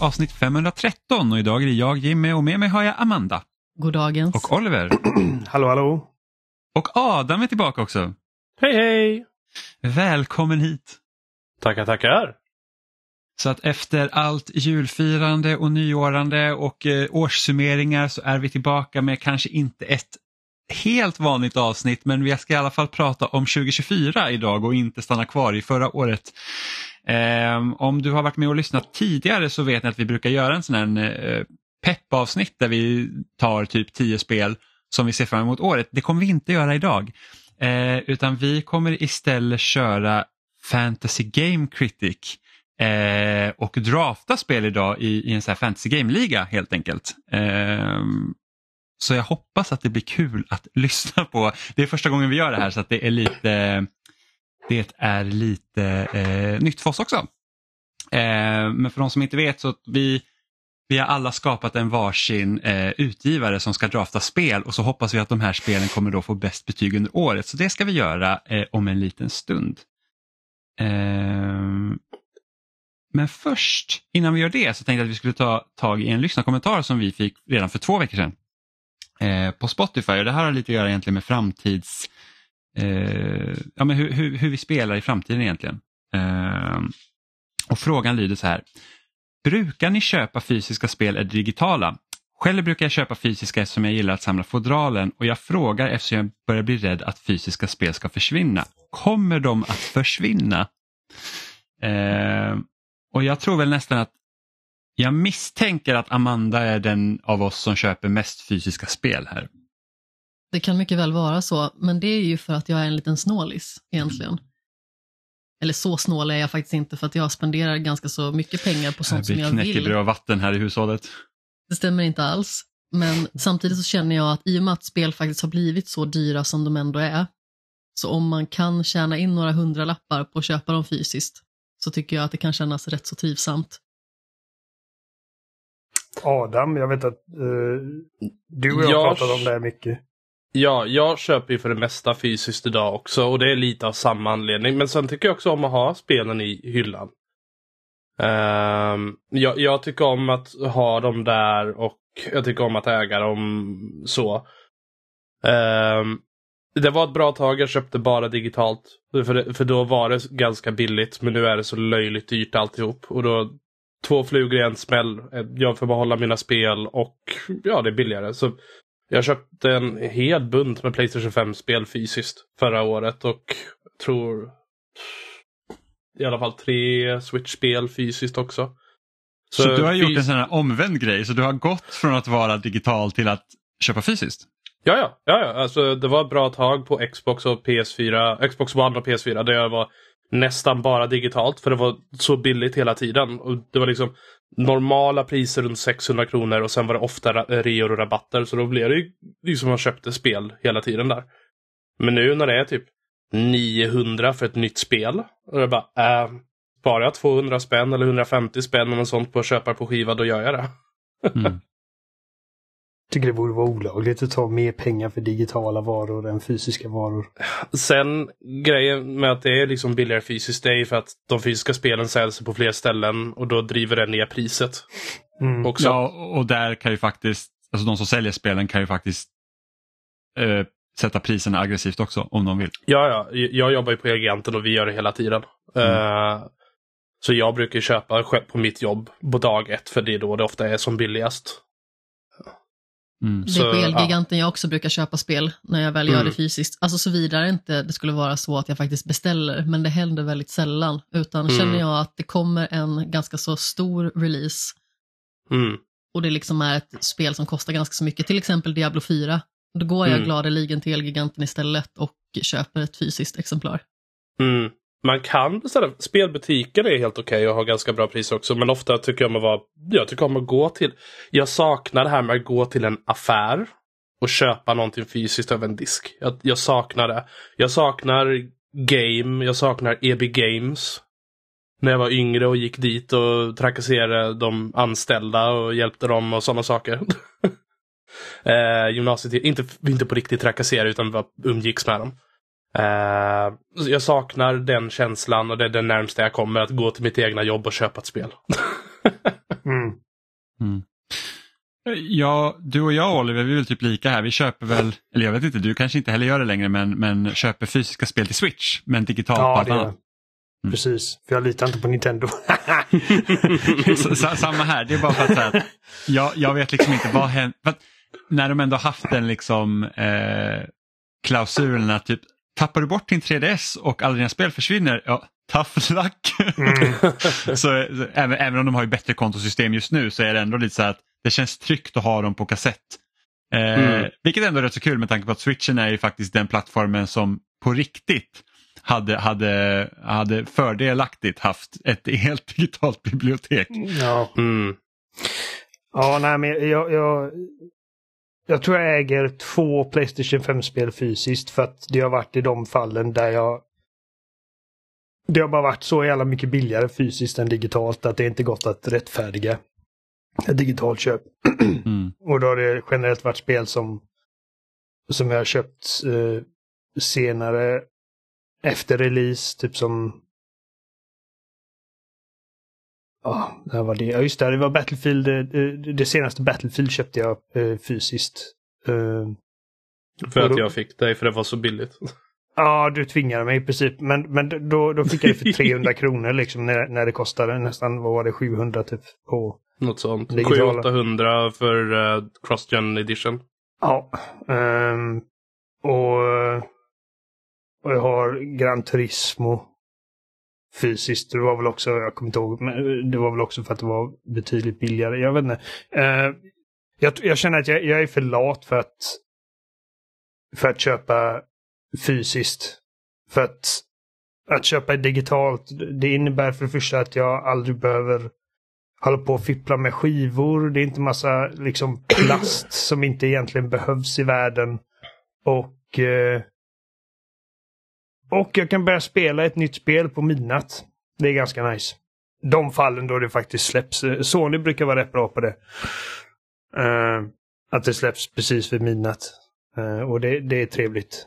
Avsnitt 513 och idag är det jag Jimmy och med mig har jag Amanda. Goddagens. Och Oliver. hallå hallå. Och Adam är tillbaka också. Hej hej! Välkommen hit. Tackar tackar. Så att efter allt julfirande och nyårande och eh, årssummeringar så är vi tillbaka med kanske inte ett helt vanligt avsnitt men vi ska i alla fall prata om 2024 idag och inte stanna kvar i förra året. Eh, om du har varit med och lyssnat tidigare så vet ni att vi brukar göra en sån här eh, peppavsnitt där vi tar typ tio spel som vi ser fram emot året. Det kommer vi inte göra idag. Eh, utan vi kommer istället köra Fantasy Game Critic eh, och drafta spel idag i, i en sån här Fantasy Game-liga helt enkelt. Eh, så jag hoppas att det blir kul att lyssna på. Det är första gången vi gör det här så att det är lite, det är lite eh, nytt för oss också. Eh, men för de som inte vet så vi, vi har alla skapat en varsin eh, utgivare som ska drafta spel och så hoppas vi att de här spelen kommer då få bäst betyg under året. Så det ska vi göra eh, om en liten stund. Eh, men först, innan vi gör det, så tänkte jag att vi skulle ta tag i en lyssnarkommentar som vi fick redan för två veckor sedan eh, på Spotify. Och det här har lite att göra egentligen med framtids... Eh, ja, men hur, hur, hur, vi spelar i framtiden egentligen. Eh, och Frågan lyder så här. Brukar ni köpa fysiska spel eller digitala? Själv brukar jag köpa fysiska eftersom jag gillar att samla fodralen och jag frågar eftersom jag börjar bli rädd att fysiska spel ska försvinna. Kommer de att försvinna? Eh, och jag tror väl nästan att jag misstänker att Amanda är den av oss som köper mest fysiska spel här. Det kan mycket väl vara så, men det är ju för att jag är en liten snålis egentligen. Eller så snål är jag faktiskt inte för att jag spenderar ganska så mycket pengar på sånt som jag vill. Vi knäcker och vatten här i hushållet. Det stämmer inte alls. Men samtidigt så känner jag att i och med att spel faktiskt har blivit så dyra som de ändå är, så om man kan tjäna in några hundralappar på att köpa dem fysiskt, så tycker jag att det kan kännas rätt så trivsamt. Adam, jag vet att uh, du och jag, jag pratat om det här mycket. Ja, jag köper ju för det mesta fysiskt idag också och det är lite av samma anledning. Men sen tycker jag också om att ha spelen i hyllan. Um, jag, jag, tycker om att ha dem där och jag tycker om att äga dem så. Um, det var ett bra tag jag köpte bara digitalt. För, för då var det ganska billigt men nu är det så löjligt dyrt alltihop. Och då två flugor i en smäll. Jag får behålla mina spel och ja, det är billigare. Så jag köpte en hel bunt med Playstation 5-spel fysiskt förra året och tror i alla fall tre Switch-spel fysiskt också. Så, så du har gjort en sån här omvänd grej, så du har gått från att vara digital till att köpa fysiskt? Ja, ja, ja, ja. Alltså, det var ett bra tag på Xbox och PS4, Xbox One och PS4 där jag var nästan bara digitalt för det var så billigt hela tiden. Och Det var liksom normala priser runt 600 kronor och sen var det ofta reor och rabatter så då blev det ju liksom man köpte spel hela tiden där. Men nu när det är typ 900 för ett nytt spel och jag bara, äh, sparar jag 200 spänn eller 150 spänn eller något sånt på att köpa på skiva då gör jag det. Mm tycker det borde vara olagligt att ta mer pengar för digitala varor än fysiska varor. Sen grejen med att det är liksom billigare fysiskt, det är för att de fysiska spelen säljs på fler ställen och då driver det ner priset. Mm. Också. Ja, och där kan ju faktiskt, alltså de som säljer spelen kan ju faktiskt eh, sätta priserna aggressivt också om de vill. Ja, ja, jag jobbar ju på Elgiganten och vi gör det hela tiden. Mm. Uh, så jag brukar köpa på mitt jobb på dag ett för det är då det ofta är som billigast. Mm. Det är på Elgiganten ja. jag också brukar köpa spel när jag väl gör mm. det fysiskt. Alltså såvida inte det skulle vara så att jag faktiskt beställer, men det händer väldigt sällan. Utan mm. känner jag att det kommer en ganska så stor release mm. och det liksom är ett spel som kostar ganska så mycket, till exempel Diablo 4, då går jag mm. gladeligen till Elgiganten istället och köper ett fysiskt exemplar. Mm. Man kan beställa. Spelbutiker är helt okej okay och har ganska bra priser också. Men ofta tycker jag om att vara, jag tycker om att gå till, jag saknar det här med att gå till en affär och köpa någonting fysiskt över en disk. Jag, jag saknar det. Jag saknar game, jag saknar EB Games. När jag var yngre och gick dit och trakasserade de anställda och hjälpte dem och sådana saker. eh, gymnasiet, inte, inte på riktigt trakassera utan bara umgicks med dem. Uh, jag saknar den känslan och det är det närmsta jag kommer att gå till mitt egna jobb och köpa ett spel. Ja, du och jag Oliver, vi är väl typ lika här. Vi köper väl, eller jag vet inte, du kanske inte heller gör det längre, men, men köper fysiska spel till Switch, men digitalt Ja, på allt annat. jag. Precis, för jag litar inte på Nintendo. Samma här, det är bara för att, säga att jag, jag vet liksom inte vad händer. När de ändå haft den liksom eh, klausulen att typ tappar du bort din 3DS och alla dina spel försvinner, ja, tough luck. Mm. så, så, även, även om de har ju bättre kontosystem just nu så är det ändå lite så att det känns tryggt att ha dem på kassett. Eh, Mm. Vilket ändå är rätt så kul med tanke på att switchen är ju faktiskt den plattformen som på riktigt hade, hade, hade fördelaktigt haft ett helt digitalt bibliotek. Ja. Mm. Ja, nej, men jag, jag, jag tror jag äger två Playstation 5-spel fysiskt för att det har varit i de fallen där jag det har bara varit så jävla mycket billigare fysiskt än digitalt att det inte gått att rättfärdiga ett digitalt köp. Mm. Och då har det generellt varit spel som, som jag har köpt eh, senare efter release, typ som Ja, det var det. Ja, just det. Det var Battlefield. eh, eh, Det senaste Battlefield köpte jag eh, fysiskt. För att jag fick dig, för det var så billigt. Ja, du tvingade mig i princip. Men, men då, då fick jag det för 300 kronor liksom när, när det kostade nästan, vad var det, 700 typ på. Något sånt. Digitala. 700-800 för uh, Cross-Gen Edition. Ja. ehm, och, och jag har Gran Turismo fysiskt. Det var väl också, jag kommer inte ihåg, men eh, det var väl också för att det var betydligt billigare. Jag vet inte. Uh, jag, jag känner att jag, jag är för lat för att för att köpa fysiskt. För att att köpa digitalt, det innebär för det första att jag aldrig behöver hålla på och fippla med skivor. Det är inte massa liksom plast som inte egentligen behövs i världen. Och eh, och jag kan börja spela ett nytt spel på midnatt. Det är ganska nice. De fallen då det faktiskt släpps. Eh, Sony brukar vara rätt bra på det. Eh, att det släpps precis vid midnatt. Eh, och det, det är trevligt.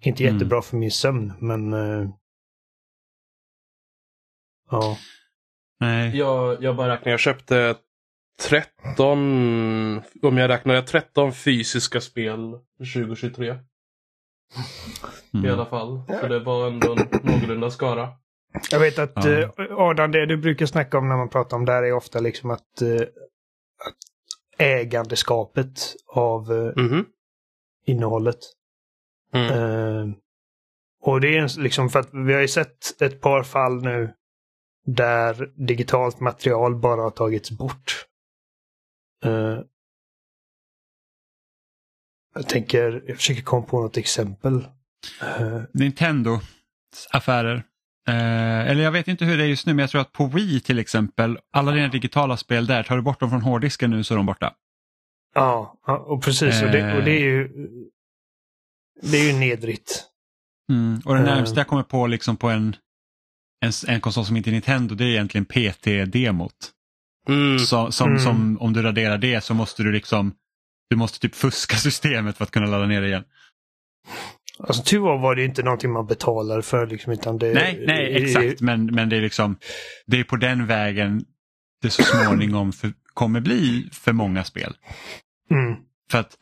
Inte Mm. jättebra för min sömn, men... eh, ja. Nej. Jag, jag bara räknar, jag köpte 13, om jag räknar 13 fysiska spel 2023 i Mm. alla fall. Så det var ändå en någorlunda skara. Jag vet att Ja. eh, Adam, det du brukar snacka om när man pratar om det här är ofta liksom att, eh, att ägandeskapet av eh, Mhm. innehållet. Mm. Eh, och det är liksom för att vi har ju sett ett par fall nu där digitalt material bara har tagits bort. Jag tänker, jag försöker komma på något exempel. Eh, Nintendo affärer. Eh, eller jag vet inte hur det är just nu men jag tror att på Wii till exempel, alla dina digitala spel där, tar du bort dem från hårddisken nu så är de borta. ja, och precis. Och det, och det är ju det är ju nedrigt. Mm. Och det Eh. närmaste jag kommer på liksom på en, en, en konsol som inte är Nintendo det är egentligen PT-demot. Mm. Så, som, Mm. som om du raderar det så måste du liksom du måste typ fuska systemet för att kunna ladda ner det igen. Alltså tur var det inte någonting man betalar för liksom, utan det... Nej, nej exakt men, men det är liksom det är på den vägen det så småningom för, kommer bli för många spel. Mm. För att,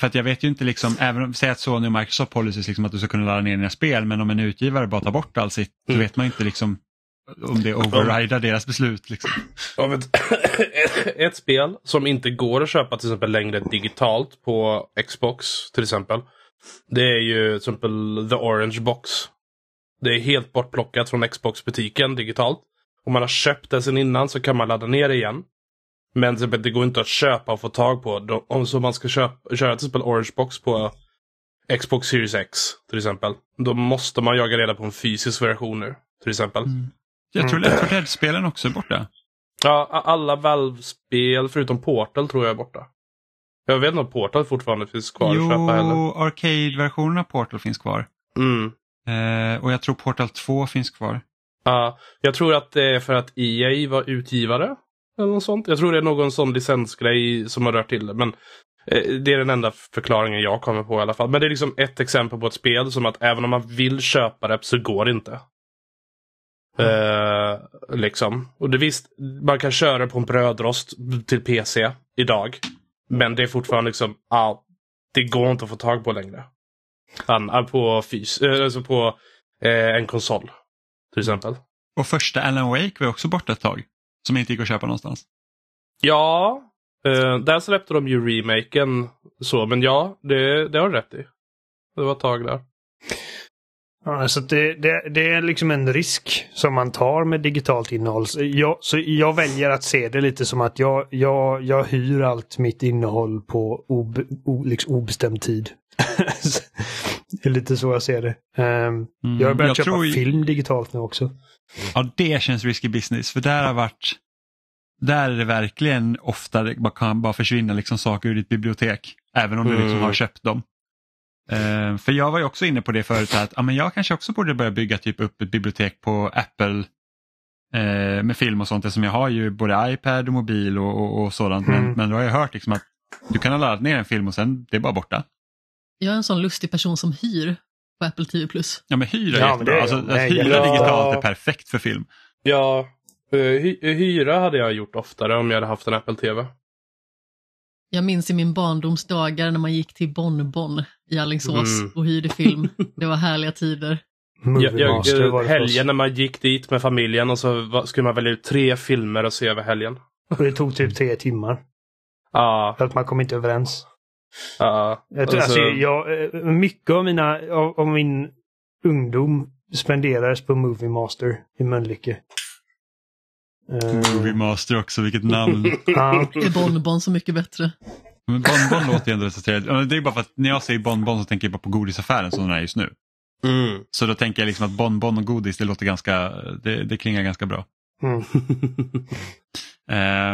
för att jag vet ju inte, liksom, även om säg att Sony och Microsoft policies liksom att du ska kunna ladda ner dina spel, men om en utgivare bara tar bort allt sitt så Mm. vet man inte liksom om det overrider deras beslut. Liksom. Jag vet, ett spel som inte går att köpa till exempel längre digitalt på Xbox till exempel. Det är ju till exempel The Orange Box. Det är helt bortplockat från Xbox-butiken digitalt. Om man har köpt det sen innan så kan man ladda ner det igen. Men till det går inte att köpa och få tag på. Om så man ska köpa, köra till exempel Orange Box på Xbox Series X till exempel. Då måste man jaga reda på en fysisk version nu. Till exempel. Jag tror Left 4 Dead-spelen också är borta. Ja, alla Valve-spel förutom Portal tror jag är borta. Jag vet inte om Portal fortfarande finns kvar att köpa heller. Jo, Arcade-versionen av Portal finns kvar. Mm. Eh, och jag tror Portal 2 finns kvar. Ja, jag tror att det är för att EA var utgivare. Eller något sånt. Jag tror det är någon sån licensgrej som har rört till det. Men eh, det är den enda förklaringen jag kommer på i alla fall. Men det är liksom ett exempel på ett spel som att även om man vill köpa det så går det inte. Eh, liksom. Och det visst, man kan köra på en brödrost till PC idag. Men det är fortfarande liksom, ja, det går inte att få tag på längre. Han, på fys, eh, alltså på eh, en konsol. Till exempel. Och första Alan Wake var också borta ett tag. Som inte gick att köpa någonstans. Ja, eh, där släppte de ju remaken så, men ja, det, det har du rätt i. Det var ett tag där. Ja, så det, det, det, är liksom en risk som man tar med digitalt innehåll. Jag, så jag väljer att se det lite som att jag, jag, jag hyr allt mitt innehåll på obe, o, liksom obestämd tid. det är lite så jag ser det. Um, mm, jag har börjat jag köpa tror... film digitalt nu också. Ja, det känns risky business. För där har varit där är det verkligen ofta det kan bara försvinna liksom saker ur ditt bibliotek. Även om du liksom har mm. köpt dem. Uh, för jag var ju också inne på det förut att ja, men jag kanske också borde börja bygga typ upp ett bibliotek på Apple uh, med film och sånt eftersom jag har ju både iPad och mobil och, och, och sådant. Mm. Men, men då har jag hört liksom att du kan ha laddat ner en film och sen det är bara borta. Jag är en sån lustig person som hyr på Apple TV+. Ja men hyra är ja, jättebra. Alltså, att hyra digitalt är perfekt för film. Ja, uh, hy hyra hade jag gjort oftare om jag hade haft en Apple TV. Jag minns i min barndomsdagar när man gick till Bonbon i Alingsås mm. och hyrde film. Det var härliga tider. Jag, jag, helgen när man gick dit med familjen och så skulle man välja ut tre filmer att se över helgen. Och det tog typ tre timmar. Ja. För att man kom inte överens. Ja. Jag tror, alltså, jag, eh, mycket av, mina, av, av min ungdom spenderades på Movie Master i Mölnlycke. Movie Master också, vilket namn. Är Bonbon så mycket bättre? Men Bonbon låter ju ändå rätt Det är bara för att när jag säger Bonbon så tänker jag bara på godisaffären som den är just nu. Mm. Så då tänker jag liksom att Bonbon och godis det låter ganska, det, det klingar ganska bra. Mm.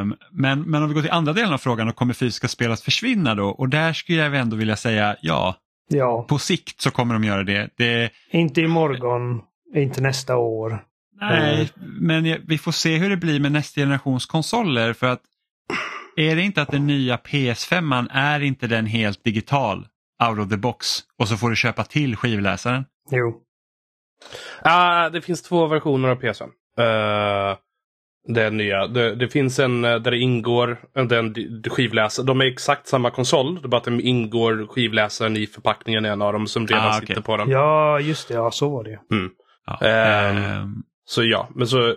um, men, men om vi går till andra delen av frågan och kommer fysiska spel att försvinna då? Och där skulle jag ändå vilja säga ja. Ja. På sikt så kommer de göra det. det... Inte imorgon, inte nästa år. Nej, men vi får se hur det blir med nästa generations konsoler för att är det inte att den nya PS5 är inte den helt digital out of the box och så får du köpa till skivläsaren? Jo. Uh, det finns två versioner av PS5. Uh, eh, den nya. Det, det, finns en eh, där det ingår den skivläsaren. De är exakt samma konsol. Det är bara att det ingår skivläsaren i förpackningen i en av dem som redan ah, okay. sitter på den. Ja, just det. Ja, så var det. Mm. Ja. Um, så ja, men så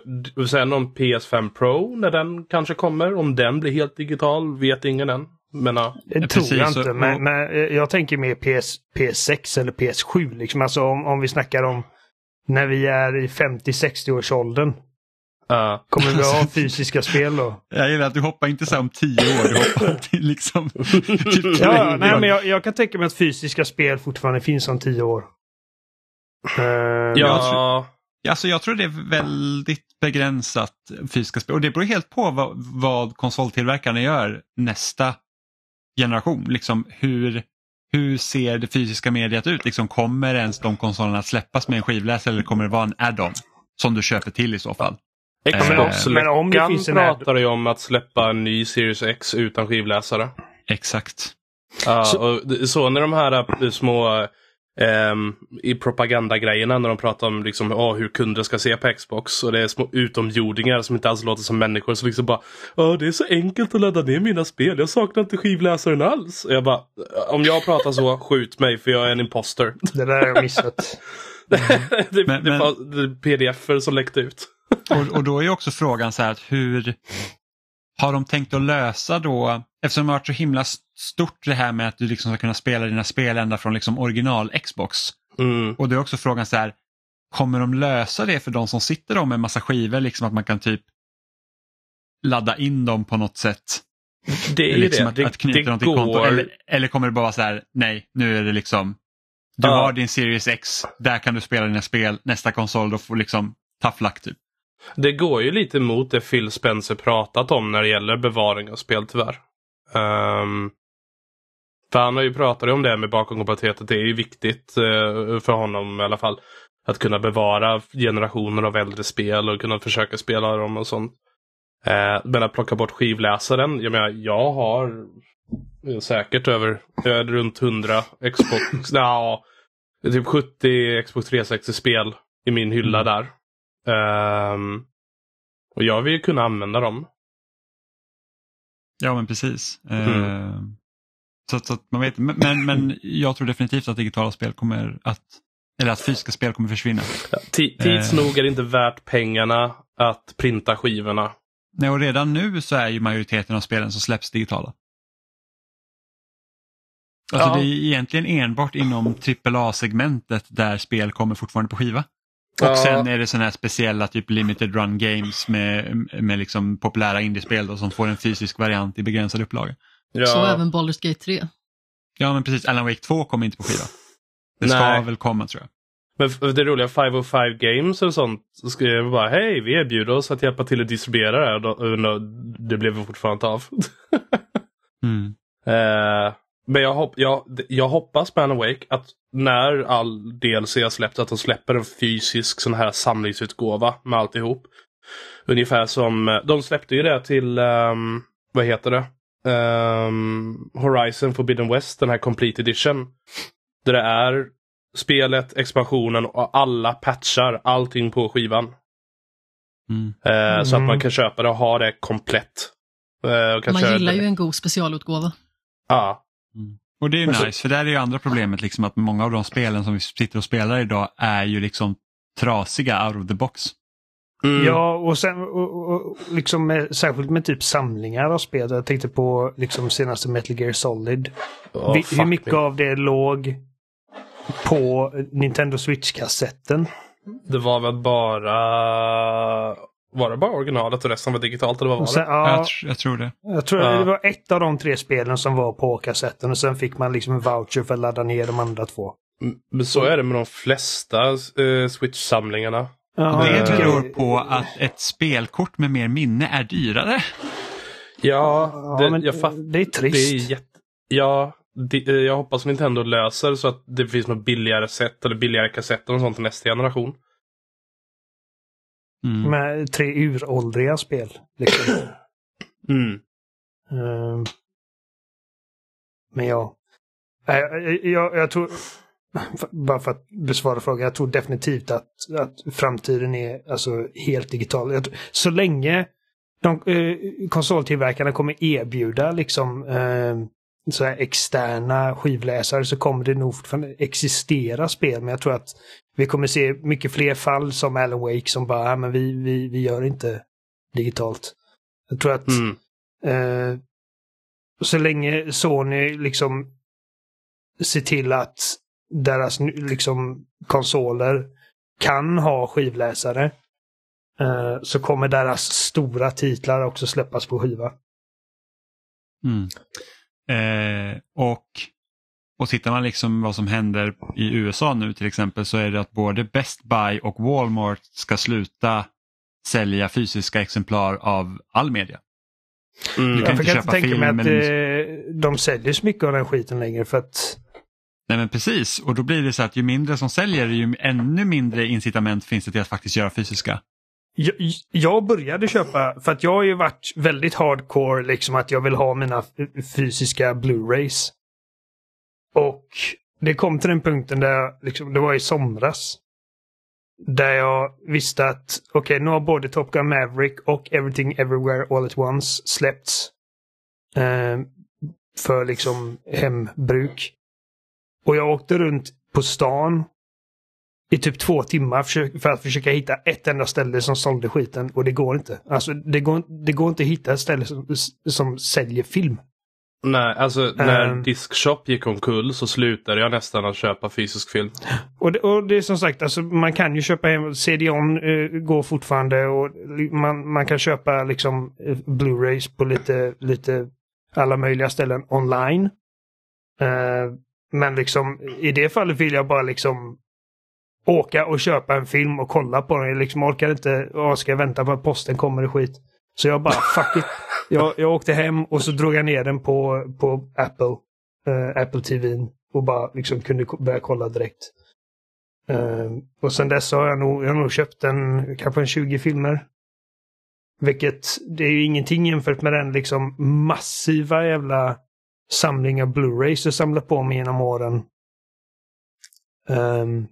sen om PS5 Pro när den kanske kommer, om den blir helt digital vet ingen än. Men, ja. Det tror Precis, jag inte, så, men, men, jag tänker mer PS, PS6 eller PS7. Liksom. Alltså om, om vi snackar om när vi är i 50-60 års åldern. Uh. Kommer vi ha fysiska spel då? Jag gillar att du hoppar inte så om tio år, du hoppar till liksom... till ja, nej, men jag, jag, kan tänka mig att fysiska spel fortfarande finns om tio år. Uh, ja. Alltså jag tror det är väldigt begränsat fysiska spel och det beror helt på vad, vad konsoltillverkarna gör nästa generation. Liksom hur, hur ser det fysiska mediet ut? Liksom, kommer ens de konsolerna att släppas med en skivläsare eller kommer det vara en add-on som du köper till i så fall? Xbox-läckan eh, pratar ju om att släppa en ny Series X utan skivläsare. Exakt. Ja, så, och så när de här äh, små Um, I propagandagrejerna när de pratar om liksom, oh, hur kunder ska se på Xbox. Och det är små utomjordingar som inte alls låter som människor. Så liksom bara, oh, det är så enkelt att ladda ner mina spel. Jag saknar inte skivläsaren alls. Och jag bara, om jag pratar så, skjut mig för jag är en imposter. Det där har jag missat. det, men, det var pdf som läckte ut. och, och då är också frågan så här att hur har de tänkt att lösa då, eftersom det har varit så himla stort det här med att du liksom ska kunna spela dina spel ända från liksom original Xbox. Mm. Och det är också frågan så här, kommer de lösa det för de som sitter då med en massa skivor, liksom att man kan typ ladda in dem på något sätt? Det är liksom det. Att, det, att knyta dem till går... konto. Eller, eller kommer det bara vara så här, nej, nu är det liksom, du ja. har din Series X, där kan du spela dina spel, nästa konsol, då får liksom tough luck typ. Det går ju lite mot det Phil Spencer pratat om när det gäller bevaring av spel tyvärr. Um, för han har ju pratat om det med bakåtkompatibilitet. Det är ju viktigt uh, för honom i alla fall. Att kunna bevara generationer av äldre spel och kunna försöka spela dem och sånt. Uh, men att plocka bort skivläsaren. Jag menar, jag har säkert över runt 100 Xbox. ja, typ 70 Xbox 360-spel i min hylla mm. där. Um, och jag vill kunna använda dem. Ja men precis. Mm. Uh, så, så, att man vet, men, men jag tror definitivt att digitala spel kommer att, eller att fysiska spel kommer försvinna. Ja, tids uh, nog är det inte värt pengarna att printa skivorna. Nej, och redan nu så är ju majoriteten av spelen som släpps digitala. Alltså ja. det är egentligen enbart inom AAA-segmentet där spel kommer fortfarande på skiva. Och ja. sen är det sådana här speciella typ limited run games med, med liksom populära indiespel då, som får en fysisk variant i begränsad upplaga. Ja. Så även Baldur's Gate 3. Ja men precis, Alan Wake 2 kommer inte på skiva. Det ska Nej. väl komma tror jag. Men det roliga 505 Games och sånt så skrev bara hej vi erbjuder oss att hjälpa till att distribuera det här det blev fortfarande inte av. mm. uh, men jag, hopp, jag, jag hoppas på Alan Wake att när all DLC har släppt att de släpper en fysisk sån här samlingsutgåva med alltihop. Ungefär som, eh, de släppte ju det till, um, vad heter det? Um, Horizon Forbidden West, den här Complete Edition. Där det är spelet, expansionen och alla patchar, allting på skivan. Mm. Uh, så att man kan köpa det och ha det komplett. Uh, man gillar det. ju en god specialutgåva. Ja. Mm. Och det är ju nice, för där är ju andra problemet liksom att många av de spelen som vi sitter och spelar idag är ju liksom trasiga out of the box. Mm. Ja, och sen och, och, liksom med, särskilt med typ samlingar av spel. Jag tänkte på liksom senaste Metal Gear Solid. Oh, Vi, hur mycket me. av det låg på Nintendo Switch-kassetten? Det var väl bara var det bara originalet och resten var digitalt? Eller vad var sen, det? Ja, jag, jag, tror det. Jag tror ja. det var ett av de tre spelen som var på kassetten och sen fick man liksom en voucher för att ladda ner de andra två. Mm, men så är det med de flesta uh, Switch-samlingarna. Ja, det beror på att ett spelkort med mer minne är dyrare. Ja, det, ja, jag det är trist. Det är jätte, ja, det, eh, jag hoppas Nintendo löser så att det finns något billigare sätt eller billigare kassetter och sånt till nästa generation. Mm. Med tre uråldriga spel. Liksom. Mm. Uh, men ja. Jag, jag, jag, tror, bara för att besvara frågan, jag tror definitivt att, att framtiden är alltså helt digital. Jag, så länge de, eh, konsoltillverkarna kommer erbjuda liksom eh, så externa skivläsare så kommer det nog fortfarande existera spel. Men jag tror att vi kommer se mycket fler fall som Alan Wake som bara, ah, men vi, vi, vi gör inte digitalt. Jag tror att mm. eh, så länge Sony liksom ser till att deras liksom konsoler kan ha skivläsare eh, så kommer deras stora titlar också släppas på skiva. Mm. Eh, och, och tittar man liksom vad som händer i USA nu till exempel så är det att både Best Buy och Walmart ska sluta sälja fysiska exemplar av all media. Mm. Du kan jag inte köpa tänka film, mig att men... Eh, de säljer så mycket av den skiten längre för att Nej men precis och då blir det så att ju mindre som säljer ju ännu mindre incitament finns det till att faktiskt göra fysiska. Jag, jag började köpa, för att jag har ju varit väldigt hardcore liksom att jag vill ha mina fysiska Blu-rays. Och det kom till den punkten där jag, liksom, det var i somras. Där jag visste att okej, okay, nu har både Top Gun Maverick och Everything Everywhere All At Once släppts. Eh, för liksom hembruk. Och jag åkte runt på stan i typ två timmar för att försöka hitta ett enda ställe som sålde skiten och det går inte. Alltså det går, det går inte att hitta ett ställe som, som säljer film. Nej, alltså när um, Diskshop gick omkull så slutade jag nästan att köpa fysisk film. Och det, och det är som sagt, alltså, man kan ju köpa hem, CD-ON uh, går fortfarande och man, man kan köpa liksom uh, Blu-rays på lite, lite alla möjliga ställen online. Uh, men liksom i det fallet vill jag bara liksom åka och köpa en film och kolla på den. Jag liksom orkar inte, åh, ska vänta på att posten kommer och skit. Så jag bara, fuck it. Jag, jag åkte hem och så drog jag ner den på, på Apple, uh, Apple TV och bara liksom kunde börja kolla direkt. Uh, och sen dess har jag nog, jag har nog köpt en, kanske en 20 filmer. Vilket, det är ju ingenting jämfört med den liksom massiva jävla samling av Blu-rays jag samlat på mig genom åren. Um,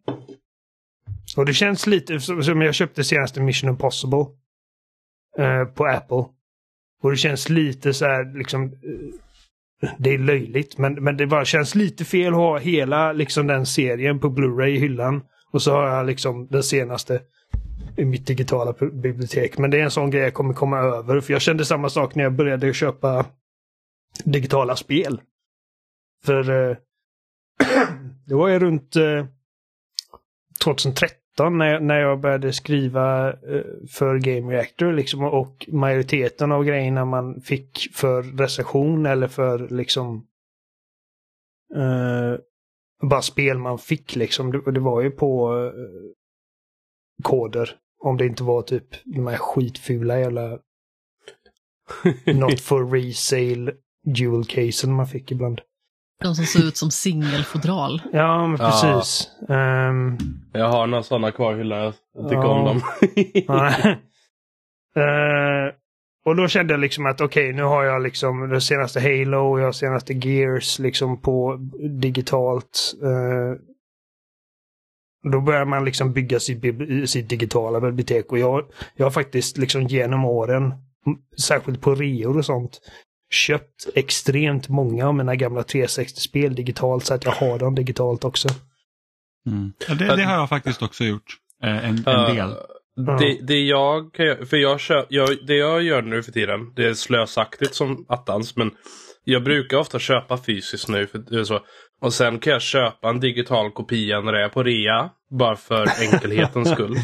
Och det känns lite som jag köpte senaste Mission Impossible. Uh, på Apple. Och det känns lite så här liksom. Eh, det är löjligt men, men det bara känns lite fel att ha hela liksom den serien på Blu-ray i hyllan. Och så har jag liksom den senaste i mitt digitala bibliotek. Men det är en sån grej jag kommer komma över. För jag kände samma sak när jag började köpa digitala spel. För eh, det var ju runt eh, 2013 när jag, när jag började skriva eh, för Game Reactor liksom och majoriteten av grejerna man fick för recension eller för liksom eh, bara spel man fick liksom. Det, det var ju på eh, koder. Om det inte var typ de här skitfula jävla Not for resale jewel casen man fick ibland. De som ser ut som singelfodral. Ja, men precis. Ja. Um, jag har några sådana kvar i hyllan. Jag tycker ja. om dem. uh, och då kände jag liksom att okej, okay, nu har jag liksom det senaste Halo och jag har senaste Gears liksom på digitalt. Uh, då börjar man liksom bygga sitt, sitt digitala bibliotek och jag, jag har faktiskt liksom genom åren, särskilt på reor och sånt, köpt extremt många av mina gamla 360-spel digitalt så att jag har dem digitalt också. Mm. Ja, det, det, har jag faktiskt också gjort. Eh, en, en del. Det, det, jag kan för jag, kör, jag, det jag gör nu för tiden, det är slösaktigt som attans men jag brukar ofta köpa fysiskt nu. För, så, och sen kan jag köpa en digital kopia när det är på rea. Bara för enkelhetens skull.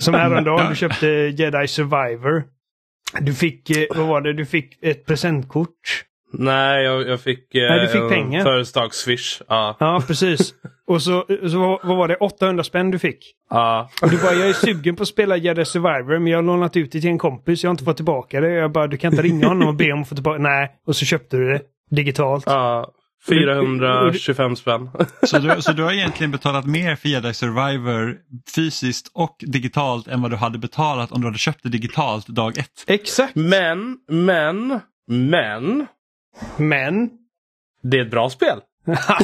Som häromdagen, du köpte Jedi Survivor. Du fick, eh, vad var det, du fick ett presentkort. Nej, jag, jag fick, Nej, du fick eh, pengar. födelsedags-swish. Ja. ja, precis. Och så, så vad var det, 800 spänn du fick? Ja. Och du bara, jag är sugen på att spela Jedi Survivor men jag har lånat ut det till en kompis, jag har inte fått tillbaka det. Jag bara, du kan inte ringa honom och be om att få tillbaka Nej, och så köpte du det digitalt. Ja, 425 spänn. Så du, så du har egentligen betalat mer för Jedi Survivor fysiskt och digitalt än vad du hade betalat om du hade köpt det digitalt dag ett? Exakt. Men, men, men. Men. Det är ett bra spel. ja,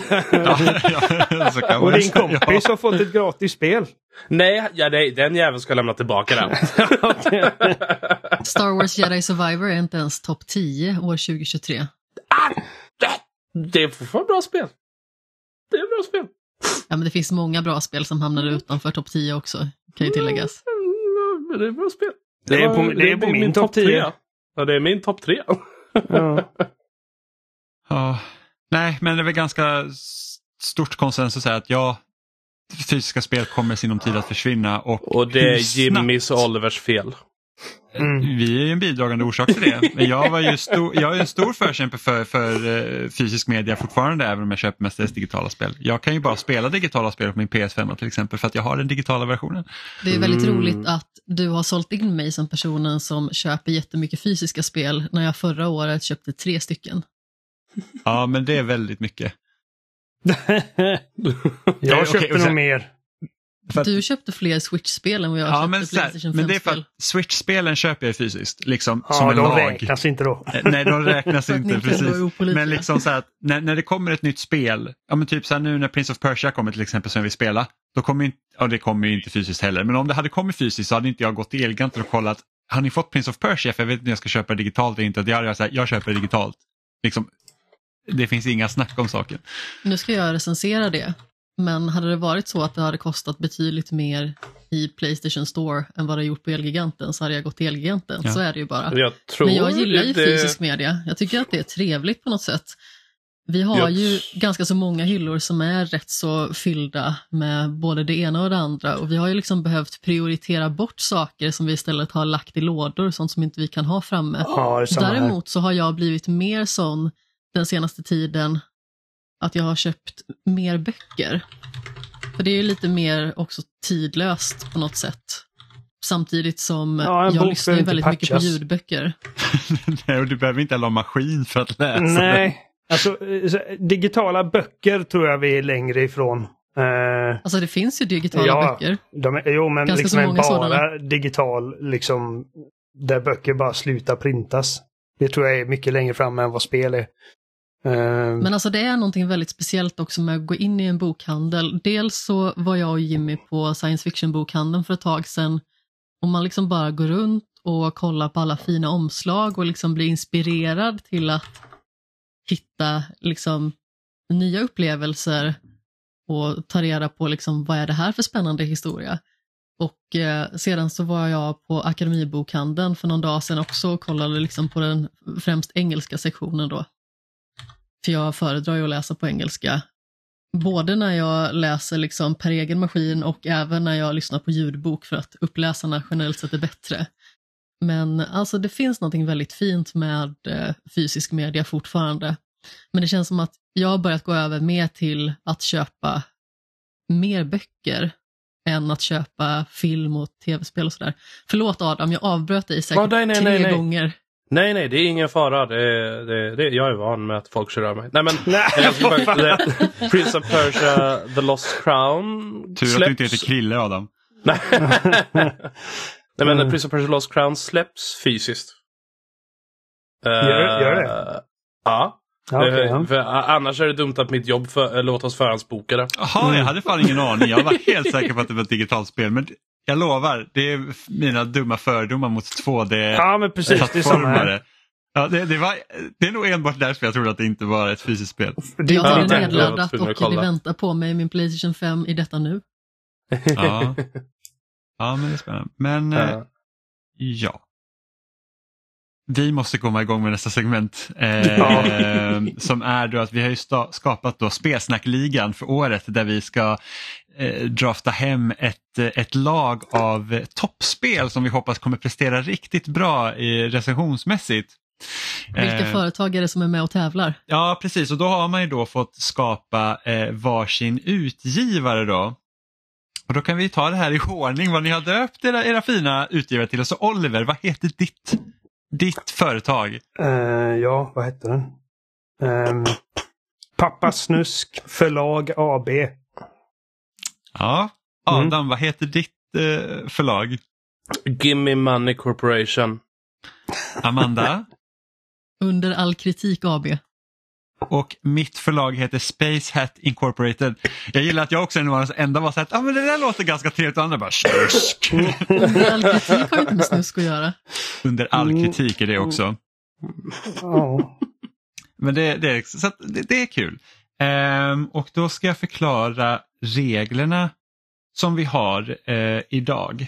ja, och din kompis har fått ett gratis spel. Nej, ja, nej den jäveln ska lämna tillbaka den. Star Wars Jedi Survivor är inte ens topp 10 år 2023. Ah, det är fortfarande bra spel. Det är bra spel. Ja, men det finns många bra spel som hamnar utanför topp 10 också, kan ju tilläggas. Men det är bra spel. Det, det är på, det är på min, min topp 10. Ja, det är min topp 3. ja. ja. Nej, men det är väl ganska stort konsensus här att ja, fysiska spel kommer sinom tid att försvinna. Och, och det är Jimmys och Olivers fel. Mm. Vi är ju en bidragande orsak till det. Men jag, var ju stor, jag är en stor förkämpe för, för uh, fysisk media fortfarande även om jag köper mestadels digitala spel. Jag kan ju bara spela digitala spel på min PS5 till exempel för att jag har den digitala versionen. Det är väldigt mm. roligt att du har sålt in mig som personen som köper jättemycket fysiska spel när jag förra året köpte tre stycken. Ja men det är väldigt mycket. jag köpte okay, nog mer. Att, du köpte fler Switch-spel än vad jag ja, köpte men, Playstation 5-spel. Men det är för att Switch-spelen köper jag fysiskt, liksom ja, som en de lag. räknas inte då. Eh, nej, de räknas inte, precis. Men liksom så att när, när det kommer ett nytt spel, ja men typ så här nu när Prince of Persia kommer till exempel som jag vill spela, då kommer inte, ja det kommer ju inte fysiskt heller, men om det hade kommit fysiskt så hade inte jag gått till Elgiganten och kollat, har ni fått Prince of Persia? För jag vet inte om jag ska köpa det digitalt eller inte. Jag, jag, så här, jag köper det digitalt. Liksom, det finns inga snack om saken. Nu ska jag recensera det. Men hade det varit så att det hade kostat betydligt mer i Playstation Store än vad det gjort på Elgiganten så hade jag gått till Elgiganten. Ja. Så är det ju bara. Jag Men jag gillar ju det... fysisk media. Jag tycker att det är trevligt på något sätt. Vi har jag... ju ganska så många hyllor som är rätt så fyllda med både det ena och det andra och vi har ju liksom behövt prioritera bort saker som vi istället har lagt i lådor, sånt som inte vi kan ha framme. Ja, Däremot så har jag blivit mer sån den senaste tiden att jag har köpt mer böcker. För det är ju lite mer också tidlöst på något sätt. Samtidigt som ja, jag lyssnar ju väldigt patchas. mycket på ljudböcker. Nej, och du behöver inte heller ha maskin för att läsa. Nej, alltså digitala böcker tror jag vi är längre ifrån. Uh, alltså det finns ju digitala ja, böcker. De är, jo, men Ganska liksom en bara sådana. digital, liksom, där böcker bara slutar printas. Det tror jag är mycket längre fram än vad spel är. Eh, Men alltså det är någonting väldigt speciellt också med att gå in i en bokhandel. Dels så var jag och Jimmy på science fiction-bokhandeln för ett tag sedan och man liksom bara går runt och kollar på alla fina omslag och liksom blir inspirerad till att hitta liksom nya upplevelser och ta reda på liksom vad är det här för spännande historia. Och eh, sedan så var jag på Akademibokhandeln för någon dag sedan också och kollade liksom på den främst engelska sektionen då. För jag föredrar ju att läsa på engelska. Både när jag läser liksom per egen maskin och även när jag lyssnar på ljudbok för att uppläsarna generellt sett är bättre. Men alltså det finns något väldigt fint med eh, fysisk media fortfarande. Men det känns som att jag har börjat gå över mer till att köpa mer böcker än att köpa film och tv-spel och sådär. Förlåt Adam, jag avbröt dig säkert Ja, nej, nej, tre nej. gånger. Nej, nej, det är ingen fara. Det, det, det, jag är van med att folk kör över mig. Nej, men Nej, bara, Prince of Persia, The Lost Crown Tur att du inte heter Krille Adam. Nej. Nej, men Mm. Prince of Persia Lost Crown släpps fysiskt. Gör det- gör det? Eh, Ja. Ja, okej, Eh, ja. för annars är det dumt att mitt jobb för, låter oss förhandsboka det. Jaha, jag hade fan ingen aning. Jag var helt säker på att det var ett digitalt spel. Men jag lovar, det är mina dumma fördomar mot 2D ja, men precis. Det är samma här. plattformare. Ja, det, det, var, det är nog enbart därför jag trodde att det inte var ett fysiskt spel. Det, Jag Ja, har det nedladdat och det kolla. väntar på mig min Playstation 5 i detta nu. Ja, ja men det är spännande. Men eh, Ja. ja. Vi måste komma igång med nästa segment. Eh, Ja. Som är då att vi har ju skapat då Spelsnackligan för året där vi ska eh, drafta hem ett, eh, ett lag av eh, toppspel som vi hoppas kommer prestera riktigt bra i recensionsmässigt. Vilka Eh, företag är det som är med och tävlar? Ja precis och då har man ju då fått skapa eh, varsin utgivare då. Och då kan vi ta det här i ordning vad ni har döpt era, era fina utgivare till. Och så Oliver, vad heter ditt, ditt företag? Eh, ja, vad hette den? Um, Pappa Snusk Förlag AB. Ja, Adam, vad heter ditt eh, förlag? Gimme Money Corporation. Amanda? Under all kritik AB. och mitt förlag heter Space Hat Incorporated. Jag gillar att jag också är en av de enda var så att ah, men det där låter ganska trevligt och andra bara snusk. Under all kritik har inte med snusk att göra. Under all Mm. kritik är det också. Men det, det, är, så att det, det är kul. Ehm, och då ska jag förklara reglerna som vi har eh, idag.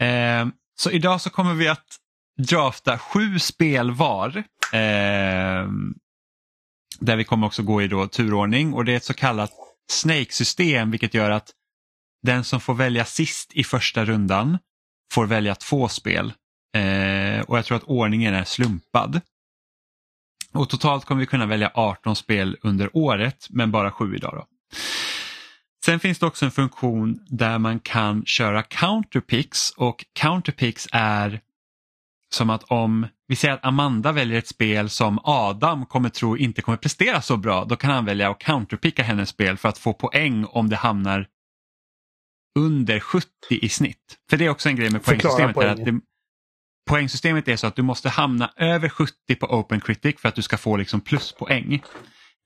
Eh, så idag så kommer vi att drafta sju spel var. Eh, där vi kommer också gå i då turordning och det är ett så kallat Snake-system vilket gör att den som får välja sist i första rundan får välja två spel. Eh, och jag tror att ordningen är slumpad. Och totalt kommer vi kunna välja 18 spel under året men bara sju idag. Då. Sen finns det också en funktion där man kan köra counterpicks och counterpicks är som att om vi säger att Amanda väljer ett spel som Adam kommer tro inte kommer prestera så bra, då kan han välja att counterpicka hennes spel för att få poäng om det hamnar under 70 i snitt. För det är också en grej med poängsystemet. Är att det, poängsystemet är så att du måste hamna över 70 på Open Critic för att du ska få liksom pluspoäng.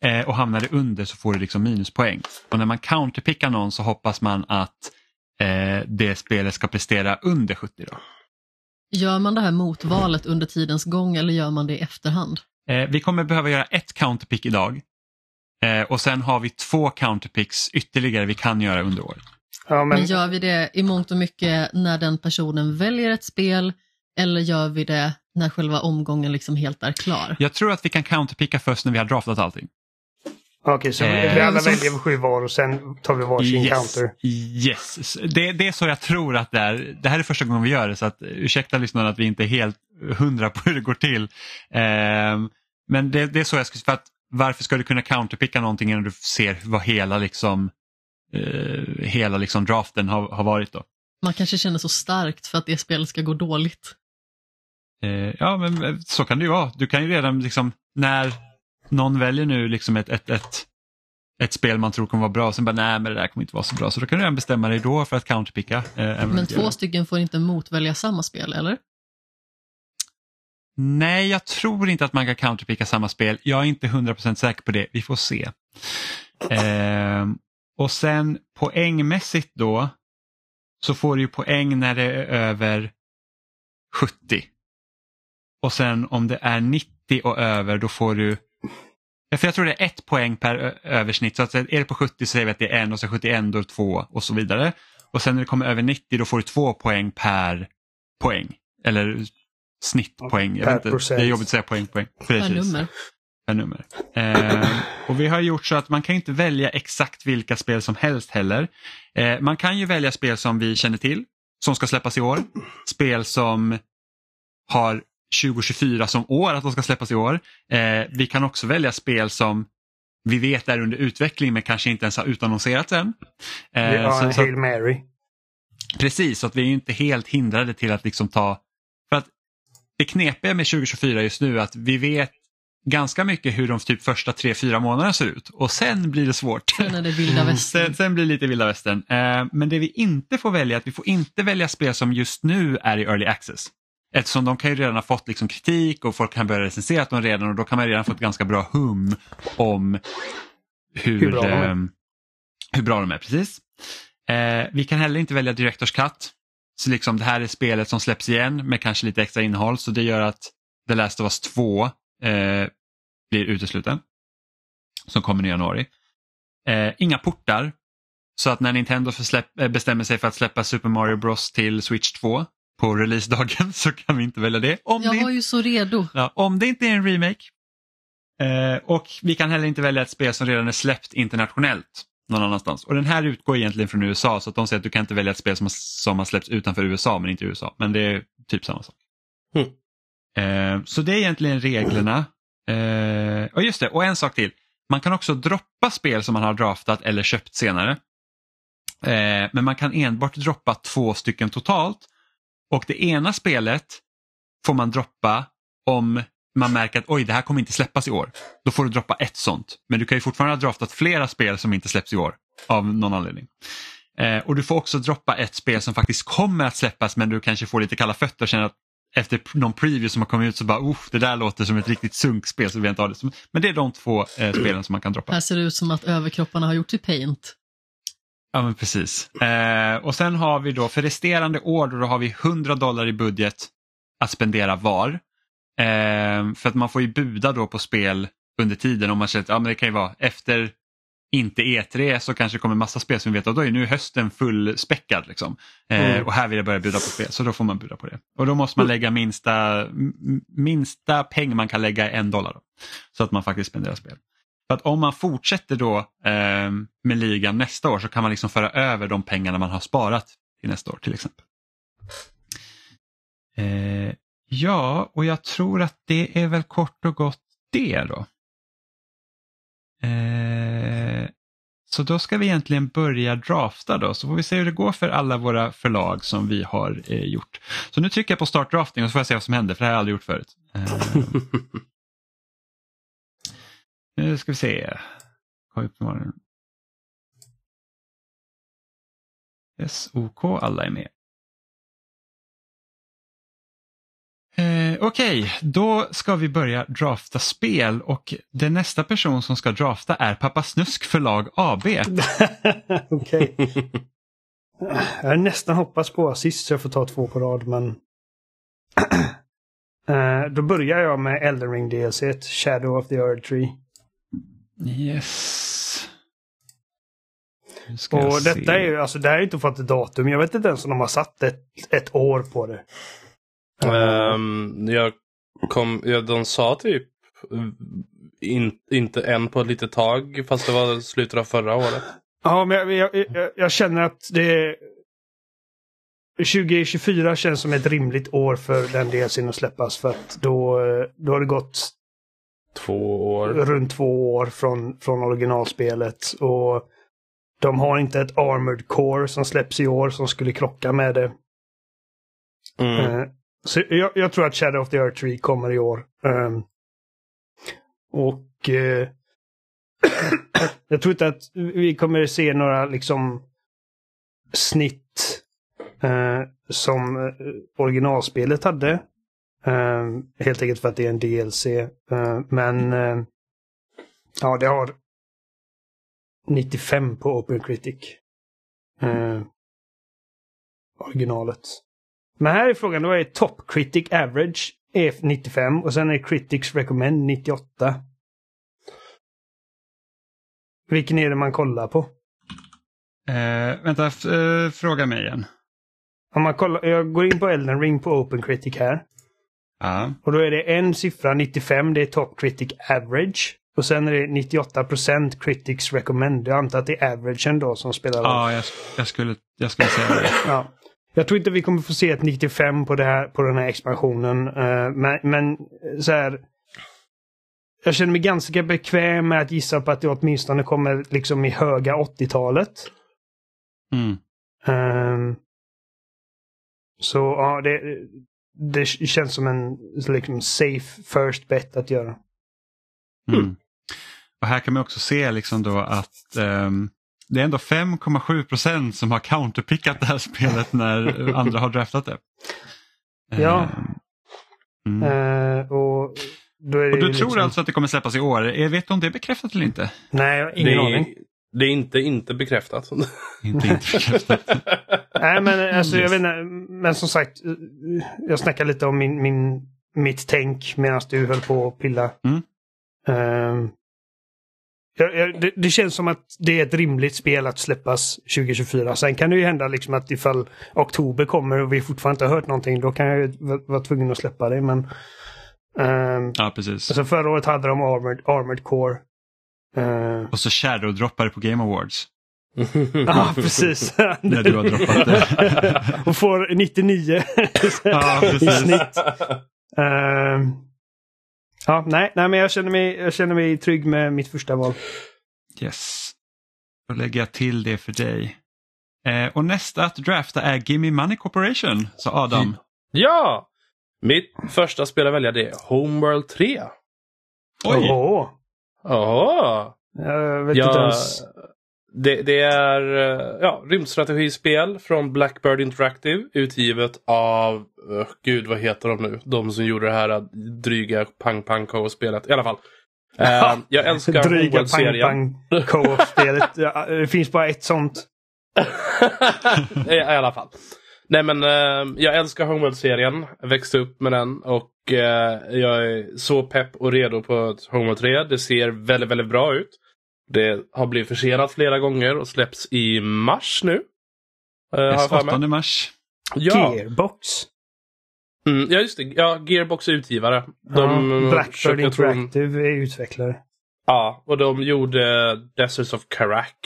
Eh, och hamnar det under så får du liksom minuspoäng. Och när man counterpickar någon så hoppas man att eh, det spelet ska prestera under 70. Då. Gör man det här motvalet under tidens gång eller gör man det i efterhand? Eh, vi kommer behöva göra ett counterpick idag. Eh, och sen har vi två counterpicks ytterligare vi kan göra under året. Ja, Men men, gör vi det i mångt och mycket när den personen väljer ett spel eller gör vi det när själva omgången liksom helt är klar? Jag tror att vi kan counterpicka först när vi har draftat allting. Okej, så Eh, vi alla så- väljer sju var och sen tar vi varsin Yes. counter. yes. Det, det är så jag tror att det är. Det här är första gången vi gör det så att, eh, ursäkta lyssnarna att vi inte är helt hundra på hur det går till. Ehm, men det, det är så jag skulle för att varför ska du kunna counterpicka någonting innan du ser vad hela liksom eh, hela liksom draften har, har varit då. Man kanske känner så starkt för att det spelet ska gå dåligt. Eh, ja men eh, så kan det ju vara. Du kan ju redan liksom när någon väljer nu liksom ett, ett, ett, ett spel man tror kommer vara bra och sen bara nej men det där kommer inte vara så bra. Så då kan du redan bestämma dig då för att counterpicka. Eh, Men två stycken får inte motvälja samma spel, eller? nej, jag tror inte att man kan counterpicka samma spel. Jag är inte 100% säker på det. Vi får se. Eh, och sen poängmässigt då så får du poäng när det är över 70. Och sen om det är 90 och över då får du Ja, för jag tror det är ett poäng per översnitt. Så att är det på 70 så säger vi att det är en och så 71 då är det två och så vidare. Och sen när det kommer över 90 då får du två poäng per poäng. Eller snittpoäng. Jag vet inte, det är jobbigt att säga poäng, poäng. Precis. Per nummer. Per nummer. Eh, och vi har gjort så att man kan inte välja exakt vilka spel som helst heller. Eh, man kan ju välja spel som vi känner till, som ska släppas i år. Spel som har 2024 som år att de ska släppas i år. Eh, vi kan också välja spel som vi vet är under utveckling men kanske inte ens har utannonserats än. Eh, vi har en Hail Mary. Precis, så att vi är inte helt hindrade till att liksom ta... För att Det knepiga med 2024 just nu är att vi vet ganska mycket hur de typ första tre, fyra månaderna ser ut och sen blir det svårt. Sen är det vilda mm. västern. Sen, sen blir det lite vilda västern. Eh, men det vi inte får välja är att vi får inte välja spel som just nu är i early access. Eftersom de kan ju redan ha fått liksom kritik och folk kan börja recensera dem redan och då kan man redan få ett ganska bra hum om hur, hur, bra, de är. Eh, hur bra de är. Precis. Eh, vi kan heller inte välja Directors Cut. Så liksom det här är spelet som släpps igen med kanske lite extra innehåll så det gör att The Last of Us 2 eh, blir utesluten. Som kommer i januari. Eh, inga portar. Så att när Nintendo släpp, eh, bestämmer sig för att släppa Super Mario Bros till Switch 2 på releasedagen så kan vi inte välja det. Om jag det, var ju så redo. Ja, om det inte är en remake. Eh, och vi kan heller inte välja ett spel som redan är släppt internationellt någon annanstans. Och den här utgår egentligen från USA så att de säger att du kan inte välja ett spel som har, som har släppts utanför USA men inte i USA. Men det är typ samma sak. Mm. Eh, så det är egentligen reglerna. Eh, och just det, och en sak till. Man kan också droppa spel som man har draftat eller köpt senare. Eh, men man kan enbart droppa två stycken totalt och det ena spelet får man droppa om man märker att oj, det här kommer inte släppas i år. Då får du droppa ett sånt. Men du kan ju fortfarande ha draftat flera spel som inte släpps i år av någon anledning. Eh, och du får också droppa ett spel som faktiskt kommer att släppas men du kanske får lite kalla fötter och känner att efter någon preview som har kommit ut så bara, oh, det där låter som ett riktigt sunkspel så vi inte det. Men det är de två eh, spelen som man kan droppa. Här ser det ut som att överkropparna har gjort i paint. Ja men precis. Eh, och sen har vi då för resterande år då, har vi 100 dollar i budget att spendera var. Eh, för att man får ju buda då på spel under tiden om man känner att ja, men det kan ju vara efter inte E3 så kanske kommer massa spel som vi vet och då är nu hösten fullspäckad. Liksom. Eh, mm. Och här vill jag börja buda på spel så då får man buda på det. Och då måste man mm. lägga minsta, minsta peng man kan lägga en dollar. Då, så att man faktiskt spenderar spel. För att om man fortsätter då eh, med ligan nästa år så kan man liksom föra över de pengarna man har sparat till nästa år till exempel. Eh, ja, och jag tror att det är väl kort och gott det då. Eh, så då ska vi egentligen börja drafta då, så får vi se hur det går för alla våra förlag som vi har eh, gjort. Så nu trycker jag på start drafting och så får jag se vad som händer, för det här har jag aldrig gjort förut. Eh, Nu ska vi se. SOK, alla är med. Eh, Okej, okay. då ska vi börja drafta spel och den nästa person som ska drafta är Pappa Snusk förlag AB. Okej. Jag har nästan hoppats på assist så jag får ta två på rad men eh, då börjar jag med Elden Ring DLC, Shadow of the Earth Tree. Yes. Och detta är ju, alltså det här är inte fått ett datum. Jag vet inte ens om de har satt ett, ett år på det. Um, jag kom, ja, de sa typ in, inte än på ett litet tag fast det var slutet av förra året. Ja, men jag, jag, jag, jag känner att det 2024 känns som ett rimligt år för den DLCn att släppas för att då, då har det gått Två år. Runt två år från, från originalspelet. Och de har inte ett Armored Core som släpps i år som skulle krocka med det. Mm. Uh, så jag, jag, tror att Shadow of the Earth Tree kommer i år. Um, och uh, jag tror inte att vi kommer se några liksom snitt uh, som originalspelet hade. Uh, helt enkelt för att det är en DLC. Uh, men uh, ja, det har 95 på OpenCritic. Uh, originalet. Men här är frågan, då är Top Critic Average är 95 och sen är Critics Recommend 98. Vilken är det man kollar på? Eh, vänta, eh, fråga mig igen. Om man kollar, jag går in på Elden Ring på Open Critic här. Ja. Och då är det en siffra, 95, det är Top Critic Average. Och sen är det 98% Critics Recommend. Jag antar att det är averagen då som spelar roll. Ja, jag, jag, skulle, jag skulle säga det. Ja. Jag tror inte vi kommer få se ett 95 på, det här, på den här expansionen. Uh, men, men så här. Jag känner mig ganska bekväm med att gissa på att det åtminstone kommer liksom i höga 80-talet. Mm. Um, så ja, det, det känns som en liksom, safe first bet att göra. Mm. Och här kan man också se liksom då att um, det är ändå 5,7 procent som har counterpickat det här spelet när andra har draftat det. Ja. Mm. Uh, och, då är det och du liksom... tror alltså att det kommer släppas i år? Jag vet du om det är bekräftat eller inte? Nej, jag har ingen det aning. Det är inte inte bekräftat. inte, inte bekräftat. Nej, men alltså jag vet inte. Men som sagt, jag snackar lite om min, min, mitt tänk medan du höll på att pilla. Mm. Uh, jag, jag, det, det, känns som att det är ett rimligt spel att släppas 2024. Sen kan det ju hända liksom att ifall oktober kommer och vi fortfarande inte har hört någonting, då kan jag ju vara tvungen att släppa det. Men, uh, ja, precis. Alltså förra året hade de Armored, Armored Core. Uh, och så Shadow-droppar på Game Awards. Ja, precis. När du har droppat det. och får 99 ja, i snitt. Uh, ja, nej, nej, men jag känner, mig, jag känner mig trygg med mitt första val. Yes. Då lägger jag till det för dig. Eh, och nästa att drafta är Gimme Money Corporation, sa Adam. Ja! Mitt första spel att välja det är Homeworld 3. Oj! Oho. Jaha! Jag vet Ja, inte ens. det, det är ja, rymdstrategispel från Blackbird Interactive utgivet av, uh, gud vad heter de nu? De som gjorde det här uh, dryga Pang Pang Co-spelet. I alla fall. Uh, jag älskar Dryga. Pang Pang Co-op-spelet. Ja, det finns bara ett sånt. I alla fall. Nej men uh, jag älskar Homeworld-serien. Växte upp med den och uh, jag är så pepp och redo på Homeworld 3. Det ser väldigt, väldigt bra ut. Det har blivit försenat flera gånger och släpps i mars nu. För mig. 8 mars. Ja. Gearbox. Mm, ja, just det. Ja, Gearbox är utgivare. De, ja, Blackbird försöker- jag tror de- Interactive är utvecklare. Ja, och de gjorde Deserts of Karak.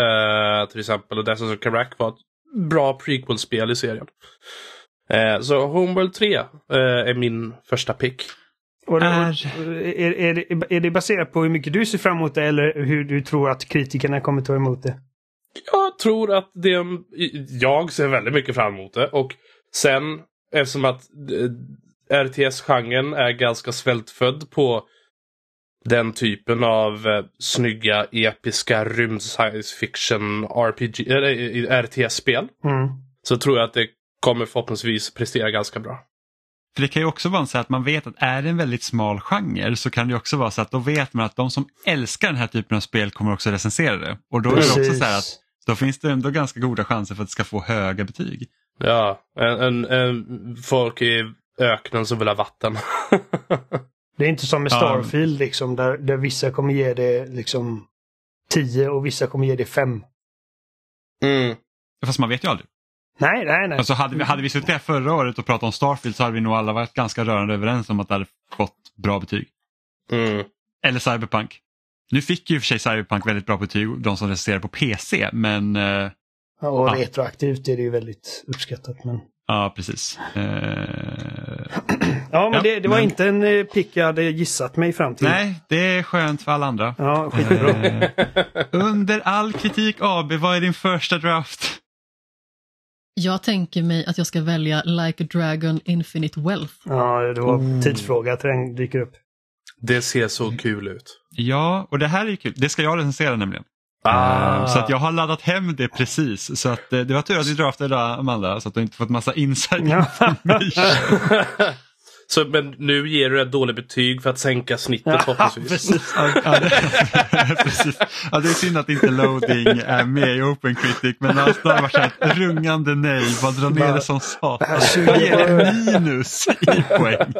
eh, till exempel. Och Deserts of Karak var ett bra prequel-spel i serien. Eh, så Homeworld 3 eh, är min första pick. Och det, Är- är, är, det, är det baserat på hur mycket du ser fram emot det eller hur du tror att kritikerna kommer ta emot det? Jag tror att det... Jag ser väldigt mycket fram emot det. Och sen, eftersom att eh, RTS-genren är ganska svältfödd på den typen av eh, snygga, episka rymd science fiction RPG, eller RTS-spel. Mm. Så tror jag att det kommer förhoppningsvis prestera ganska bra. För det kan ju också vara så att man vet att är det en väldigt smal genre så kan det också vara så att då vet man att de som älskar den här typen av spel kommer också recensera det. Och då är det också så här att då finns det ändå ganska goda chanser för att det ska få höga betyg. Ja, en, en, en, folk i öknen som vill ha vatten. Det är inte som med Ja. Starfield liksom där, där vissa kommer ge det liksom 10 och vissa kommer ge det 5. mm. Fast man vet ju aldrig. Nej, nej, nej. Alltså hade, vi, hade vi suttit här förra året och pratat om Starfield så hade vi nog alla varit ganska rörande överens om att det hade fått bra betyg. Mm. Eller Cyberpunk. Nu fick ju i och för sig Cyberpunk väldigt bra betyg, de som recenserar på PC, men eh, och ja. retroaktivt är det ju väldigt uppskattat. Men... ja precis. Eh, Ja, men Ja, det, det var men- inte en eh, pick jag hade gissat mig fram till. nej, det är skönt för alla andra. Ja, skitbra. Eh, under all kritik AB, vad är din första draft? Jag tänker mig att jag ska välja Like a Dragon Infinite Wealth. Ja, det var Oh. tidsfråga att den dyker upp. Det ser så kul ut. Ja, och det här är ju kul. Det ska jag recensera nämligen. Ah. Så att jag har laddat hem det precis. Så att eh, det var tur att vi draftade idag, Amanda, så att du inte fått massa inside information. Så, men nu ger du ett dåligt betyg för att sänka snittet förhoppningsvis. Ja, ja, det, precis. Ja, det är synd att inte loading är med i Open Critic men det har varit ett rungande nej, bara dra ner det som satan. Jag ger det minus i poäng.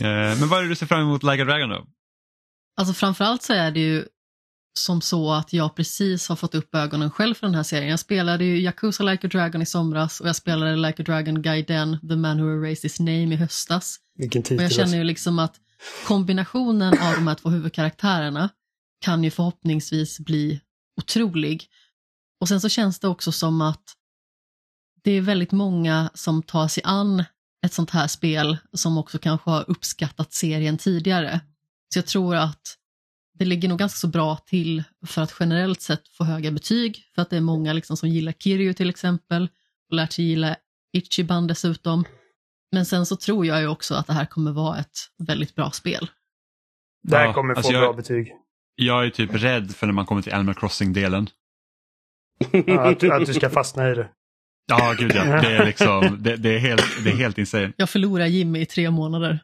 Eh, men vad är det du ser fram emot Like a Dragon då? Alltså framförallt så är det ju som så att jag precis har fått upp ögonen själv för den här serien. Jag spelade ju Yakuza Like a Dragon i somras och jag spelade Like a Dragon Gaiden, The Man Who Erased His Name i höstas. Vilken titel. Och jag känner ju liksom att kombinationen av de här två huvudkaraktärerna kan ju förhoppningsvis bli otrolig. Och sen så känns det också som att det är väldigt många som tar sig an ett sånt här spel som också kanske har uppskattat serien tidigare. Så jag tror att det ligger nog ganska så bra till för att generellt sett få höga betyg, för att det är många liksom som gillar Kiryu till exempel, och lärt sig gilla Ichiban dessutom. Men sen så tror jag ju också att det här kommer vara ett väldigt bra spel. Det här ja, kommer få alltså jag, bra betyg. Jag är typ rädd för när man kommer till Animal Crossing-delen. Ja, att, att, du ska fastna i det. Ja, gud ja. Det är, liksom, det, det är helt, det är helt insane. Jag förlorar Jimmy i tre månader.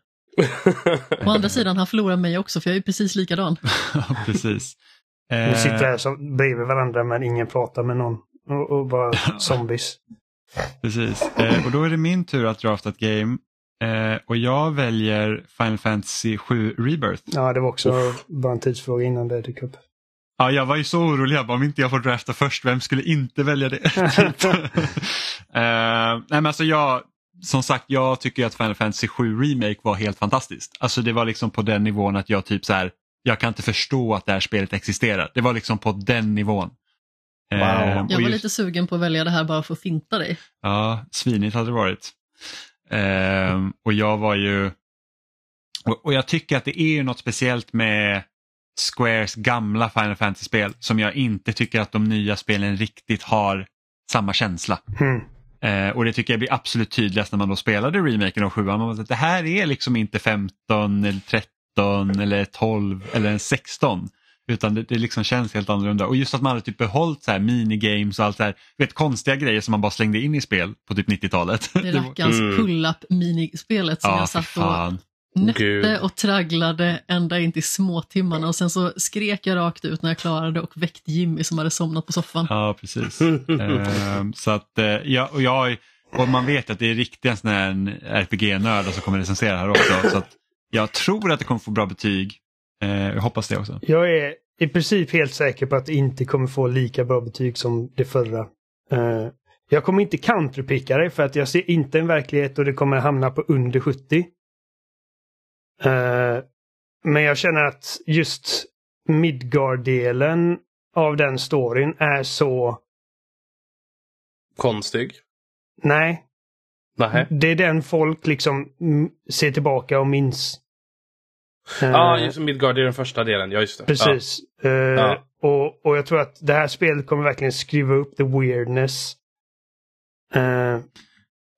Å andra sidan, han förlorar mig också för jag är precis likadan. precis. Vi sitter här som, bredvid varandra men ingen pratar med någon. Och, och bara zombies. precis. Eh, och då är det min tur att drafta ett game. Eh, och jag väljer Final Fantasy 7 Rebirth. Ja, det var också Uff. bara en tidsfråga innan det dök upp. Ja, jag var ju så orolig. Jag bara, om inte jag får drafta först, vem skulle inte välja det? uh, nej, men alltså jag, som sagt, jag tycker att Final Fantasy 7 Remake var helt fantastiskt. Alltså det var liksom på den nivån att jag typ så här, jag kan inte förstå att det här spelet existerar. Det var liksom på den nivån. Wow. Uh, jag var just... lite sugen på att välja det här bara för att finta dig. Ja, svinigt hade det varit. Uh, och jag var ju, och, och jag tycker att det är något speciellt med Squares gamla Final Fantasy-spel som jag inte tycker att de nya spelen riktigt har samma känsla. Mm. Eh, och det tycker jag blir absolut tydligast när man då spelade remaken av 7 Det här är liksom inte 15 eller 13 eller 12 eller 16. Utan det, det liksom känns helt annorlunda. Och just att man hade typ behållit så här minigames och allt så här, vet, konstiga grejer som man bara slängde in i spel på typ 90-talet. Det rackarns mm. pull-up minispelet som ja, jag satt och nötte och tragglade ända in till småtimmarna och sen så skrek jag rakt ut när jag klarade och väckte Jimmy som hade somnat på soffan. Ja, precis. ehm, så att, eh, ja, och, jag, och man vet att det är riktiga RPG-nördar som kommer recensera här också. Så att jag tror att det kommer få bra betyg. Ehm, jag hoppas det också. Jag är i princip helt säker på att det inte kommer få lika bra betyg som det förra. Ehm, jag kommer inte counterpicka det för att jag ser inte en verklighet och det kommer hamna på under 70. Uh, men jag känner att just Midgard-delen av den storyn är så... Konstig? Nej. Nej. Det är den folk liksom ser tillbaka och minns. Ja, uh, ah, just Midgard är den första delen. Ja, just det. Precis. Ja. Uh, ja. Och, och jag tror att det här spelet kommer verkligen skruva upp the weirdness. Uh,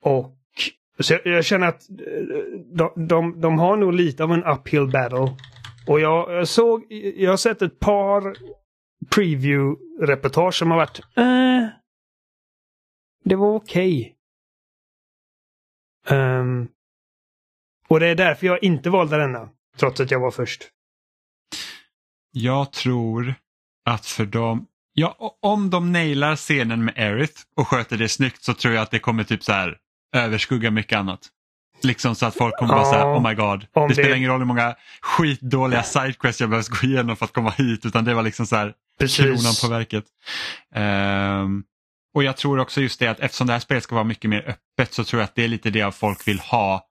och så jag, jag känner att eh, de, de, de, har nog lite av en uphill battle. Och jag, jag såg, jag har sett ett par preview-reportage som har varit eh, Det var okej. Okay. Um, och det är därför jag inte valde denna. Trots att jag var först. Jag tror att för dem, ja, om de nailar scenen med Erith och sköter det snyggt så tror jag att det kommer typ så här överskugga mycket annat. Liksom så att folk kommer ja, bara säga oh my god. Det, det spelar ingen roll hur många skitdåliga sidequests jag behöver gå igenom för att komma hit utan det var liksom så här kronan på verket. Um, och jag tror också just det att eftersom det här spelet ska vara mycket mer öppet så tror jag att det är lite det folk vill ha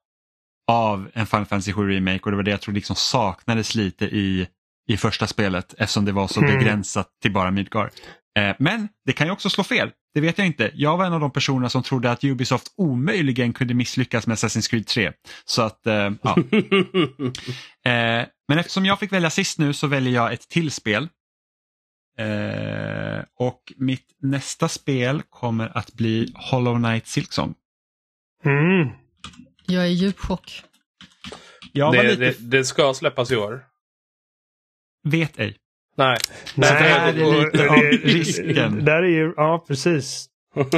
av en Final Fantasy 7 Remake och det var det jag tror liksom saknades lite i, i första spelet eftersom det var så mm. begränsat till bara Midgar. Eh, men det kan ju också slå fel. Det vet jag inte. Jag var en av de personerna som trodde att Ubisoft omöjligen kunde misslyckas med Assassin's Creed 3. Så att, eh, ja. eh, men eftersom jag fick välja sist nu så väljer jag ett till spel. Och mitt nästa spel kommer att bli Hollow Knight Silksong. Mm. Jag är i djup chock. Det, lite... det, det ska släppas i år. Vet ej. Nej. Nej, det är lite av risken. Där är ju, ja precis.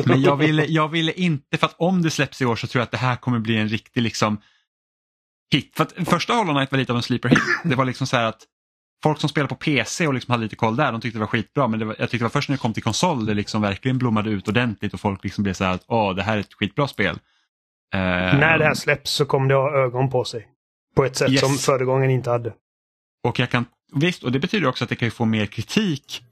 Men jag ville, jag ville inte, för att om det släpps i år så tror jag att det här kommer bli en riktig liksom hit. För att första Hollow Knight var lite av en sleeper hit. Det var liksom så här att folk som spelar på PC och liksom hade lite koll där, de tyckte det var skitbra. Men det var, jag tyckte det var först när det kom till konsol det liksom verkligen blommade ut ordentligt och folk liksom blev så här att åh, det här är ett skitbra spel. Uh, när det här släpps så kommer det ha ögon på sig. På ett sätt yes. som föregången inte hade. Och jag kan, visst, och det betyder också att det kan få mer kritik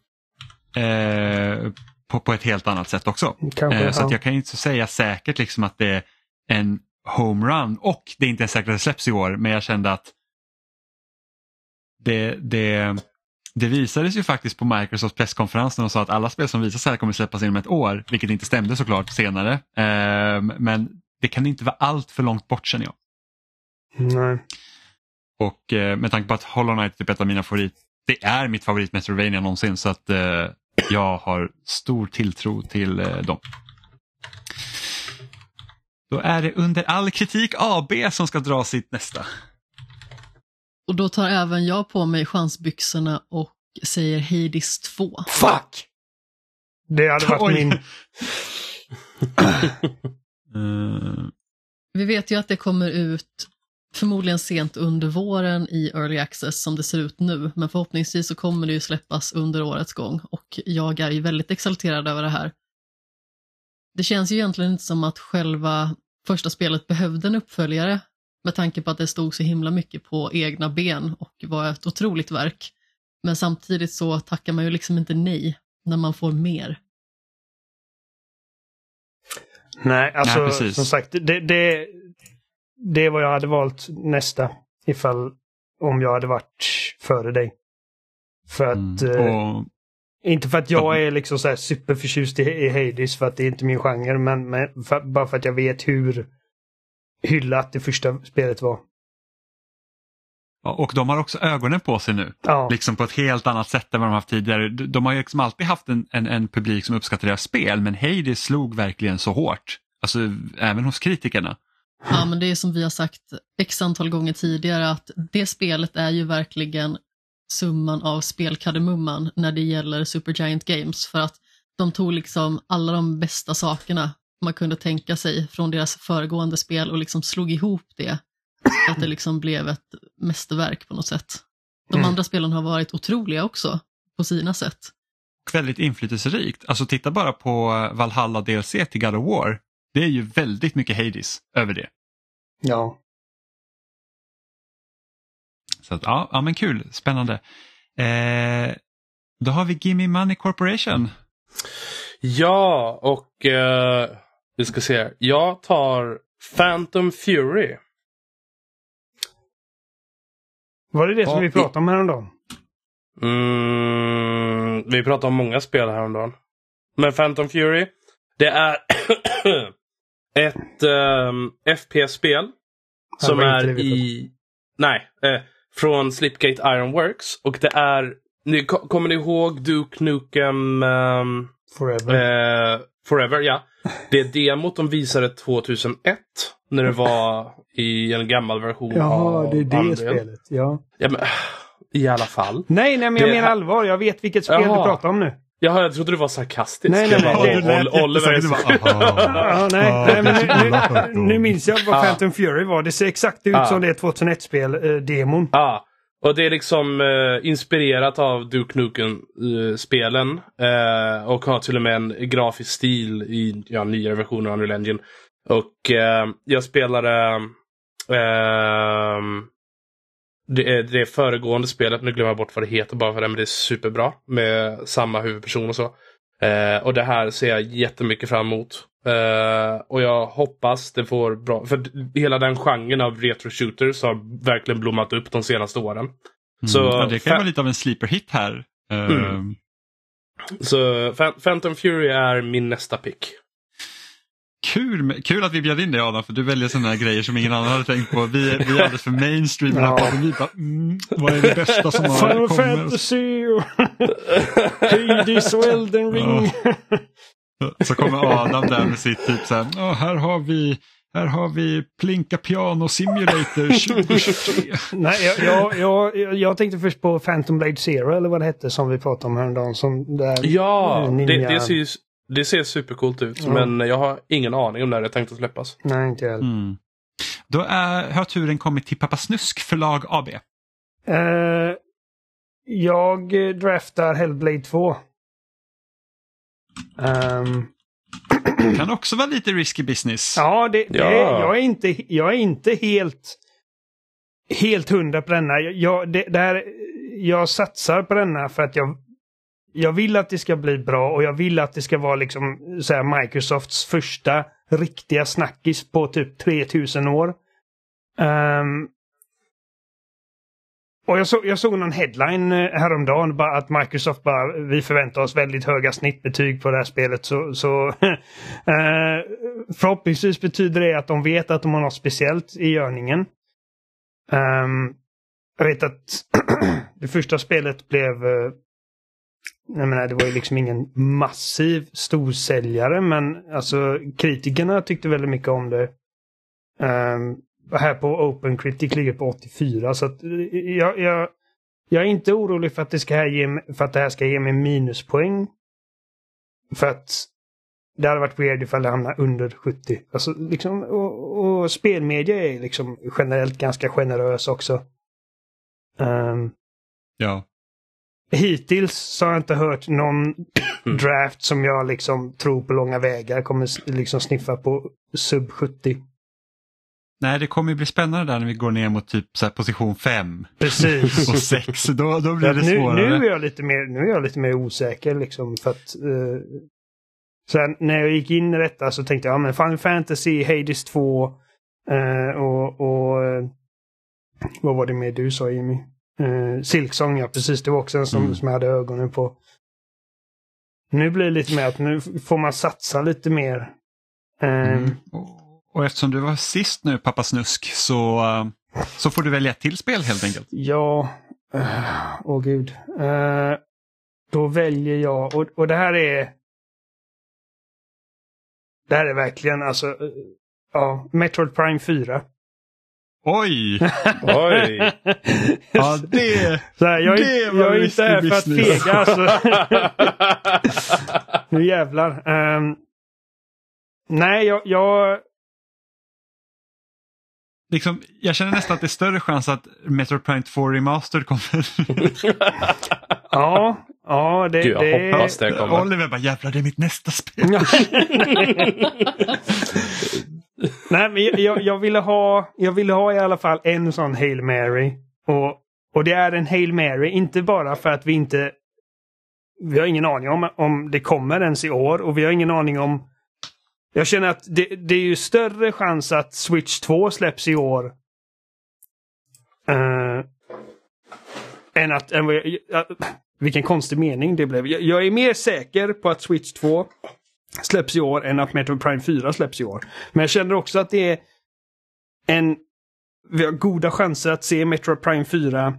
eh, på, på ett helt annat sätt också. Kanske, eh, så ja. jag kan inte säga säkert liksom att det är en homerun och det är inte ens säkert att det släpps i år men jag kände att det, det, det visades ju faktiskt på Microsofts presskonferens när de sa att alla spel som visas här kommer släppas inom ett år, vilket inte stämde såklart senare. Eh, men det kan inte vara allt för långt bort känner jag. Nej. Och eh, med tanke på att Hollow Knight är typ ett av mina favorit, det är mitt favorit Metroidvania någonsin så att eh, jag har stor tilltro till eh, dem. Då är det under all kritik AB som ska dra sitt nästa. Och då tar även jag på mig chansbyxorna och säger Hades 2. Fuck! Det hade varit Oj. min... uh... Vi vet ju att det kommer ut förmodligen sent under våren i Early Access som det ser ut nu, men förhoppningsvis så kommer det ju släppas under årets gång och jag är ju väldigt exalterad över det här. Det känns ju egentligen inte som att själva första spelet behövde en uppföljare med tanke på att det stod så himla mycket på egna ben och var ett otroligt verk. Men samtidigt så tackar man ju liksom inte nej när man får mer. Nej, alltså Nej, som sagt, det, det, det är vad jag hade valt nästa ifall om jag hade varit före dig. För att... Mm. Eh, och... Inte för att jag är liksom så här superförtjust i, i Hades för att det är inte min genre men, men för, bara för att jag vet hur hyllat det första spelet var. Och de har också ögonen på sig nu, ja. liksom på ett helt annat sätt än vad de haft tidigare. De har ju liksom alltid haft en, en, en publik som uppskattar deras spel men Hades slog verkligen så hårt. Alltså även hos kritikerna. Ja, men det är som vi har sagt x antal gånger tidigare att det spelet är ju verkligen summan av spelkardemumman när det gäller Supergiant Games för att de tog liksom alla de bästa sakerna man kunde tänka sig från deras föregående spel och liksom slog ihop det. Så att det liksom blev ett mästerverk på något sätt. De mm. andra spelen har varit otroliga också på sina sätt. Väldigt inflytelserikt. Alltså titta bara på Valhalla DLC till God of War. Det är ju väldigt mycket Hades över det. Ja. Så att, ja, ja, men kul, spännande. Eh, då har vi Gimme Money Corporation. Ja, och eh, vi ska se. Jag tar Phantom Fury. Var det det som vi pratade om häromdagen? Mm, vi pratade om många spel häromdagen. Men Phantom Fury, det är ett um, ehm, FPS-spel som är i... Nej, eh, från Slipgate Ironworks. Och det är... Ni, kommer ni ihåg Duke Nukem... Um, Forever. Eh, Forever, ja. Det demot de visade 2001. När det var i en gammal version Jaha, det är det Unreal. spelet. Ja. ja men, I alla fall. Nej, nej, men jag menar allvar. Jag vet vilket spel Jaha. du pratar om nu. Jaha, jag trodde du var sarkastisk. Nej, nej, nej. nej, nej Oliver är nej, nej, men nu, minns jag vad Phantom Fury var. Det ser exakt ut som det 2001-spel-demon. Ja, och det är liksom eh, inspirerat av Duke Nukem-spelen. Eh, och har till och med en grafisk stil i ja, nyare versioner av Unreal Engine. Och eh, jag spelade eh, det, det föregående spelet, nu glömmer jag bort vad det heter bara för det, men det är superbra. Med samma huvudperson och så. Eh, och det här ser jag jättemycket fram emot. Uh, och jag hoppas det får bra, för hela den genren av retro shooters har verkligen blommat upp de senaste åren. Mm. Så, ja, det kan vara lite av en sleeper hit här. Mm. Så Phantom Fury är min nästa pick. Kul, kul att vi bjöd in dig Adam, för du väljer sådana här grejer som ingen annan hade tänkt på. Vi, är, vi är alldeles för mainstream ja. Vi bara, mm, vad är det bästa som har Final kommit? Final Fantasy och Hades och Elden Ring. Ja. Så kommer Adam där med sitt typ så här, oh, här har vi här har vi Plinka Piano Simulator 2023. Nej, jag, jag, jag, jag, tänkte först på Phantom Blade Zero eller vad det hette som vi pratade om häromdagen. Som där ja, det, det, ser, det ser supercoolt ut. Mm. Men jag har ingen aning om när det är tänkt att släppas. Nej, inte jag mm. Då är, har turen kommit till Pappa Snusk förlag AB. Uh, jag draftar Hellblade 2. Um, kan också vara lite risky business. Ja, det, det, ja. Jag, är inte, jag är inte helt, helt hundra på denna. Jag, det, det här, jag satsar på denna för att jag, jag vill att det ska bli bra och jag vill att det ska vara liksom så här, Microsofts första riktiga snackis på typ 3000 år. Um, och jag, så, jag såg någon headline eh, häromdagen bara att Microsoft bara, vi förväntar oss väldigt höga snittbetyg på det här spelet. Så, så eh, förhoppningsvis betyder det att de vet att de har något speciellt i görningen. Um, jag vet att det första spelet blev uh, jag menar, det var ju liksom ingen massiv storsäljare men alltså kritikerna tyckte väldigt mycket om det. Um, här på Open Critic ligger på 84 så att eh, jag, jag, jag är inte orolig för att, det ska ge, för att det här ska ge mig minuspoäng. För att det hade varit weird ifall det hamnar under 70. Alltså, liksom, och, och spelmedia är liksom generellt ganska generös också. Um, ja. Hittills så har jag inte hört någon draft som jag liksom tror på långa vägar kommer liksom sniffa på sub 70. Nej, det kommer bli spännande där när vi går ner mot typ så position 5 Precis. och 6. Då, då blir det nu, svårare. Nu är, jag lite mer, nu är jag lite mer osäker liksom för att uh, Sen när jag gick in i detta så tänkte jag, ja men Final Fantasy, Hades 2 uh, eh, och, och uh, vad var det mer du sa Jimmy? Uh, Silksong, ja precis. Det var också en som, mm. som jag hade ögonen på. Nu blir det lite mer att nu får man satsa lite mer. Mm. Och eftersom du var sist nu, pappa Snusk, så, så får du välja ett till spel helt enkelt. Ja, åh uh, oh, gud. Uh, då väljer jag, och, och det här är... Det här är verkligen alltså, uh, ja, Metroid Prime 4. Oj! Oj! ja, det, så här, jag, det var Jag är inte här för att fega alltså. nu jävlar. Um, nej, jag, jag, liksom, jag känner nästan att det är större chans att Metroid Prime 2 Remastered kommer. ja, ja det, Gud, jag hoppas det kommer. Oliver bara jävlar det är mitt nästa spel. Nej, men jag, jag, ville ha, jag ville ha i alla fall en sån Hail Mary. Och, och det är en Hail Mary, inte bara för att vi inte... Vi har ingen aning om, om det kommer ens i år och vi har ingen aning om jag känner att det, det är ju större chans att Switch 2 släpps i år. Uh, än att... Än uh, vilken konstig mening det blev. Jag, jag, är mer säker på att Switch 2 släpps i år än att Metroid Prime 4 släpps i år. Men jag känner också att det är en... Vi har goda chanser att se Metroid Prime 4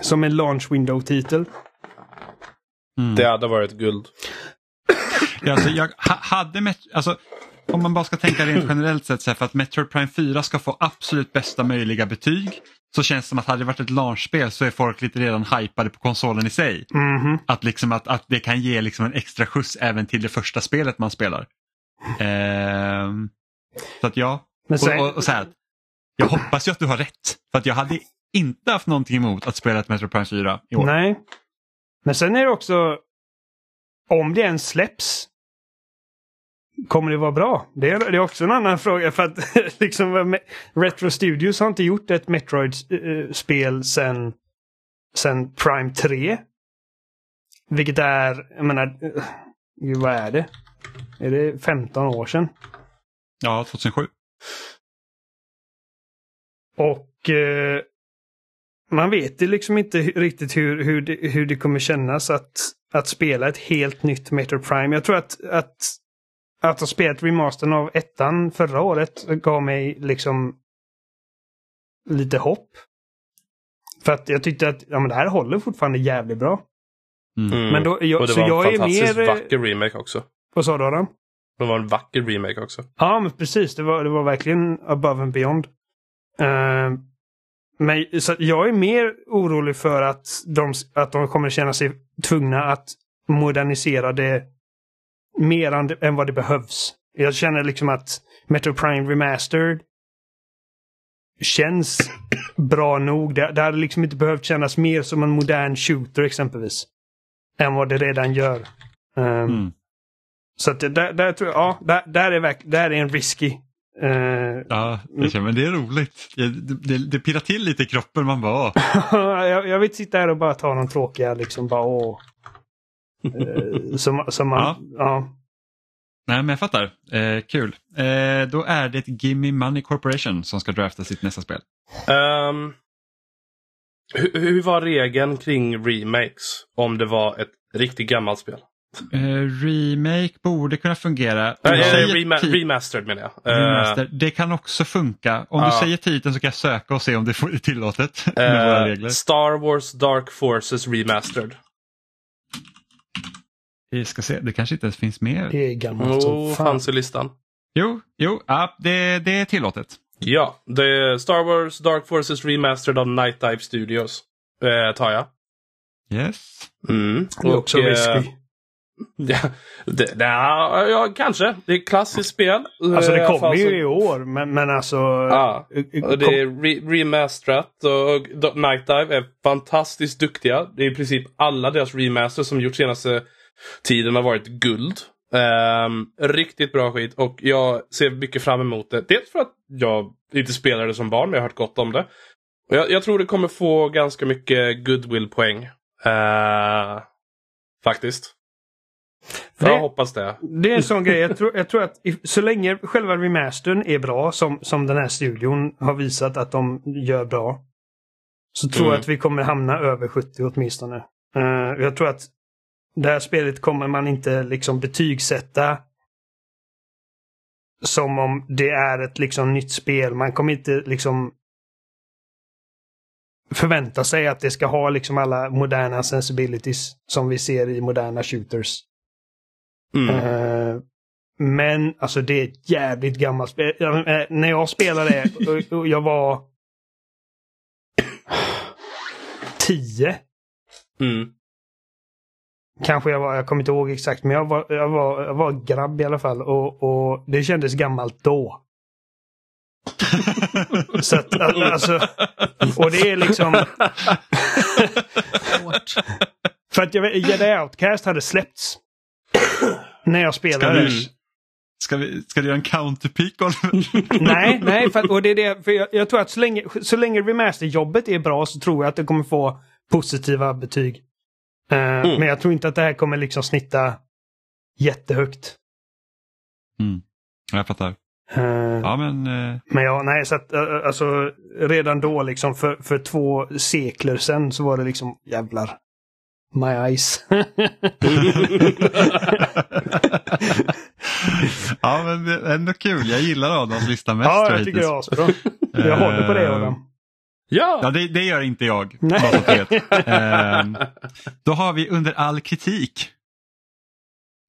som en launch window-titel. Mm. Det hade varit guld. Ja, alltså, jag hade met alltså, om man bara ska tänka rent generellt sett så här, för att Metroid Prime 4 ska få absolut bästa möjliga betyg så känns det som att hade det varit ett launchspel så är folk lite redan hypade på konsolen i sig. Mm. Att, liksom att, att det kan ge liksom en extra skjuts även till det första spelet man spelar. Ehm, så att ja, sen... och, och, och, så här, jag hoppas ju att du har rätt. För att jag hade inte haft någonting emot att spela ett Metroid Prime 4 i år. Nej. Men sen är det också om det ens släpps, kommer det vara bra? Det är, det är också en annan fråga för att liksom, Retro Studios har inte gjort ett Metroid-spel sen, sen Prime 3. Vilket är, jag menar, gud vad är det? Är det 15 år sedan? Ja, 2007. Och eh, man vet ju liksom inte riktigt hur, hur, det, hur det kommer kännas att att spela ett helt nytt Metro Prime. Jag tror att, att, att ha spelat remastern av ettan förra året gav mig liksom lite hopp. För att jag tyckte att ja, men det här håller fortfarande jävligt bra. Mm. Men då, jag, och det så var jag en fantastiskt mer... vacker remake också. Vad sa du Adam? Det var en vacker remake också. Ja, men precis. Det var, det var verkligen above and beyond. Uh, men så jag är mer orolig för att de, att de kommer känna sig tvungna att modernisera det mer än vad det behövs. Jag känner liksom att Metro Prime Remastered känns bra nog. Det, det hade liksom inte behövt kännas mer som en modern shooter exempelvis. Än vad det redan gör. Um, mm. Så att där, där tror jag, ja, där, där, är, där är en risky. Uh, ja, det, men det är roligt. Det, det, det pirrar till lite i kroppen man bara jag, jag vill sitta här och bara ta någon tråkiga liksom bara åh. Uh, som, som man, ja. ja. Nej men jag fattar. Eh, kul. Eh, då är det Gimme Money Corporation som ska drafta sitt nästa spel. Um, hur, hur, var regeln kring remakes om det var ett riktigt gammalt spel? Uh, remake borde kunna fungera. Uh, uh, rema remastered menar jag. Uh, remastered. Det kan också funka. Om du säger titeln så kan jag söka och se om det är tillåtet med våra regler. Star Wars Dark Forces Remastered. Vi ska se, det kanske inte ens finns mer. Det är gammalt som fan. fanns i listan. Jo, jo ja, det, det är tillåtet. Ja, det är Star Wars Dark Forces Remastered av Night Dive Studios. Eh, tar jag. Yes. Mm. Det är också risky. Ja, det, ja, ja, kanske. Det är ett klassiskt spel. Alltså det kommer ju i år, men, men alltså... Ja, och det är re remasterat och Night Dive är fantastiskt duktiga. Det är i princip alla deras remasters som gjort senaste tiden har varit guld. Um, riktigt bra skit och jag ser mycket fram emot det. Dels för att jag inte spelade som barn men jag har hört gott om det. Jag, jag tror det kommer få ganska mycket goodwill-poäng. Uh, faktiskt. Det, jag hoppas det. Det är en sån grej. Jag tror, jag tror att så länge själva remastern är bra som, som den här studion har visat att de gör bra. Så tror mm. jag att vi kommer hamna över 70 åtminstone. Uh, jag tror att det här spelet kommer man inte liksom betygsätta som om det är ett liksom nytt spel. Man kommer inte liksom förvänta sig att det ska ha liksom alla moderna sensibilities som vi ser i moderna shooters. Mm. Uh, men alltså det är ett jävligt gammalt spel. Uh, när jag spelade och, och jag var tio. Mm. Kanske jag var, jag kommer inte ihåg exakt, men jag var, jag var, jag var grabb i alla fall och, och det kändes gammalt då. Så att, alltså, och det är liksom... för att jag vet, Jedi Outcast hade släppts. när jag spelade. Ska, ska, vi, ska du göra en counterpeak? nej, nej, för, och det är det, för jag, jag tror att så länge, så länge remasterjobbet är bra så tror jag att det kommer få positiva betyg. Uh, mm. Men jag tror inte att det här kommer liksom snitta jättehögt. Mm. Jag fattar. Uh, ja men... Uh... Men ja, nej så att uh, alltså redan då liksom för, för två sekler sedan så var det liksom jävlar. My eyes. ja men det är ändå kul. Jag gillar Adams lista mest. Ja, jag tycker det är asbra. Jag håller på det Adam. Ja, ja det, det gör inte jag. ehm, då har vi under all kritik.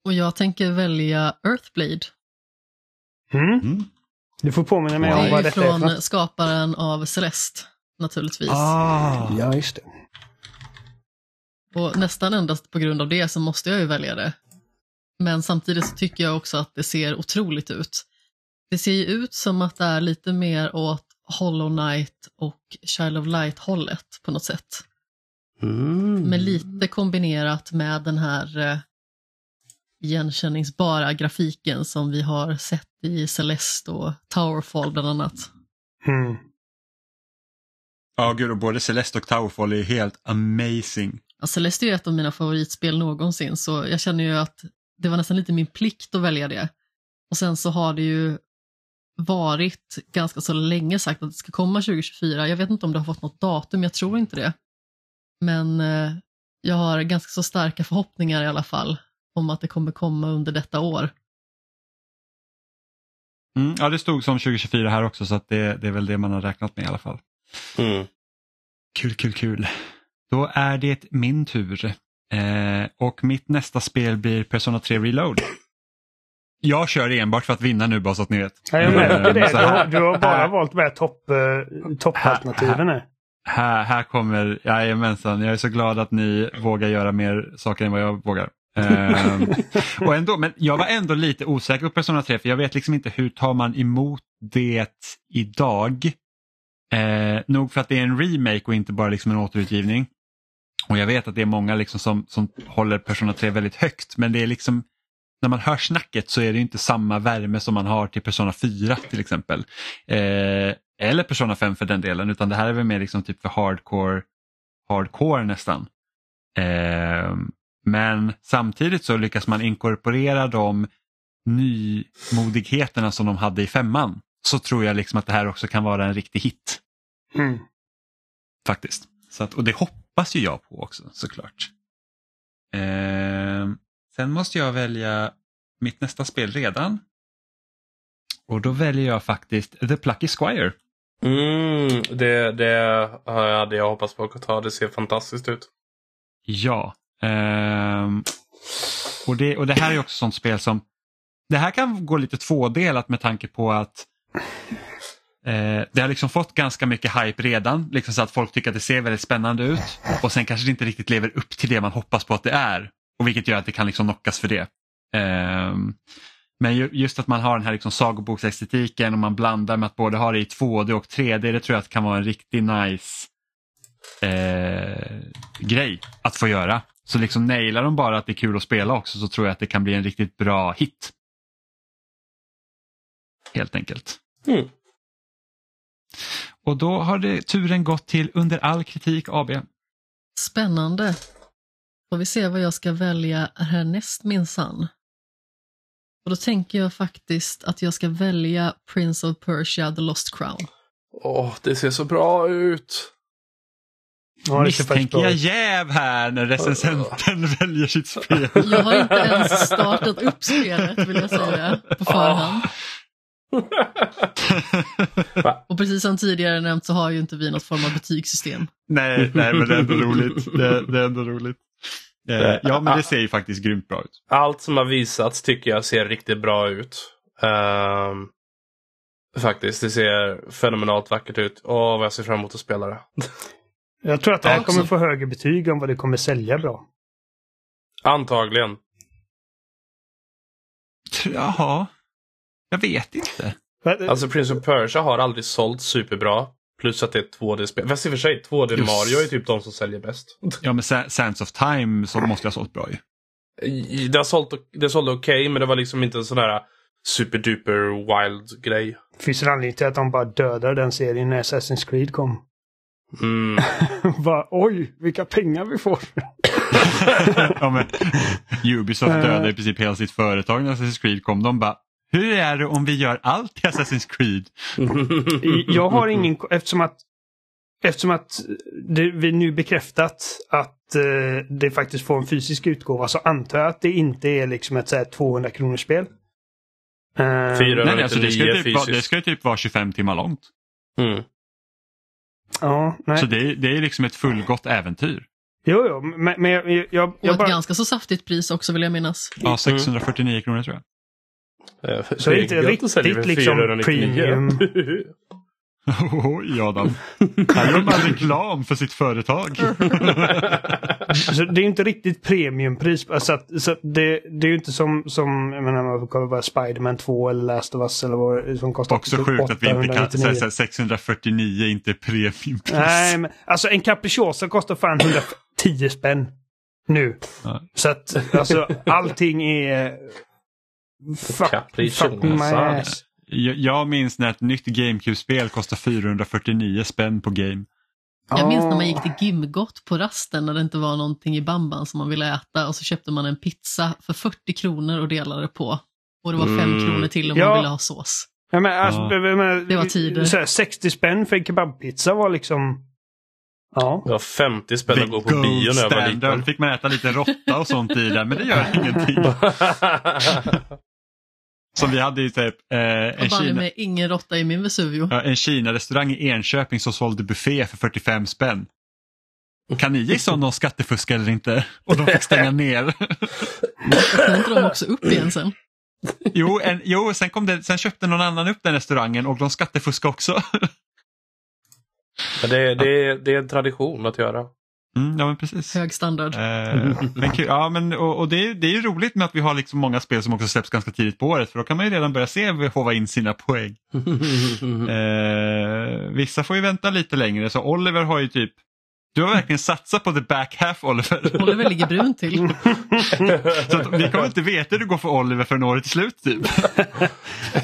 Och jag tänker välja Earthblade. Mm. Mm. Du får påminna mig om vad detta är. Det är från skaparen av Celeste, naturligtvis. Ah. Ja, just det. Och nästan endast på grund av det så måste jag ju välja det. Men samtidigt så tycker jag också att det ser otroligt ut. Det ser ju ut som att det är lite mer åt Hollow Knight och Child of Light-hållet på något sätt. Mm. Men lite kombinerat med den här eh, igenkänningsbara grafiken som vi har sett i Celeste och Towerfall bland annat. Mm. Ja, gud, och både Celeste och Towerfall är helt amazing. Ja, Celeste är ett av mina favoritspel någonsin, så jag känner ju att det var nästan lite min plikt att välja det. Och sen så har det ju varit ganska så länge sagt att det ska komma 2024. Jag vet inte om det har fått något datum, jag tror inte det. Men eh, jag har ganska så starka förhoppningar i alla fall om att det kommer komma under detta år. Mm, ja, det stod som 2024 här också så att det, det är väl det man har räknat med i alla fall. Mm. Kul, kul, kul. Då är det min tur. Eh, och mitt nästa spel blir Persona 3 Reload. Jag kör enbart för att vinna nu bara så att ni vet. Ja, jag märker det. Du har, du har bara valt med topp, uh, toppalternativen här, här, här kommer, jajamensan, jag är så glad att ni vågar göra mer saker än vad jag vågar. um, och ändå, men jag var ändå lite osäker på Persona 3 för jag vet liksom inte hur tar man emot det idag. Eh, nog för att det är en remake och inte bara liksom en återutgivning. Och jag vet att det är många liksom som, som håller Persona 3 väldigt högt men det är liksom när man hör snacket så är det inte samma värme som man har till Persona 4 till exempel. Eh, eller Persona 5 för den delen utan det här är väl mer liksom typ för hardcore, hardcore nästan. Eh, men samtidigt så lyckas man inkorporera de nymodigheterna som de hade i femman. Så tror jag liksom att det här också kan vara en riktig hit. Mm. Faktiskt. Så att, och det hoppas ju jag på också såklart. Eh, sen måste jag välja mitt nästa spel redan. Och då väljer jag faktiskt The Plucky Squire. Mm, det, det hade jag hoppats på att ta. Det ser fantastiskt ut. Ja. Ehm, och, det, och det här är också sånt spel som det här kan gå lite tvådelat med tanke på att eh, det har liksom fått ganska mycket hype redan, liksom så att folk tycker att det ser väldigt spännande ut och sen kanske det inte riktigt lever upp till det man hoppas på att det är. Och Vilket gör att det kan liksom knockas för det. Eh, men just att man har den här liksom sagoboksestetiken och man blandar med att både ha det i 2D och 3D, det tror jag att kan vara en riktigt nice eh, grej att få göra. Så liksom nailar de bara att det är kul att spela också så tror jag att det kan bli en riktigt bra hit. Helt enkelt. Mm. Och då har det turen gått till Under all kritik AB. Spännande. Får vi se vad jag ska välja härnäst minsann. Och då tänker jag faktiskt att jag ska välja Prince of Persia, The Lost Crown. Åh, det ser så bra ut. Ja, Misstänker jag jäv här när recensenten väljer sitt spel. Jag har inte ens startat upp spelet vill jag säga på förhand. Va? Och precis som tidigare nämnt så har ju inte vi något form av betygssystem. nej, nej, men det är ändå roligt. Det, det är ändå roligt. Eh, ja, men det ser ju faktiskt grymt bra ut. Allt som har visats tycker jag ser riktigt bra ut. Ehm, faktiskt, det ser fenomenalt vackert ut. Åh, vad jag ser fram emot att spela det. Jag tror att det här kommer få högre betyg än vad det kommer sälja bra. Antagligen. Jaha, jag vet inte. Alltså Prince of Persia har aldrig sålt superbra. Plus att det är ett 2D-spel. Fast i och för sig, 2D Just. Mario är typ de som säljer bäst. Ja, men Sa- Sands of Time så måste jag ha sålt bra ju. Det har sålt, det sålde okej, men det var liksom inte en sån här superduper wild grej. Finns det anledning till att de bara dödade den serien när Assassin's Creed kom? Mm. bara, oj, vilka pengar vi får. ja, men, Ubisoft dödade i princip hela sitt företag när Assassin's Creed kom. De bara, hur är det om vi gör allt i Assassin's Creed? Jag har ingen, eftersom att Eftersom att det, vi nu bekräftat att eh, det faktiskt får en fysisk utgåva så antar jag att det inte är liksom ett så här 200 kronors spel. 400. Nej, nej, alltså det, ska ju typ, vara- det ska ju typ vara 25 timmar långt. Mm. Ja, nej. Så det, är- det är liksom ett fullgott äventyr. Jo, jo, men, men jag, jag, jag, Och jag ett bara... ganska så saftigt pris också vill jag minnas. Ja, 649 kronor tror jag. Eh, Så det är inte riktigt liksom 499. premium. Oj Adam. Han gör bara reklam för sitt företag. Så det är inte riktigt premiumpris. Alltså att, så att det, det är ju inte som, som jag menar, man kommer vara Spiderman 2 eller Last of Us eller vad som kostar. Också sjukt att vi inte kan 899. säga 649 inte premiumpris. Nej, men alltså en Capricciosa kostar fan 110 spänn. Nu. Ja. Så att alltså allting är... Fuck, fuck my ass. Jag, jag minns när ett nytt GameCube-spel kostar 449 spänn på Game. Jag minns när man Ah. gick till Gimgot på rasten när det inte var någonting i bamban som man ville äta och så köpte man en pizza för 40 kronor och delade på. Och det var 5 Mm. kronor till om Ja. man ville ha sås. Ja, men, alltså, Ja. menar, Det var tider. Så här, 60 spänn för en kebabpizza var liksom... Ja. Det var 50 spänn The att gå på bio när jag var liten. Fick man äta lite råtta och sånt i där, men det gör ingenting. Som vi hade i typ eh, en, Och Kina, med ingen råtta i min Vesuvio. ja, en Kina-restaurang i Enköping som sålde buffé för 45 spänn. Kan ni gissa om de skattefuskade eller inte? Och de fick stänga ner. Öppnade inte de också upp igen sen? Jo, en, jo sen, kom det, sen köpte någon annan upp den restaurangen och de skattefuskade också. Men det, det, det är en tradition att göra. Mm, ja men precis. Hög standard. Eh, men kul, ja, men, och, och det, är, det är ju roligt med att vi har liksom många spel som också släpps ganska tidigt på året för då kan man ju redan börja se hova in sina poäng. Eh, vissa får ju vänta lite längre så Oliver har ju typ du har verkligen satsat på the back half Oliver. Oliver ligger brun till. så att, vi kommer inte veta hur det går för Oliver förrän året är slut typ.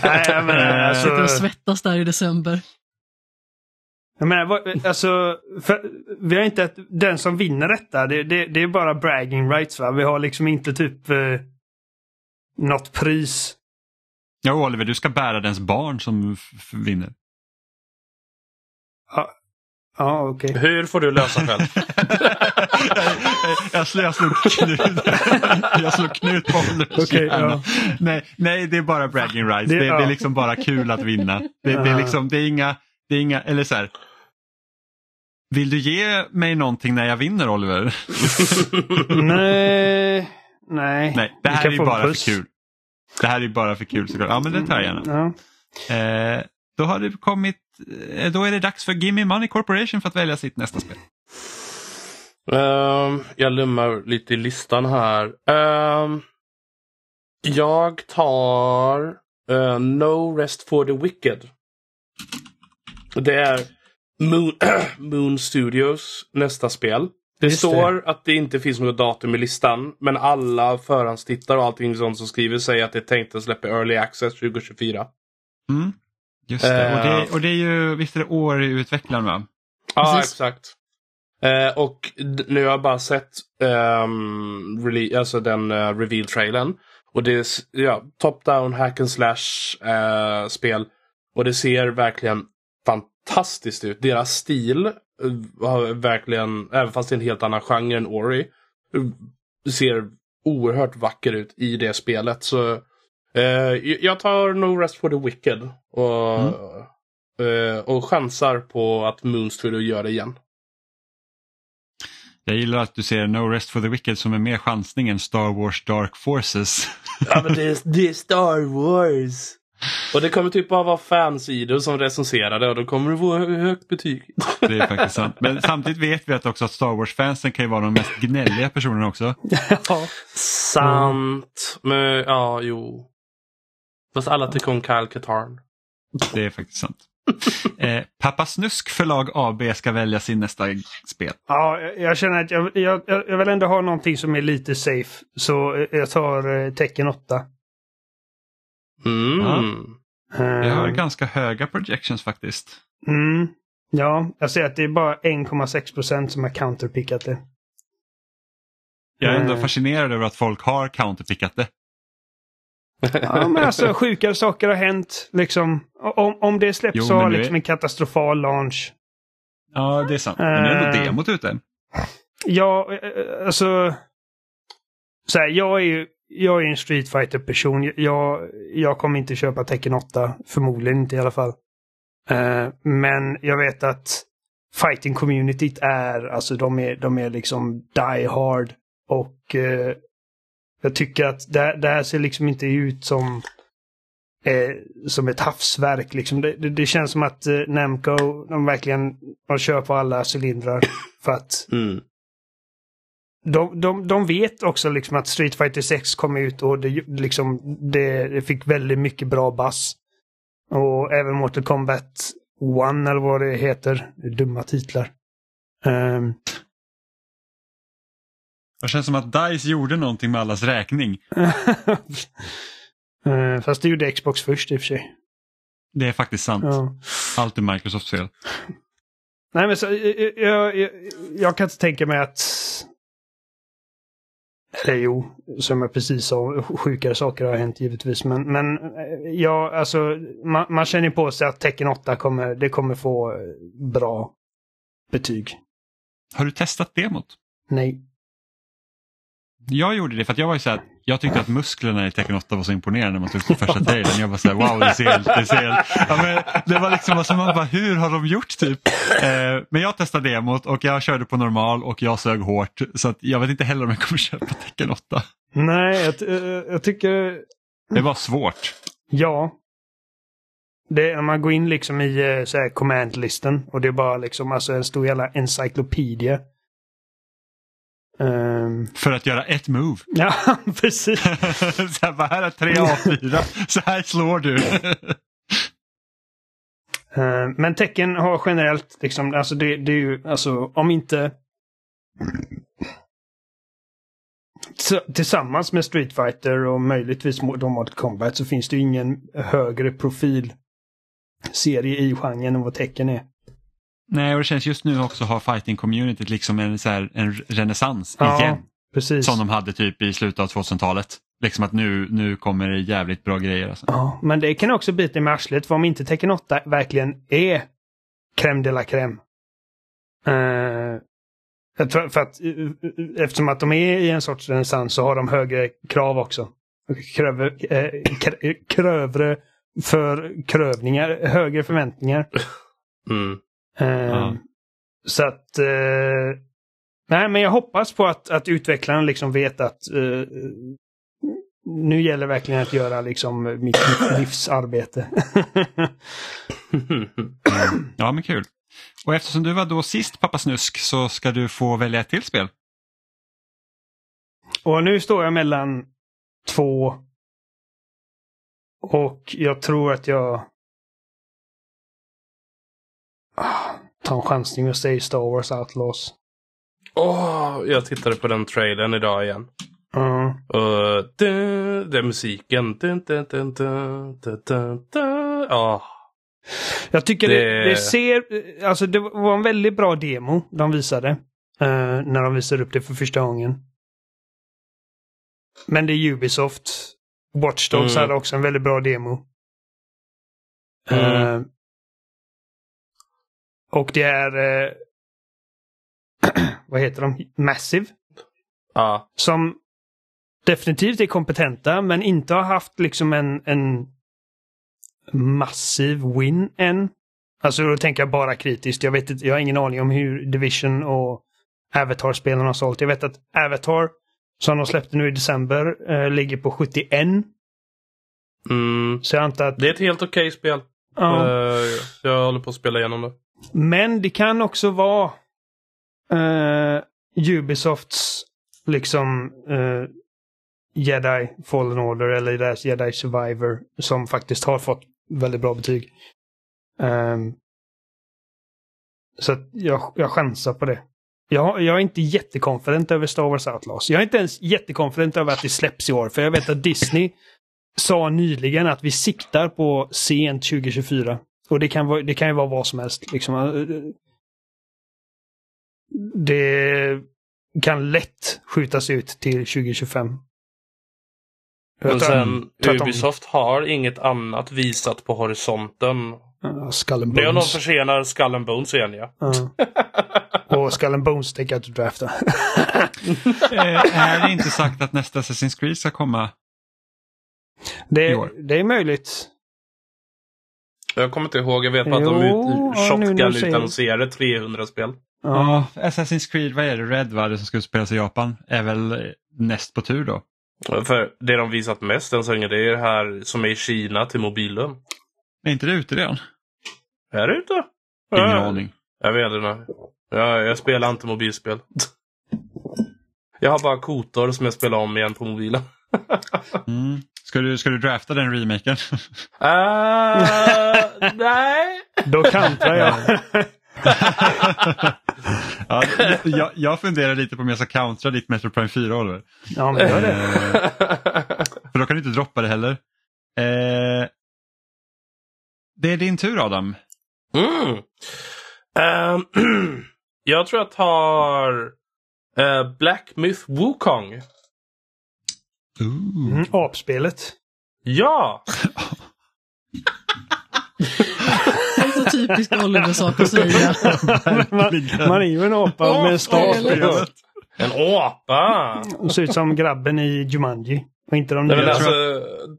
Nej, jag menar, alltså, Sitter och svettas där i december. Jag menar, vad- alltså, för, vi har inte ett, den som vinner detta, det, det, det är bara bragging rights va? Vi har liksom inte typ eh, något pris. Ja Oliver, du ska bära dens barn som vinner. Ja, ja okej. Hur får du lösa själv? jag, slog, jag slog knut, jag slog knut på Okej, hjärna. ja. nej, nej, det är bara bragging rights. Det- Det, det, ja. är liksom bara kul att vinna. Det, det, är liksom, det är inga, det är inga, eller så här. Vill du ge mig någonting när jag vinner Oliver? Nej, nej. Nej, det här är ju bara puss. för kul. Det här är bara för kul såklart. Ja men det tar jag gärna. Ja. Eh, då har det kommit, eh, då är det dags för Gimme Money Corporation för att välja sitt nästa spel. Ehm, jag lummar lite i listan här. Ehm, jag tar eh, No Rest for the Wicked. Det är Moon, Moon Studios nästa spel. Det Just det. står att det inte finns något datum i listan. Men alla förhandstittare och allting sånt som skriver säger att det är tänkt att släppa Early Access 2024. Mm. Just det. Och, Eh. det, och det är ju, visst är det år i utvecklaren va? Ja, exakt. Eh, och nu har jag bara sett um, rele- alltså den uh, reveal-trailern. Och det är ja, top-down hack and slash eh, spel. Och det ser verkligen fantastiskt ut. Deras stil eh, har verkligen, även fast det är en helt annan genre än Ori, ser oerhört vacker ut i det spelet. Så eh, jag tar No Rest for the Wicked. Och, eh, och chansar på att Moon Studio gör det igen. Jag gillar att du ser No Rest for the Wicked som är mer chansning än Star Wars Dark Forces. Ja men det är, det är Star Wars. Och det kommer typ bara vara fansidor som recenserar det och då kommer det vara hö- högt betyg. Det är faktiskt sant. Men samtidigt vet vi att också att Star Wars-fansen kan ju vara de mest gnälliga personerna också. Ja. Sant. Men ja, jo. Fast alla tycker om Kyle Katarn. Det är faktiskt sant. Eh, Pappa Snusk förlag AB ska välja sin nästa spel. Ja, jag- känner att jag, jag, jag jag vill ändå ha någonting som är lite safe. Så eh, jag tar eh, tecken 8. Mm. Ja. Eh, Vi har ganska höga projections faktiskt. mm, ja, jag ser att det är bara 1,6 procent som har counterpickat det. Jag är ändå Eh. fascinerad över att folk har counterpickat det. Ja, men alltså sjukare saker har hänt. Liksom, om, om det släpps Jo, så har nu är- liksom en katastrofal launch. Ja, det är sant. Men det är ändå Eh. demot ute. Ja, alltså... Så här, jag är ju jag är en Street fighter person jag, jag kommer inte köpa Tekken 8. Förmodligen inte i alla fall. Uh, men jag vet att fighting communityt är, alltså de är, de är liksom die hard. Och uh, jag tycker att det, det här ser liksom inte ut som eh, som ett havsverk. Liksom. Det, det, det känns som att eh, Namco, de verkligen de kör på alla cylindrar. För att Mm de, de, de vet också liksom att Street Fighter 6 kom ut och det, liksom, det, det fick väldigt mycket bra bass. Och även Mortal Kombat 1 eller vad det heter. Dumma titlar. Ehm, Det känns som att DICE gjorde någonting med allas räkning. eh, fast det gjorde Xbox först i och för sig. Det är faktiskt sant. Ja. Allt är Microsofts fel. Nej men så, jag, jag, jag kan inte tänka mig att... Eller jo, som jag precis sa, sjukare saker har hänt givetvis. Men, men eh, ja, alltså man, man känner på sig att Tekken 8 kommer, det kommer få eh, bra betyg. Har du testat demot? Nej. Jag gjorde det för att jag var ju så här, jag tyckte att musklerna i Tekken 8 var så imponerande när man såg på första trailern. Jag var så här, wow det ser helt, det ser helt. Ja, men det var liksom som man bara, hur har de gjort typ? Eh, men jag testade demot och jag körde på normal och jag sög hårt. Så att jag vet inte heller om jag kommer köpa Tekken 8. Nej, jag, eh, jag tycker... Det var svårt. Ja. Det, man går in liksom i eh, så här command-listen och det är bara liksom alltså en stor jävla encyklopedia. Um, För att göra ett move. ja, precis. så här, bara, här är tre A4, så här slår du. Uh, men tecken har generellt, liksom, alltså det, det är ju, alltså om inte tillsammans med Street Fighter och möjligtvis Mortal Kombat så finns det ingen högre profil serie i genren än vad tecken är. Nej, och det känns just nu också har fighting-communityt liksom en, så här, en renässans Ja, igen. precis. Som de hade typ i slutet av 2000-talet. Liksom att nu, nu kommer det jävligt bra grejer. Alltså. Ja, men det kan också bita med arslet för om inte Tekken 8 verkligen är crème de la crème. Uh, jag tror, för att, uh, eftersom att de är i en sorts renässans så har de högre krav också. Kröver, uh, kr krövre för krövningar, högre förväntningar. Mm. Uh, Så att... Uh, nej, men jag hoppas på att, att utvecklaren liksom vet att uh, nu gäller verkligen att göra liksom mitt livsarbete. ja, men kul. Och eftersom du var då sist pappa Snusk så ska du få välja ett till spel. Och nu står jag mellan två. Och jag tror att jag ta en chansning och säga Star Wars Outlaws. Åh, oh, jag tittade på den trailern idag igen. Mm. Och det, det är musiken. Dun, dun. Oh. Jag tycker det... Det, ser, alltså det var en väldigt bra demo de visade. Uh, när de visade upp det för första gången. Men det är Ubisoft. Watch Dogs mm. hade också en väldigt bra demo. Mm. Uh, och det är... Eh, vad heter de? Massive. Ja. Som definitivt är kompetenta men inte har haft liksom en, en massiv win än. Alltså då tänker jag bara kritiskt. Jag, vet jag har ingen aning om hur Division och Avatar-spelarna har sålt. Jag vet att Avatar, som de släppte nu i december, eh, ligger på 71. Mm. Så jag antar att... Det är ett helt okej spel. Ja. Uh, jag håller på att spela igenom det. Men det kan också vara uh, Ubisofts liksom uh, Jedi Fallen Order eller deras Jedi Survivor som faktiskt har fått väldigt bra betyg. Um, så att jag, jag chansar på det. Jag, jag är inte jättekonfident över Star Wars Outlaws. Jag är inte ens jättekonfident över att det släpps i år. För jag vet att Disney sa nyligen att vi siktar på sent 2024. Och det kan, vara, det kan ju vara vad som helst. Liksom. Det kan lätt skjutas ut till 2025. Men sen Ubisoft har inget annat visat på horisonten. Uh, Skull and Bones. Det är någon försenar Skull and Bones igen ja. Uh. Och Skull and Bones tänker jag inte drafta. Eh, är det inte sagt att nästa Assassin's Creed ska komma det, är, det är möjligt. Jag kommer inte ihåg. Jag vet bara att de ut, Shotgun utannonserade 300 spel. Ja, Assassin's Creed, vad är det? Red var det som skulle spelas i Japan. Är väl näst på tur då? För det de visat mest än så länge det är det här som är i Kina till mobilen. Är inte det ute redan? Är det ute? Ingen ja, aning. Jag vet inte. Jag, jag spelar inte mobilspel. jag har bara kotor som jag spelar om igen på mobilen. mm. Ska du, ska du drafta den remaken? uh, nej. Då kantrar jag. ja, jag, jag funderar lite på om jag ska countera ditt Metro Prime 4 Oliver. Ja, men gör det. För då kan du inte droppa det heller. Eh, det är din tur Adam. Mm. Um, jag tror jag tar uh, Black Myth Wukong. Mm, apspelet. Ja! det är så typiskt Oliver sak att säga. man, man är ju en apa med en stav. En apa! Ser ut som grabben i Jumanji. Och inte de Nej, alltså,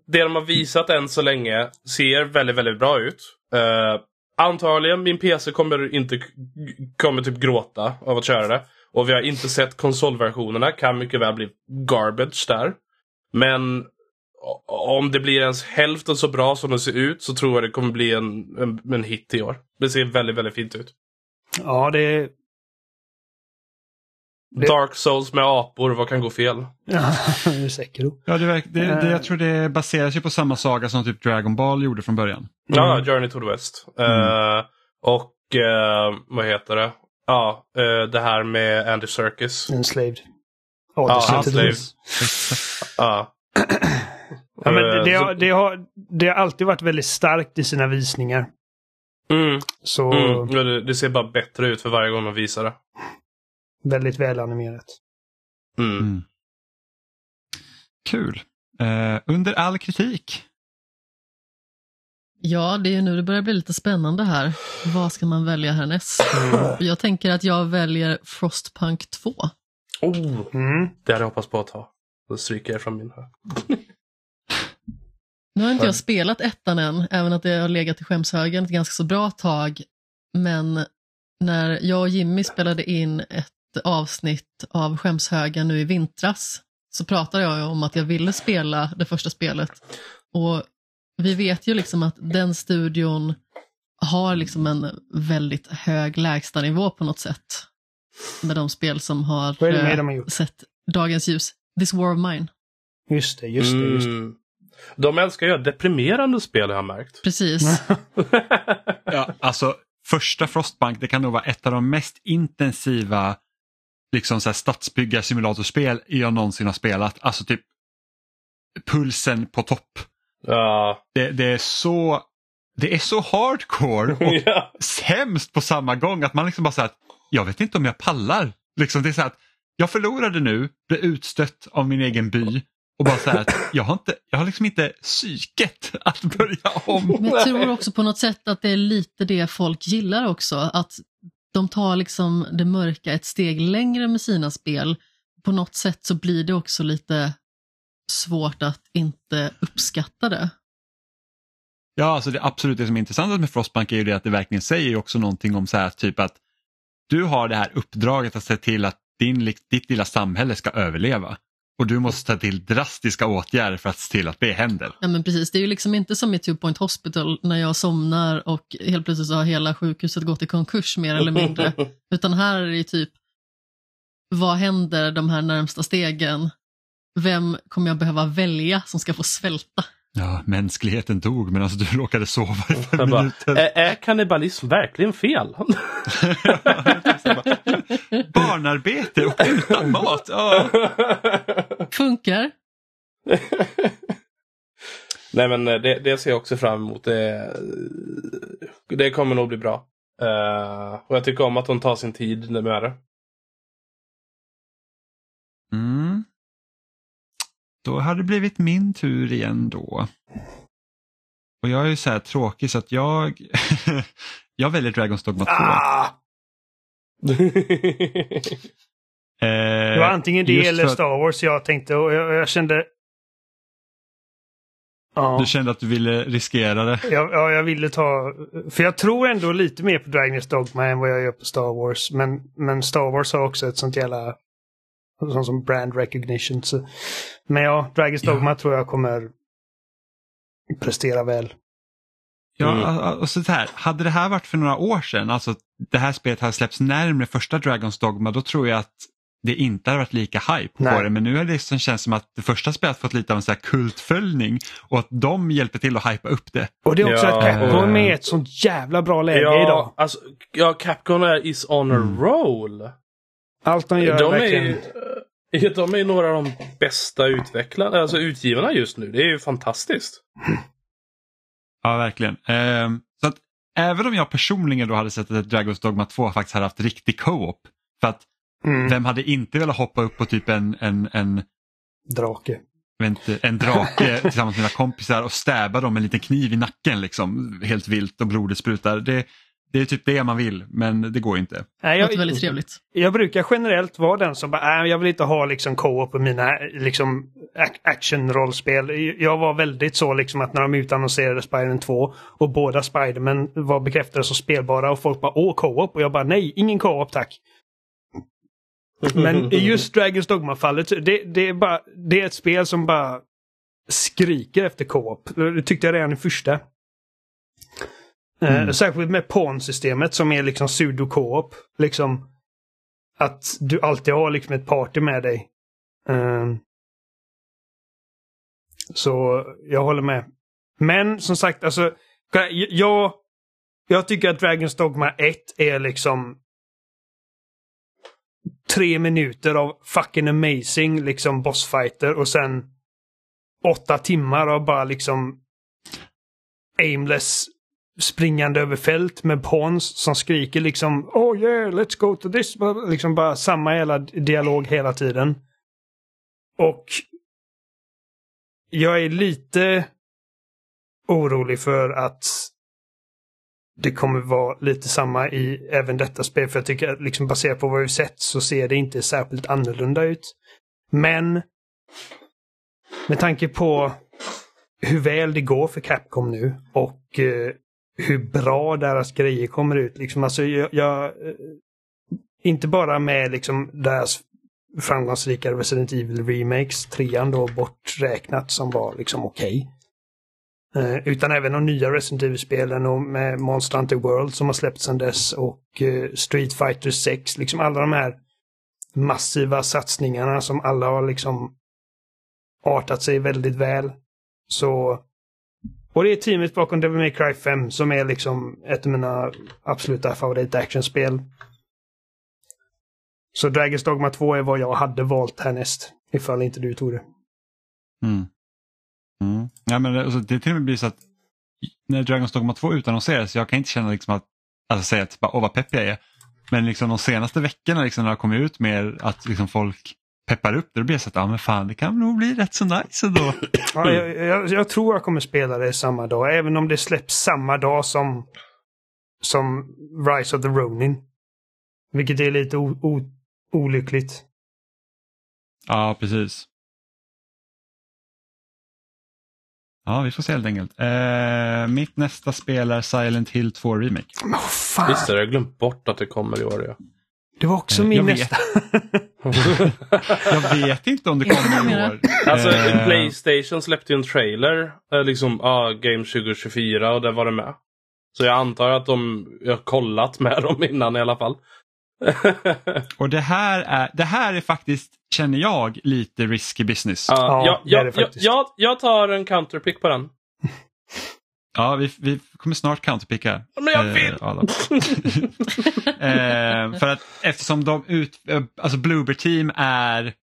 det de har visat än så länge ser väldigt, väldigt bra ut. Uh, antagligen min PC kommer inte kommer typ gråta av att köra det. Och vi har inte sett konsolversionerna. Kan mycket väl bli garbage där. Men om det blir ens hälften så bra som det ser ut så tror jag det kommer bli en, en, en hit i år. Det ser väldigt, väldigt fint ut. Ja, det... Det- Dark Souls med apor, vad kan gå fel? Ja. Ja, det, det, det, jag tror det baserar sig på samma saga som typ Dragon Ball gjorde från början. Ja, Mm. Journey to the West. Mm. Eh, och eh, vad heter det? Ja, eh, det här med Andy Serkis. Enslaved. West. Ja. Ja, men det, det, Eh, har, det, har, det har alltid varit väldigt starkt i sina visningar. Mm, Så mm, ja, det, det ser bara bättre ut för varje gång de visar det. väldigt välanimerat. Mm. Mm. Kul. Eh, under all kritik. Ja, det är ju nu det börjar bli lite spännande här. Vad ska man välja härnäst? Jag tänker att jag väljer Frostpunk 2. Oh, Mm. det hade jag hoppats på att ha. Då stryker jag från min här. Nu har inte Ja. jag spelat ettan än, även att det har legat i skämshögen ett ganska så bra tag. Men när jag och Jimmy spelade in ett avsnitt av skämshögen nu i vintras så pratade jag om att jag ville spela det första spelet. Och vi vet ju liksom att den studion har liksom en väldigt hög lägstanivå på något sätt. Med de spel som har, eh, de har gjort? sett dagens ljus. This War of Mine. Just det, just det. Just det. Mm. De älskar att göra deprimerande spel har jag märkt. Precis. Ja, alltså första Frostbank, det kan nog vara ett av de mest intensiva liksom så här stadsbyggar-simulatorspel jag någonsin har spelat. Alltså typ pulsen på topp. ja. Det, det är så det är så hardcore och ja. hemskt på samma gång att man liksom bara säger att jag vet inte om jag pallar. Liksom det är så att jag förlorade nu, blev utstött av min egen by och bara så här att jag har, inte, jag har liksom inte psyket att börja om. Men jag tror också på något sätt att det är lite det folk gillar också. Att de tar liksom det mörka ett steg längre med sina spel. På något sätt så blir det också lite svårt att inte uppskatta det. Ja, alltså det absolut det som är intressant med Frostbank är ju det att det verkligen säger också någonting om så här typ att du har det här uppdraget att se till att din, ditt lilla samhälle ska överleva. Och du måste ta till drastiska åtgärder för att se till att det händer. Ja men precis, det är ju liksom inte som i Two Point Hospital när jag somnar och helt plötsligt så har hela sjukhuset gått i konkurs mer eller mindre. Utan här är det ju typ, vad händer de här närmsta stegen? Vem kommer jag behöva välja som ska få svälta? Ja, mänskligheten dog medan du råkade sova i fem Jag bara, minuter. är, är kannibalism verkligen fel? Barnarbete och utan mat. Ja. Funkar? Nej men eh, det, det ser jag också fram emot. Det, det kommer nog bli bra. Eh, och jag tycker om att de tar sin tid med det. Då har det blivit min tur igen då. Och jag är ju så här tråkig så att jag, jag väljer Dragon's Dogma 2. Ah! Eh, Det var antingen det eller Star Wars jag tänkte och jag, jag kände... Ja, Du kände att du ville riskera det. jag, ja, jag ville ta... För jag tror ändå lite mer på Dragon's Dogma än vad jag gör på Star Wars. Men, men Star Wars har också ett sånt jävla... Sånt som brand recognition. Så. Men ja, Dragon's Ja. Dogma tror jag kommer prestera väl. Ja, Mm. och så här, hade det här varit för några år sedan, alltså det här spelet hade släppts närmare första Dragon's Dogma, då tror jag att det inte hade varit lika hype Nej. på det. Men nu är det liksom känns som att det första spelet fått lite av en så här kultföljning och att de hjälper till att hypa upp det. Och det är också Ja. att Capcom är i ett sånt jävla bra läge ja, idag. alltså, ja, Capcom är is on a Mm. roll. Allt de gör De är, verkligen... ju- eh, de är ju några av de bästa utvecklarna, alltså utgivarna just nu. Det är ju fantastiskt. Ja, verkligen. Ehm, så att även om jag personligen då hade sett att Dragon's Dogma 2 faktiskt hade haft riktig co-op, för att Mm, vem hade inte velat hoppa upp på typ en, en, en drake. inte, en drake tillsammans med mina kompisar och stäba dem med en liten kniv i nacken liksom helt vilt och blodet sprutar. Det, det är typ det man vill men det går inte. Nej, Det jag, väldigt trevligt. jag brukar generellt vara den som bara, äh, jag vill inte ha liksom co-op på mina liksom, ac- action-rollspel. Jag var väldigt så liksom att när de utannonserade Spider-Man 2 och båda Spider-Man var bekräftade som spelbara och folk bara åh co-op och jag bara nej, ingen co-op tack. Men i just Dragon's Dogma-fallet, det, det, är bara, det är ett spel som bara skriker efter co-op. Det tyckte jag redan i första. Eh, Mm. särskilt med pawn-systemet som är liksom pseudo-co-op. Liksom, att du alltid har liksom ett party med dig. Um, så jag håller med. Men som sagt, alltså, jag, jag tycker att Dragon's Dogma 1 är liksom tre minuter av fucking amazing liksom bossfighter och sen åtta timmar av bara liksom aimless springande över fält med Pons som skriker liksom Oh yeah, let's go to this. Liksom bara samma hela dialog hela tiden. Och jag är lite orolig för att det kommer vara lite samma i även detta spel. För jag tycker att liksom baserat på vad vi sett så ser det inte särskilt annorlunda ut. Men med tanke på hur väl det går för Capcom nu och eh, hur bra deras grejer kommer ut. Liksom, alltså, jag, jag eh, inte bara med liksom deras framgångsrika Resident Evil Remakes, trean då borträknat som var liksom okej. Okay. Eh, utan även de nya Resident Evil-spelen och med Monster Hunter World som har släppts sedan dess och eh, Street Fighter 6, liksom alla de här massiva satsningarna som alla har liksom artat sig väldigt väl. Så och det är teamet bakom Devil May Cry 5 som är liksom ett av mina absoluta favorit actionspel. Så Dragons Dogma 2 är vad jag hade valt härnäst. Ifall inte du tog det. Mm. Mm. Ja, men alltså, det till och med blir så att när Dragons Dogma 2 utannonserades, jag kan inte känna liksom att, alltså säga att åh vad pepp jag är. Men liksom de senaste veckorna liksom, när det har kommit ut mer att liksom folk peppar upp det, då blir jag så att ja, men fan, det kan nog bli rätt så nice ändå. ja, jag, jag, jag, tror jag kommer spela det samma dag, även om det släpps samma dag som, som Rise of the Ronin. Vilket är lite o, o, olyckligt. Ja, precis. Ja, vi får se helt enkelt. Eh, mitt nästa spel är Silent Hill 2 Remake. Oh, fan. Visst, jag har glömt bort att det kommer i år. Ja. Det var också eh, min nästa. jag vet inte om det kommer i år. Alltså eh. Playstation släppte ju en trailer, eh, liksom ah, Game 2024 och där var det med. Så jag antar att de har kollat med dem innan i alla fall. och det här, är, det här är faktiskt, känner jag, lite risky business. Uh, ja, jag, jag, jag, jag tar en counterpick på den. Ja, vi, vi kommer snart counterpicka. Men jag vill! Eh, eh, för att eftersom de ut, eh, alltså Bloober Team är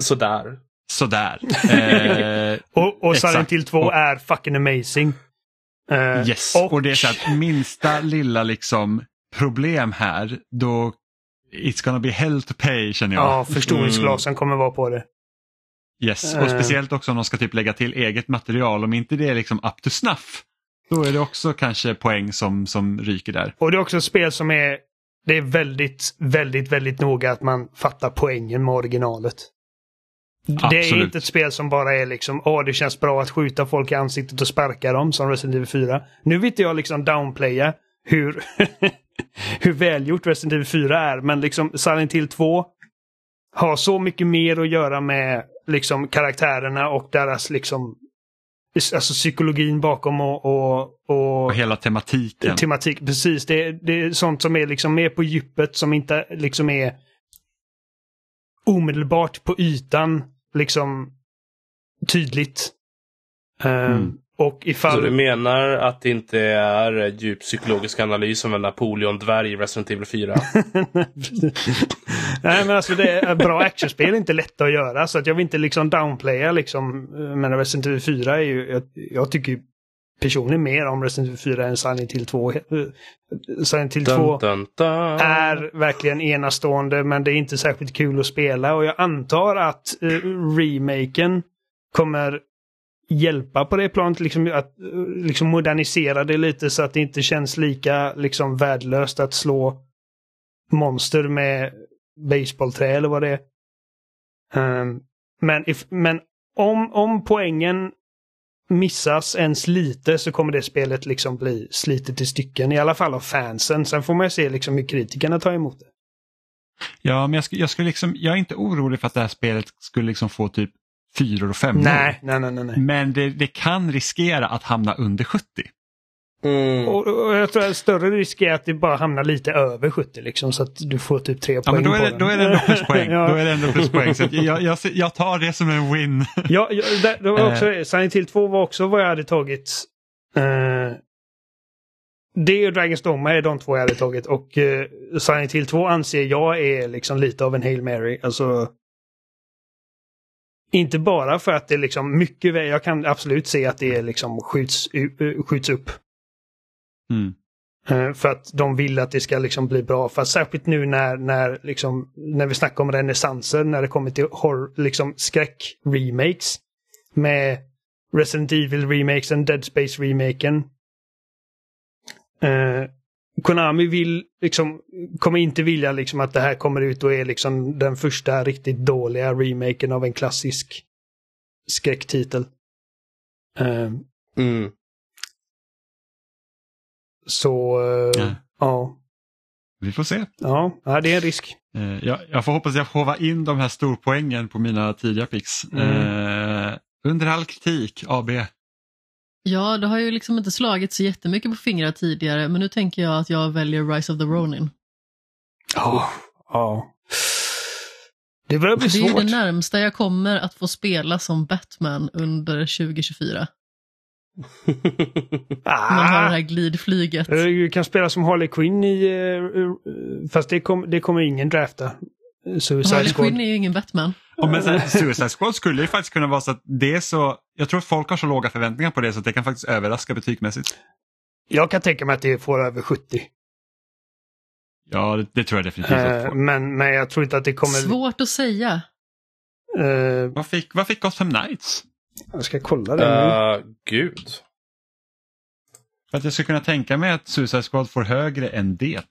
sådär. Sådär. Eh, och och Silent Hill 2 är fucking amazing. Eh, yes, och... och det är så att minsta lilla liksom problem här, då it's gonna be hell to pay känner jag. Ja, förstoringsglasen mm. kommer vara på det. Yes, och speciellt också om de ska typ lägga till eget material. Om inte det är liksom up to snuff då är det också kanske poäng som, som ryker där. Och det är också ett spel som är det är väldigt, väldigt, väldigt noga att man fattar poängen med originalet. Absolut. Det är inte ett spel som bara är liksom, åh det känns bra att skjuta folk i ansiktet och sparka dem som Resident Evil 4. Nu vill inte jag liksom downplaya hur, hur välgjort Resident Evil 4 är, men liksom Silent Hill 2 har så mycket mer att göra med liksom karaktärerna och deras liksom Alltså psykologin bakom och... Och, och, och hela tematiken. Tematik, precis. Det, det är sånt som är liksom mer på djupet som inte liksom är omedelbart på ytan liksom tydligt. Ehm, mm. Och ifall... Så du menar att det inte är djup psykologisk analys som en Napoleon-dvärg i Resident Evil 4? Nej men alltså det är bra actionspel är inte lätt att göra så att jag vill inte liksom downplaya liksom. Men Resident Evil 4 är ju, jag, jag tycker personligen mer om Resident Evil 4 än Silent Hill 2. Silent Hill 2 dun, dun, är verkligen enastående men det är inte särskilt kul att spela och jag antar att uh, remaken kommer hjälpa på det planet, liksom, att liksom modernisera det lite så att det inte känns lika liksom värdelöst att slå monster med baseballträ eller vad det är. Um, men if, men om, om poängen missas ens lite så kommer det spelet liksom bli slitet i stycken. I alla fall av fansen. Sen får man se liksom hur kritikerna tar emot det. Ja, men jag, ska, jag, ska liksom, jag är inte orolig för att det här spelet skulle liksom få typ fyror och femmor. Nej, nej, nej, nej. Men det, det kan riskera att hamna under 70. Mm. Och, och, jag tror att större risk är att det bara hamnar lite över 70 liksom så att du får typ tre ja, poäng men då är det, det, Då är det ändå pluspoäng. ja. Då är det ändå pluspoäng. Så jag, jag, jag, tar det som en win. ja, ja det, det var också, uh. Silent Hill 2 var också vad jag hade tagit. Uh, det och Dragon's Dogma är de två jag hade tagit och uh, Silent Hill 2 anser jag är liksom lite av en Hail Mary. Alltså, inte bara för att det är liksom mycket, jag kan absolut se att det är liksom skjuts, skjuts upp. Mm. Uh, för att de vill att det ska liksom bli bra. För särskilt nu när, när, liksom, när vi snackar om renässansen, när det kommer till horror, liksom skräck-remakes. Med Resident Evil-remakesen, Dead Space-remaken. Uh, Konami vill liksom, kommer inte vilja liksom att det här kommer ut och är liksom den första riktigt dåliga remaken av en klassisk skräcktitel. Uh, mm. Så, uh, ja. Vi får se. Ja, det är en risk. Uh, jag, jag, får hoppas jag får håva in de här storpoängen på mina tidiga picks. Mm. under all kritik, AB. Ja, det har ju liksom inte slagit så jättemycket på fingrar tidigare, men nu tänker jag att jag väljer Rise of the Ronin. Ja, oh, ja. Det börjar bli svårt. Det är det närmsta jag kommer att få spela som Batman under 2024. ah, Man har det här glidflyget. Du kan spela som Harley Quinn i... Uh, fast det, kom, det kommer ingen drafta. Suicide Harley Squad. Quinn är ju ingen Batman. Men sen, Suicide Squad skulle ju faktiskt kunna vara så att det är så, jag tror att folk har så låga förväntningar på det så att det kan faktiskt överraska betygsmässigt. Jag kan tänka mig att det får över 70. Ja, det, det tror jag definitivt att uh, men, men jag tror inte att det kommer... Svårt att säga. Uh, vad, fick, vad fick Gotham Knights? Jag ska kolla det nu. Uh, gud. För att jag skulle kunna tänka mig att Suicide Squad får högre än det.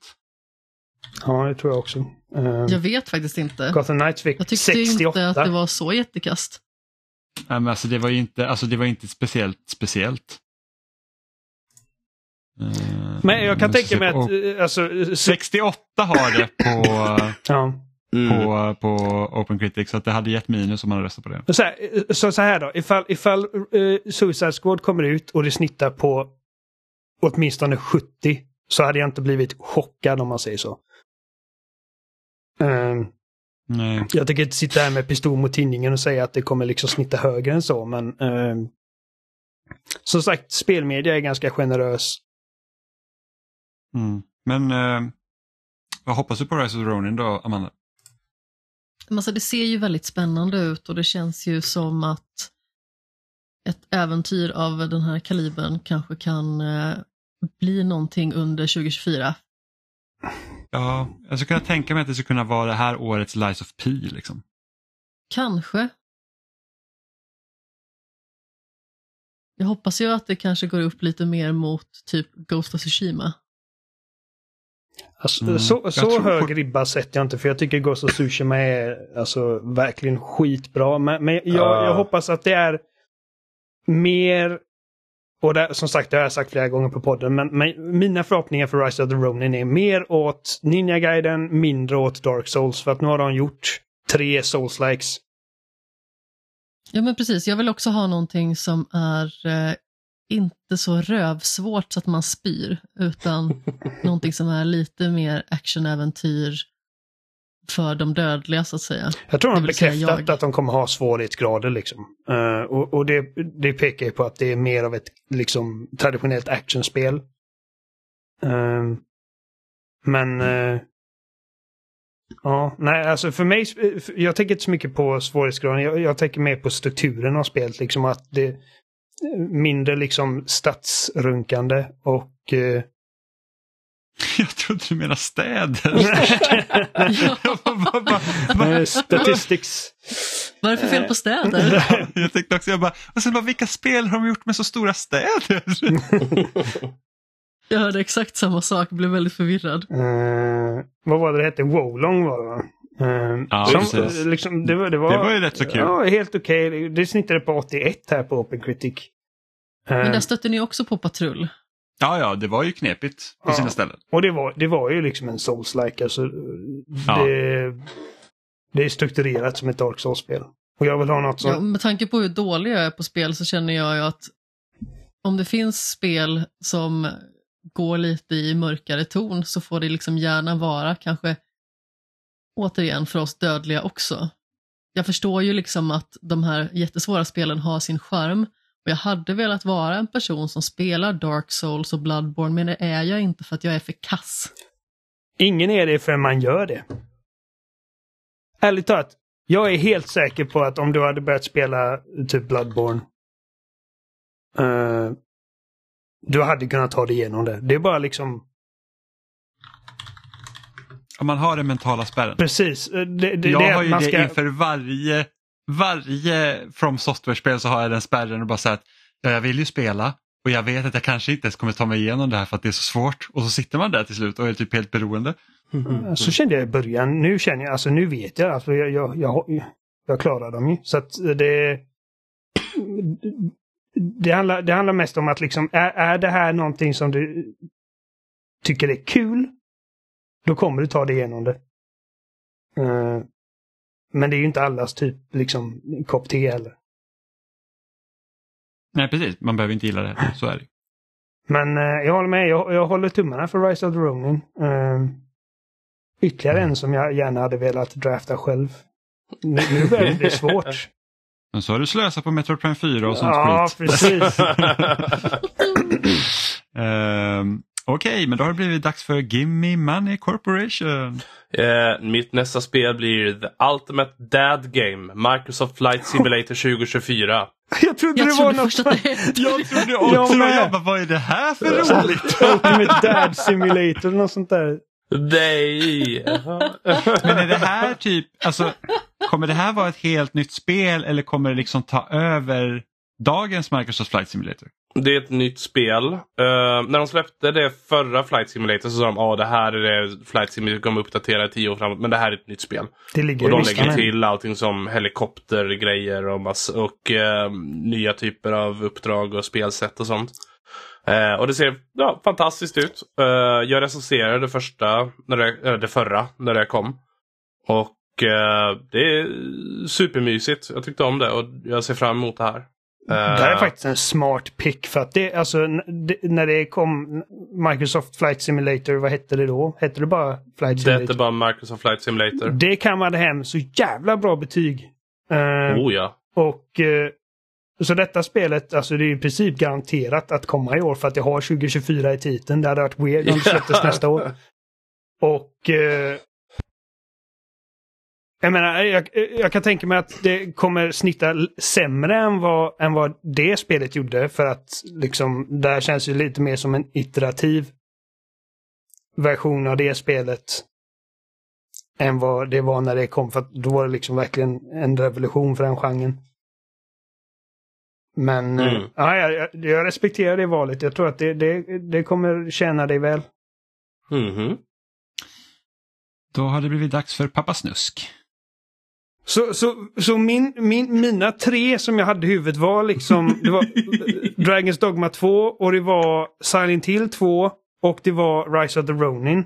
Ja, det tror jag också. Uh, jag vet faktiskt inte. Gotham Knights fick jag tyckte 68. inte att det var så jättekast. Nej, men alltså det var ju inte, alltså det var inte speciellt speciellt. Uh, men jag kan tänka mig att... Uh, alltså, 68 har det på, ja. mm. på, på Open Critics, så att det hade gett minus om man hade röstat på det. Så här, så, så här då, ifall, ifall uh, Suicide Squad kommer ut och det snittar på åtminstone 70 så hade jag inte blivit chockad om man säger så. Uh, Nej. Jag tänker inte sitta här med pistol mot tinningen och säga att det kommer liksom snitta högre än så, men uh, som sagt, spelmedia är ganska generös. Mm. Men uh, vad hoppas du på Rise of the Ronin då, Amanda? Alltså, det ser ju väldigt spännande ut och det känns ju som att ett äventyr av den här kalibern kanske kan eh, bli någonting under 2024. Ja, jag skulle kunna tänka mig att det skulle kunna vara det här årets Lies of P. Liksom. Kanske. Jag hoppas ju att det kanske går upp lite mer mot typ Ghost of Tsushima. Alltså, mm. Så, så hög ribba sätter jag inte för jag tycker Ghost of Tsushima är alltså, verkligen skitbra. Men, men jag, uh. jag hoppas att det är mer och det, som sagt, det har jag sagt flera gånger på podden, men, men mina förhoppningar för Rise of the Ronin är mer åt Ninja Gaiden, mindre åt Dark Souls, för att nu har de gjort tre Souls-likes. Ja men precis, jag vill också ha någonting som är eh, inte så rövsvårt så att man spyr, utan någonting som är lite mer actionäventyr, för de dödliga så att säga. Jag tror de har bekräftat att de kommer ha svårighetsgrader liksom. Uh, och, och det, det pekar ju på att det är mer av ett liksom traditionellt actionspel. Uh, men uh, Ja, nej alltså för mig, jag tänker inte så mycket på svårighetsgraden. Jag, jag tänker mer på strukturen av spelet. Liksom att det mindre liksom stadsrunkande och Jag trodde du menade städer. Statistics. Vad är det för fel på städer? jag tänkte också, jag bara, och sen bara, vilka spel har de gjort med så stora städer? jag hörde exakt samma sak, blev väldigt förvirrad. Uh, vad var det det hette? Wolong var det va? Uh, ja, som, liksom, det, var, det, var, det var ju rätt så kul. Ja, helt okej. Okay. Det snittade på 81 här på Open Critic. Uh, Men där stötte ni också på patrull. Ja, ja, det var ju knepigt på ja. sina ställen. Och det var, det var ju liksom en Souls-like. Alltså, ja. det, det är strukturerat som ett Dark Souls-spel. Och jag vill ha något som... Ja, med tanke på hur dålig jag är på spel så känner jag ju att om det finns spel som går lite i mörkare ton så får det liksom gärna vara kanske återigen för oss dödliga också. Jag förstår ju liksom att de här jättesvåra spelen har sin charm och jag hade velat vara en person som spelar Dark Souls och Bloodborne men det är jag inte för att jag är för kass. Ingen är det förrän man gör det. Ärligt talat, jag är helt säker på att om du hade börjat spela typ Bloodborne uh, du hade kunnat ta dig igenom det. Det är bara liksom... Om man har den mentala spärren. Precis. Det, det, jag det har ju det ska... inför varje, varje From Software-spel så har jag den spärren och bara säger att ja, jag vill ju spela och jag vet att jag kanske inte ens kommer ta mig igenom det här för att det är så svårt. Och så sitter man där till slut och är typ helt beroende. Mm. Så kände jag i början. Nu känner jag, alltså nu vet jag. Alltså jag, jag, jag, jag klarar dem ju. Så att det... Det handlar, det handlar mest om att liksom, är, är det här någonting som du tycker är kul? Då kommer du ta dig igenom det. Uh, men det är ju inte allas typ liksom kopp te heller. Nej precis, man behöver inte gilla det. Så är det. Men uh, jag håller med, jag, jag håller tummarna för Rise of the Ronin. Uh, ytterligare en som jag gärna hade velat drafta själv. Nu, nu börjar det bli svårt. Men så har du slösat på Metroid Prime 4 och sånt ja, skit. precis. um, Okej, okay, men då har det blivit dags för Gimme Money Corporation. Uh, mitt nästa spel blir The Ultimate Dad Game, Microsoft Flight Simulator 2024. Jag trodde jag det trodde var något sånt. Jag trodde också jag, jag bara, vad är det här för roligt? Ultimate Dad Simulator, något sånt där. Nej! Men är det här typ, alltså, kommer det här vara ett helt nytt spel eller kommer det liksom ta över dagens Microsoft Flight Simulator? Det är ett nytt spel. Uh, när de släppte det förra Flight Simulator så sa de att oh, det här är det Flight Simulator kommer uppdatera i tio år framåt. Men det här är ett nytt spel. Det ligger och de lägger till allting som helikoptergrejer och, mass och uh, nya typer av uppdrag och spelsätt och sånt. Uh, och det ser ja, fantastiskt ut. Jag recenserade det första, när det, det förra, när det kom. Och det är supermysigt. Jag tyckte om det och jag ser fram emot det här. Det här är faktiskt en smart pick för att det, alltså det, när det kom Microsoft Flight Simulator, vad hette det då? Hette det bara Flight Simulator? Det hette bara Microsoft Flight Simulator. Det kammade hem så jävla bra betyg. Uh, oh ja. Och uh, så detta spelet, alltså det är i princip garanterat att komma i år för att det har 2024 i titeln. Det hade varit weird om det släpptes nästa år. Och uh, jag menar, jag, jag, kan tänka mig att det kommer snitta sämre än vad, än vad det spelet gjorde för att liksom, det här känns ju lite mer som en iterativ version av det spelet. Än vad det var när det kom, för att då var det liksom verkligen en revolution för den genren. Men mm. ja, jag, jag, respekterar det valet. Jag tror att det, det, det kommer tjäna dig väl. Mm -hmm. Då har det blivit dags för Pappa Snusk. Så, så, så min, min, mina tre som jag hade i huvudet var liksom det var Dragons Dogma 2 och det var Silent Hill 2 och det var Rise of the Ronin.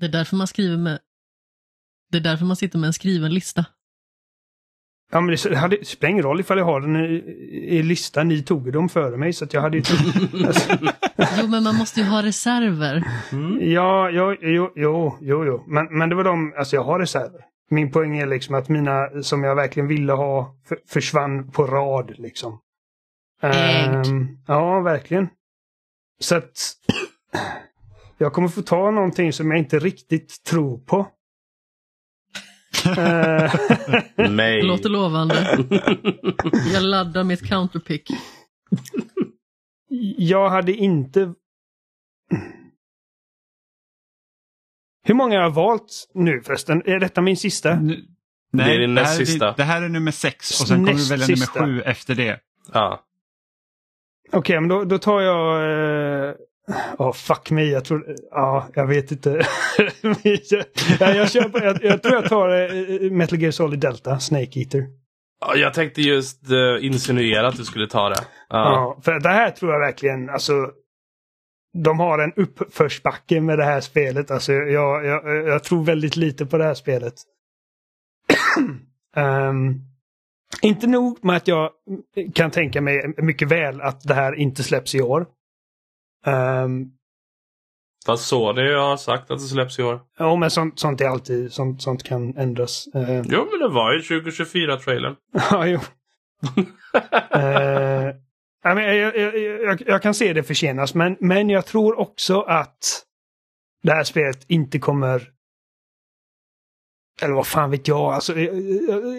Det är därför man skriver med Det är därför man sitter med en skriven lista. Ja men det, hade, det spelar ingen roll ifall jag har den i, i listan. Ni tog dem före mig så att jag hade ju... alltså. Jo men man måste ju ha reserver. Mm. Ja, jo, jo, jo, jo, jo. Men, men det var de, alltså jag har reserver. Min poäng är liksom att mina som jag verkligen ville ha försvann på rad liksom. Um, ja, verkligen. Så att jag kommer få ta någonting som jag inte riktigt tror på. Nej. Det låter lovande. Jag laddar mitt counterpick. Jag hade inte... Hur många har jag valt nu förresten? Är detta min sista? Nu, nej, det är din det näst sista. Det här är nummer sex och sen kommer du välja sista. nummer sju efter det. Ja. Okej, okay, men då, då tar jag... Ja, uh, oh, fuck me. Jag tror... Ja, jag vet inte. ja, jag, köper, jag, jag, tror jag tar uh, Metal Gear Solid Delta, Snake Eater. Jag tänkte just uh, insinuera att du skulle ta det. Ja, för det här tror jag verkligen, alltså de har en uppförsbacke med det här spelet. Alltså, jag, jag, jag tror väldigt lite på det här spelet. um, inte nog med att jag kan tänka mig mycket väl att det här inte släpps i år. Um, Fast Sony har sagt att det släpps i år. Ja, men sånt, sånt är alltid, sånt, sånt kan ändras. Uh, jo, men det var ju 2024-trailern. ja, jo. uh, jag, jag, jag, jag, kan se det försenas, men, men jag tror också att det här spelet inte kommer eller vad fan vet jag. Alltså,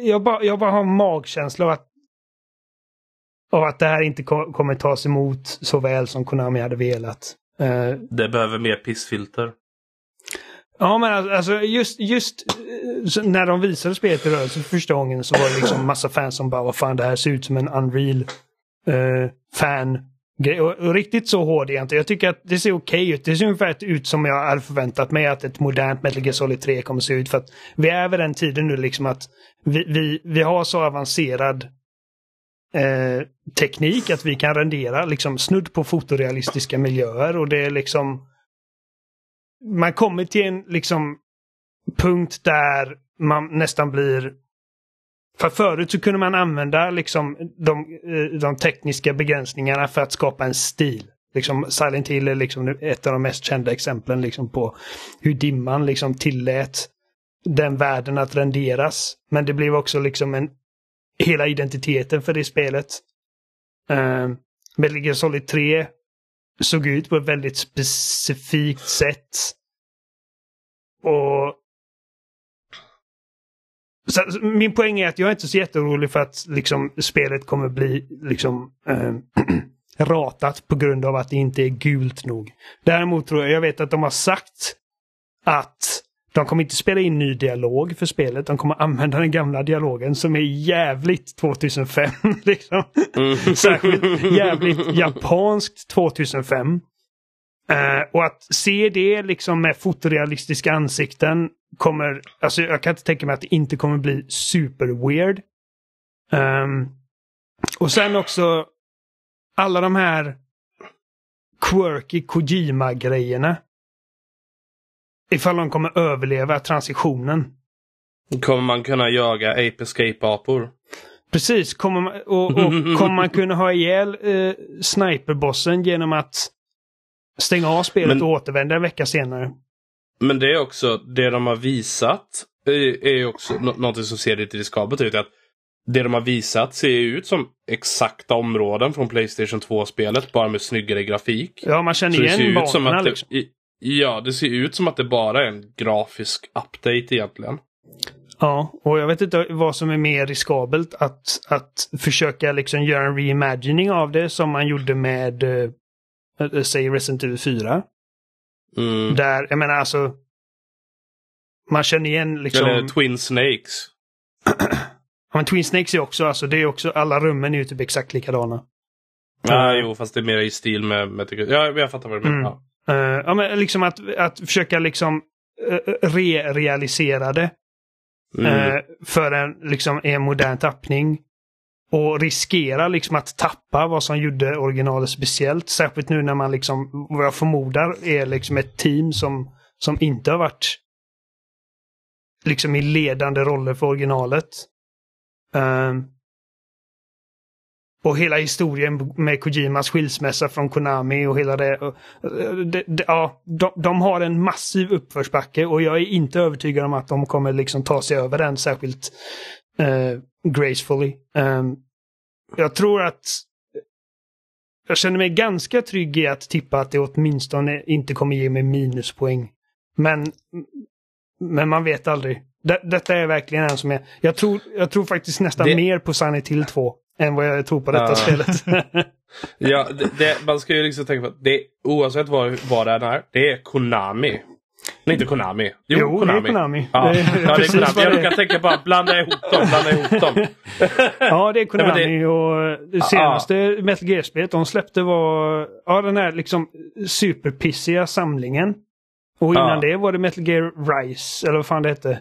jag, bara, jag bara har en magkänsla av att, av att det här inte kommer tas emot så väl som Konami hade velat. Uh, det behöver mer pissfilter. Ja, men alltså just, just eh, när de visade spelet i rörelse för första gången så var det liksom massa fans som bara vad fan det här ser ut som en Unreal uh, fan och, och, riktigt så hård är inte. Jag tycker att det ser okej okay ut. Det ser ungefär ut som jag hade förväntat mig att ett modernt Metal Gear Solid 3 kommer se ut. För att vi är vid den tiden nu liksom att vi, vi, vi har så avancerad eh, teknik att vi kan rendera liksom snudd på fotorealistiska miljöer och det är liksom man kommer till en liksom punkt där man nästan blir för förut så kunde man använda liksom de, eh, de tekniska begränsningarna för att skapa en stil. Liksom Silent Hill är liksom ett av de mest kända exemplen liksom på hur dimman liksom tillät den världen att renderas. Men det blev också liksom en hela identiteten för det spelet. Uh, Metal Gear Solid 3 såg ut på ett väldigt specifikt sätt. Och så, min poäng är att jag är inte så jätteorolig för att liksom, spelet kommer bli liksom, äh, ratat på grund av att det inte är gult nog. Däremot tror jag, jag vet att de har sagt att de kommer inte spela in ny dialog för spelet. De kommer använda den gamla dialogen som är jävligt 2005. liksom. Mm. Särskilt jävligt japanskt 2005. Uh, eh, och att se det liksom med fotorealistiska ansikten kommer, alltså jag kan inte tänka mig att det inte kommer bli super weird. Um, och sen också alla de här quirky Kojima-grejerna. Ifall de kommer överleva transitionen. Kommer man kunna jaga Ape Escape-apor? Precis, kommer man, och, och kommer man kunna ha ihjäl eh, sniperbossen genom att stänga av spelet Men... och återvända en vecka senare? Men det är också, det de har visat är också något som ser lite riskabelt ut. Att det de har visat ser ut som exakta områden från Playstation 2-spelet, bara med snyggare grafik. Ja, man känner igen banorna liksom. Det, ja, det ser ut som att det bara är en grafisk update egentligen. Ja, och jag vet inte vad som är mer riskabelt. Att, att försöka liksom göra en reimagining av det som man gjorde med, äh, säg Resident Evil 4. Mm. Där, jag menar alltså. Man känner igen liksom. Eller Twin Snakes. ja, men Twin Snakes är också, alltså det är också, alla rummen är ju typ exakt likadana. Ja, uh, jo, fast det är mer i stil med, med ja, jag fattar vad du menar. Mm. Ja. Uh, ja, men liksom att, att försöka liksom uh, re-realisera det. Mm. för en, liksom, en modern tappning. Och riskera liksom att tappa vad som gjorde originalet speciellt. Särskilt nu när man liksom, vad jag förmodar är liksom ett team som, som inte har varit liksom i ledande roller för originalet. Um, och hela historien med Kojimas skilsmässa från Konami och hela det. Och, det, det ja, de, de, har en massiv uppförsbacke och jag är inte övertygad om att de kommer liksom ta sig över den särskilt uh, gracefully. Um, jag tror att jag känner mig ganska trygg i att tippa att det åtminstone inte kommer ge mig minuspoäng. Men, men man vet aldrig. D detta är verkligen en som jag... Jag tror, jag tror faktiskt nästan det... mer på Silent Hill 2 än vad jag tror på detta ja. spelet. ja, det, det, man ska ju liksom tänka på att det, oavsett vad, vad det är, det är Konami. Nej, inte Konami. Jo, jo Konami. det är Konami. Ja, det är, ja, det är Konami. Jag råkar tänka på att blanda ihop dem. Blanda ihop dem. ja, det är Konami det... och det senaste ja. Metal Gear-spelet de släppte var ja, den här liksom superpissiga samlingen. Och innan ja. det var det Metal Gear Rise, eller vad fan det hette.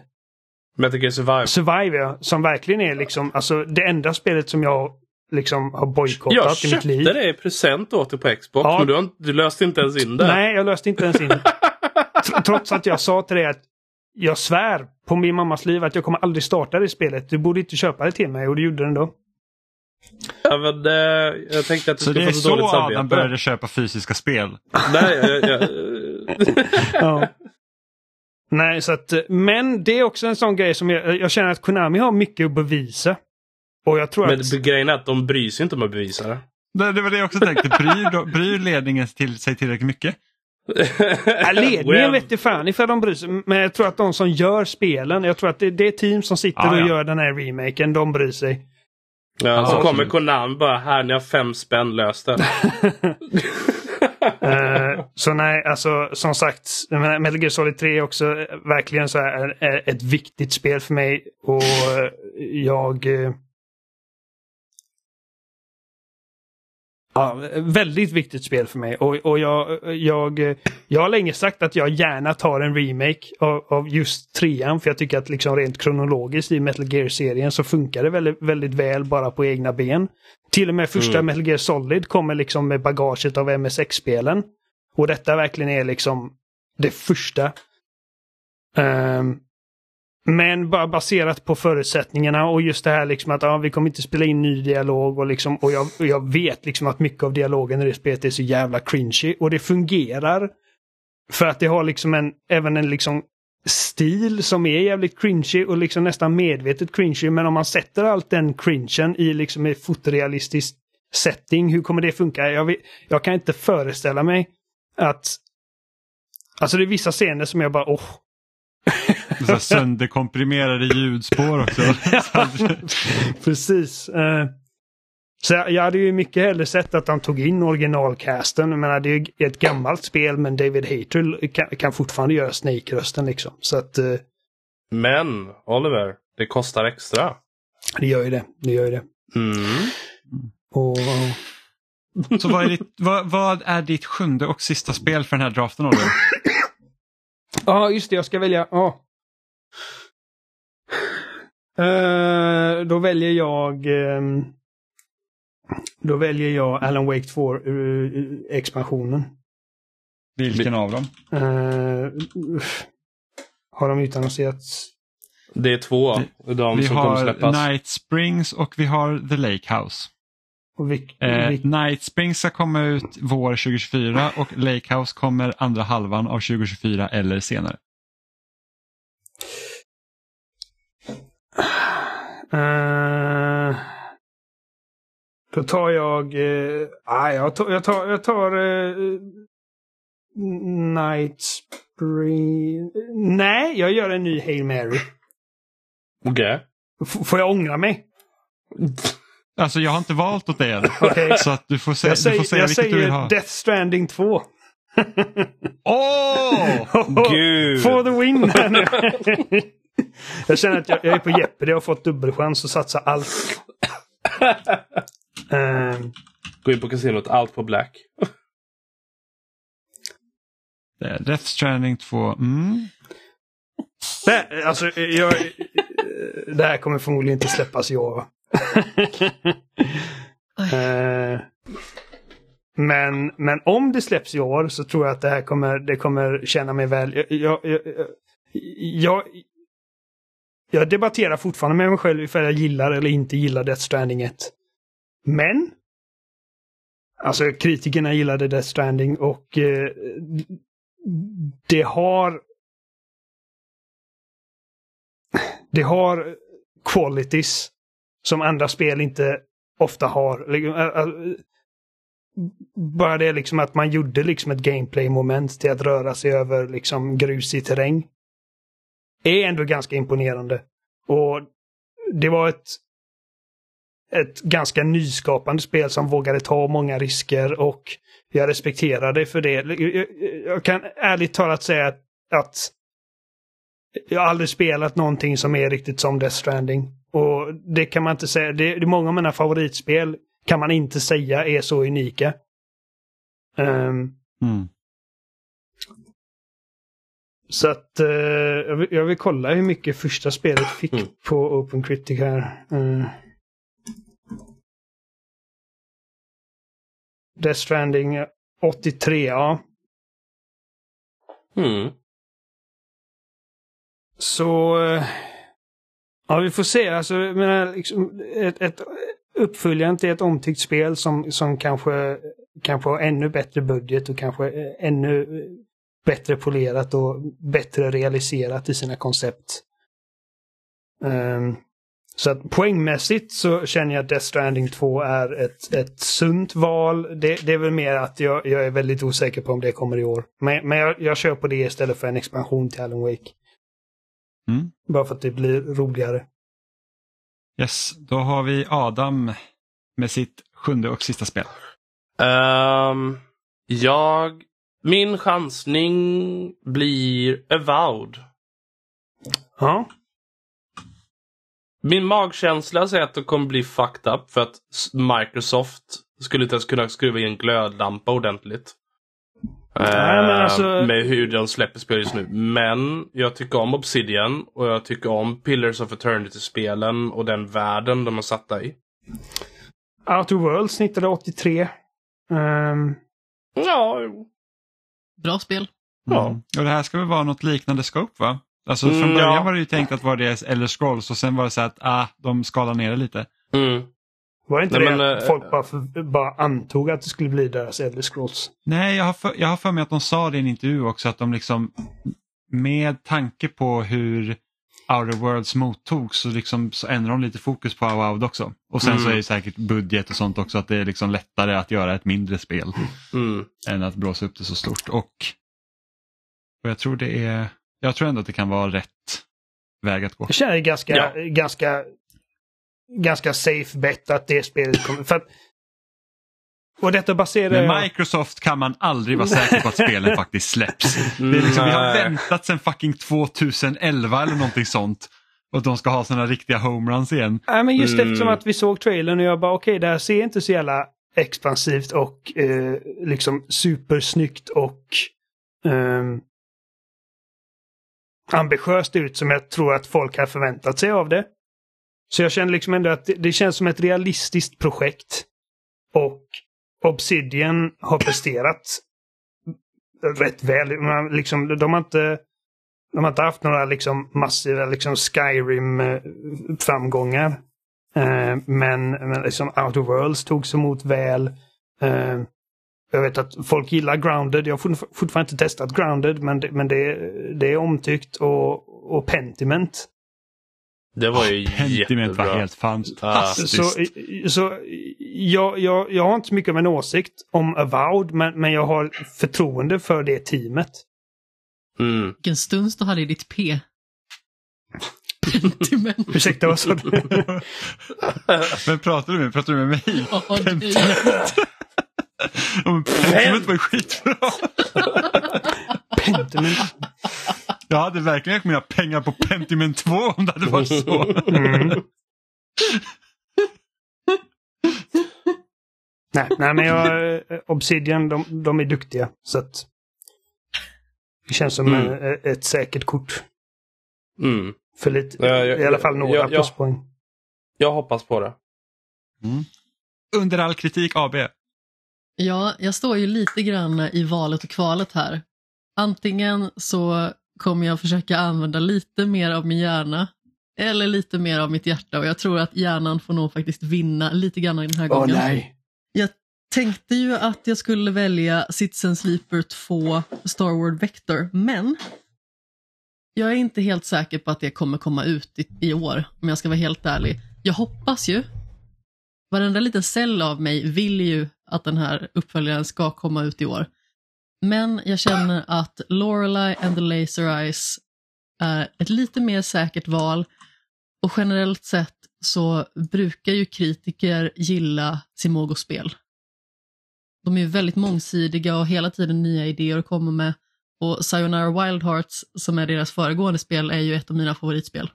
Metal Gear Survive. Survive, ja. Som verkligen är liksom alltså det enda spelet som jag liksom har bojkottat i mitt liv. Jag köpte det i present åt dig på Xbox, ja. men du, du löste inte ens in det. Nej, jag löste inte ens in det. Trots att jag sa till dig att jag svär på min mammas liv att jag kommer aldrig starta det spelet. Du borde inte köpa det till mig och du gjorde det ändå. Ja, men, eh, jag tänkte att du Så skulle det är få så dåligt så samvete. Adam började köpa fysiska spel. Nej, jag, jag, Ja. Nej, så att, men det är också en sån grej som jag, jag känner att Konami har mycket att bevisa. Och jag tror men att... grejen är att de bryr sig inte om att bevisa det. Det, det var det jag också tänkte. Bryr, bryr ledningen till sig tillräckligt mycket? Ja, ledningen Well, vet inte fan ifall de bryr sig. Men jag tror att de som gör spelen, jag tror att det, det är team som sitter Ja, ja. och gör den här remaken, de bryr sig. Ja, så Ja, kommer. Konami bara, här ni har fem spänn, lös det. Eh, så nej, alltså som sagt, Metal Gear Solid 3 är också verkligen så här, är ett viktigt spel för mig. Och jag... eh, Ja, väldigt viktigt spel för mig. Och, och jag, jag, jag har länge sagt att jag gärna tar en remake av, av just trean. För jag tycker att liksom rent kronologiskt i Metal Gear-serien så funkar det väldigt, väldigt väl bara på egna ben. Till och med första Mm. Metal Gear Solid kommer liksom med bagaget av MSX-spelen. Och detta verkligen är liksom det första. Ehm, men bara baserat på förutsättningarna och just det här liksom att ja, vi kommer inte spela in ny dialog och liksom och jag, och jag vet liksom att mycket av dialogen i det spelet är så jävla cringy och det fungerar. För att det har liksom en, även en liksom stil som är jävligt cringy och liksom nästan medvetet cringy men om man sätter allt den cringen i liksom ett fotorealistiskt setting, hur kommer det funka? Jag, vet, jag kan inte föreställa mig att Alltså det är vissa scener som jag bara åh, Så här Sönderkomprimerade ljudspår också. Precis. Eh, Så jag, hade ju mycket hellre sett att han tog in originalcasten. Jag menar, det är ju ett gammalt spel men David Hayter kan, kan fortfarande göra Snake-rösten liksom. Så att eh, Men, Oliver, det kostar extra. det gör ju det. Det gör ju det. Mm. Och, Så vad är, ditt, vad, vad är ditt sjunde och sista spel för den här draften Oliver? Ja, just det. Jag ska välja. Ja. Eh, då väljer jag... ehm, då väljer jag Alan Wake 2-expansionen. Vilken av dem? Uh, har de utannonserats? Det är två. De vi som kommer har släppas. Night Springs och vi har The Lake House. Och vilk, Eh, vilk, Night Springs ska komma ut vår 2024 och Lake House kommer andra halvan av 2024 eller senare. Eh, då tar jag... Uh, ah, jag tar... Jag tar, jag tar eh, Night Spring... Nej, jag gör en ny Hail Mary. Okej. F- får jag ångra mig? Alltså jag har inte valt åt dig än. Okej. Så att du får, sä- Jag du säger, får säga jag vilket du vill säger ha. Death Stranding 2. Åh! Gud! For the win! här nu. jag känner att jag, jag är på Jeopardy och har fått dubbelchans att satsa allt. Ehm, Gå in på kasinot, allt på black. Death Stranding 2. Mm. det, alltså, jag, det här kommer förmodligen inte släppas i år. Eh, men, men om det släpps i år så tror jag att det här kommer, det kommer känna mig väl. Jag, jag, jag, jag, jag debatterar fortfarande med mig själv ifall jag gillar eller inte gillar Death Stranding 1. Men Alltså kritikerna gillade Death Stranding och eh, det har det har qualities som andra spel inte ofta har. Bara det liksom att man gjorde liksom ett gameplay-moment till att röra sig över liksom grusig terräng. Är ändå ganska imponerande. Och det var ett ett ganska nyskapande spel som vågade ta många risker och jag respekterar det för det. Jag, jag kan ärligt talat säga att, att jag har aldrig spelat någonting som är riktigt som Death Stranding. Och det kan man inte säga. Det, många av mina favoritspel kan man inte säga är så unika. Ehm, Mm. så att eh, jag, vill, jag vill kolla hur mycket första spelet fick Mm. på Open Critic här. Eh. Death Stranding 83, ja. Mm. så... eh, Ja, vi får se. Alltså, jag menar, liksom, ett, ett uppföljaren till ett omtyckt spel som, som kanske, kanske har ännu bättre budget och kanske eh, ännu bättre polerat och bättre realiserat i sina koncept. Um, så att poängmässigt så känner jag att Death Stranding 2 är ett, ett sunt val. Det, det är väl mer att jag, jag är väldigt osäker på om det kommer i år. Men, men jag, jag kör på det istället för en expansion till Alan Wake. Mm. Bara för att det blir roligare. Yes, då har vi Adam med sitt sjunde och sista spel. Ehm, jag... Min chansning blir Avowed. Ja. Min magkänsla säger att det kommer bli fucked up för att Microsoft skulle inte ens kunna skruva i en glödlampa ordentligt. Nej, men Eh, alltså- Med hur de släpper spel just nu. Men jag tycker om Obsidian och jag tycker om Pillars of Eternity-spelen och den världen de har satt i. Outer Worlds snittade 83. Ehm, Ja, Bra spel. Ja. Mm. Och det här ska väl vara något liknande scope va? Alltså från Mm, början ja. var det ju tänkt att vara det eller Scrolls och sen var det så att ah, de skalar ner det lite. mm. Var det inte Nej, det men, att eh, folk bara, för, bara antog att det skulle bli deras Elder Scrolls? Nej, jag har, för, jag har för mig att de sa det i en intervju också att de liksom med tanke på hur Outer Worlds mottogs så, liksom, så ändrar de lite fokus på Avowed också. Och sen Mm. så är det säkert budget och sånt också att det är liksom lättare att göra ett mindre spel Mm. än att blåsa upp det så stort. Och, och jag tror det är, jag tror ändå att det kan vara rätt väg att gå. Det ganska, Ja. ganska, ganska safe bet att det spelet kommer... För att, och detta baserar Med jag... Microsoft kan man aldrig vara säker på att spelen faktiskt släpps. Det är liksom, vi har väntat sedan fucking 2011 eller någonting sånt. Och att de ska ha sådana riktiga homeruns igen. Nej, men just Mm. eftersom att vi såg trailern och jag bara okej, det här ser inte så jävla expansivt och eh, liksom supersnyggt och ehm, ambitiöst ut som jag tror att folk har förväntat sig av det. Så jag känner liksom ändå att det, det känns som ett realistiskt projekt. Och Obsidian har presterat rätt väl. Man, liksom, de har inte de har inte haft några liksom massiva liksom Skyrim-framgångar. Eh, eh, men, men liksom Outer Worlds togs emot väl. Eh, jag vet att folk gillar Grounded. Jag har fortfarande inte testat Grounded men det, men det, det är omtyckt. Och, och Pentiment. Det var ju Pentiment var helt fantastiskt. Så, så jag, jag, jag har inte så mycket av en åsikt om Avowed men, men jag har förtroende för det teamet. Mm. Vilken stund du hade i ditt P. Pentiment. Ursäkta, vad sa du? Men pratar du med, pratar du med mig? Ja, men Pentiment var ju skitbra. Pentiment. Jag hade verkligen lagt mina pengar på Pentiment 2 om det hade varit så. Mm. nej, nej, men jag, eh, Obsidian, de, de är duktiga. Så att det känns som Mm. eh, ett säkert kort. Mm. För lite, Ja, jag- i alla fall några jag- jag- pluspoäng. Jag hoppas på det. Under all kritik AB. Ja, jag står ju lite grann i valet och kvalet här. Antingen så kommer jag försöka använda lite mer av min hjärna eller lite mer av mitt hjärta och jag tror att hjärnan får nog faktiskt vinna lite grann den här gången. nej. Jag tänkte ju att jag skulle välja Citizen Sleeper 2 Starward Vector, men jag är inte helt säker på att det kommer komma ut i, i år, om jag ska vara helt ärlig. Jag hoppas ju. Varenda liten cell av mig vill ju att den här uppföljaren ska komma ut i år. Men jag känner att Lorelei and the Laser Eyes är ett lite mer säkert val och generellt sett så brukar ju kritiker gilla Simogo-spel. De är ju väldigt mångsidiga och hela tiden nya idéer att komma med. Och Sayonara Wild Hearts, som är deras föregående spel, är ju ett av mina favoritspel.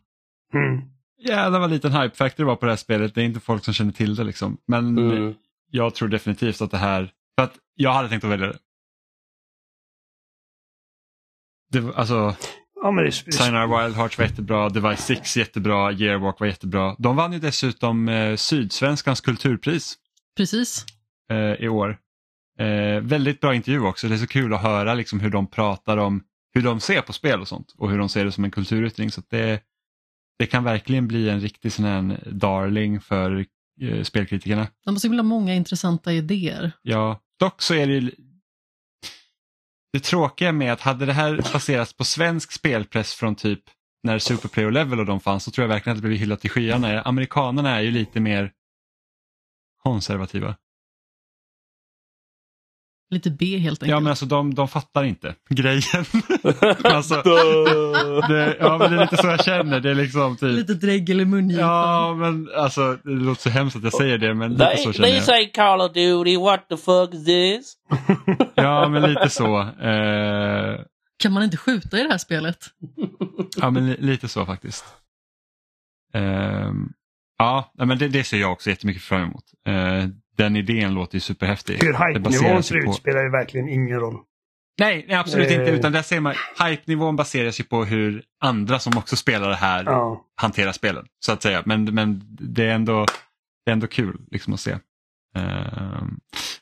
Mm. Jävlar vad liten hype factor det var på det här spelet. Det är inte folk som känner till det liksom. Men Mm. jag tror definitivt att det här, för att jag hade tänkt att välja det. Det alltså, Ja, men det är, Sayonara Wild Hearts var jättebra, Device 6 jättebra, Yearwalk var jättebra. De vann ju dessutom eh, Sydsvenskans kulturpris Precis. eh, i år. Eh, väldigt bra intervju också, det är så kul att höra liksom, hur de pratar om hur de ser på spel och sånt och hur de ser det som en kulturyttring. Så det, det kan verkligen bli en riktig sån här darling för eh, spelkritikerna. De har så himla många intressanta idéer. Ja, dock så är det ju det tråkiga med att hade det här baserats på svensk spelpress från typ när Superplay och Level och de fanns så tror jag verkligen att det blev hyllat i skyarna. Amerikanerna är ju lite mer konservativa. Lite B helt enkelt. Ja men alltså de, de fattar inte grejen. alltså, det, ja men det är lite så jag känner. Det är liksom typ... Lite dregel i mungipan. Ja men alltså det låter så hemskt att jag säger det men lite They, så känner they jag. say Call of Duty, what the fuck is this? Ja men lite så. Eh, Kan man inte skjuta i det här spelet? ja men li, lite så faktiskt. Eh, ja men det, det ser jag också jättemycket fram emot. Eh, den idén låter ju superhäftig. Hur hype-nivån ser ut spelar ju verkligen ingen roll. Nej, nej absolut Eh. inte. Utan där ser man, hype-nivån baseras ju på hur andra som också spelar det här Ja. hanterar spelen. Så att säga. Men, men det, är ändå, det är ändå kul liksom, att se. Uh,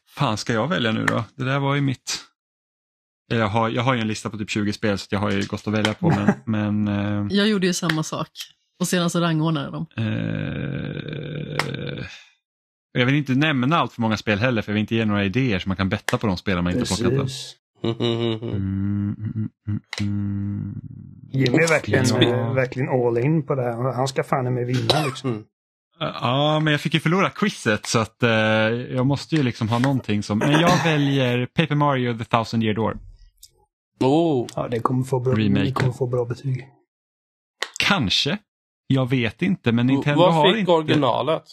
fan ska jag välja nu då? Det där var ju mitt... Jag har, jag har ju en lista på typ 20 spel så jag har ju gott att välja på. Men, men eh, Jag gjorde ju samma sak. Och sedan så rangordnade jag dem. eh, jag vill inte nämna allt för många spel heller för jag vill inte ge några idéer så man kan betta på de spelen man inte har plockat. än. Precis. Mm, mm, mm, mm, mm. Jimmy är verkligen, Ja. eh, verkligen all in på det här. Han ska fan med vinna liksom. Mm. Ja, men jag fick ju förlora quizet så att eh, jag måste ju liksom ha någonting som... Men jag väljer Paper Mario The Thousand Year Door. Oh. Ja, det kommer få bra, det kommer få bra betyg. Kanske. Jag vet inte, men Nintendo Vad har fick inte... originalet?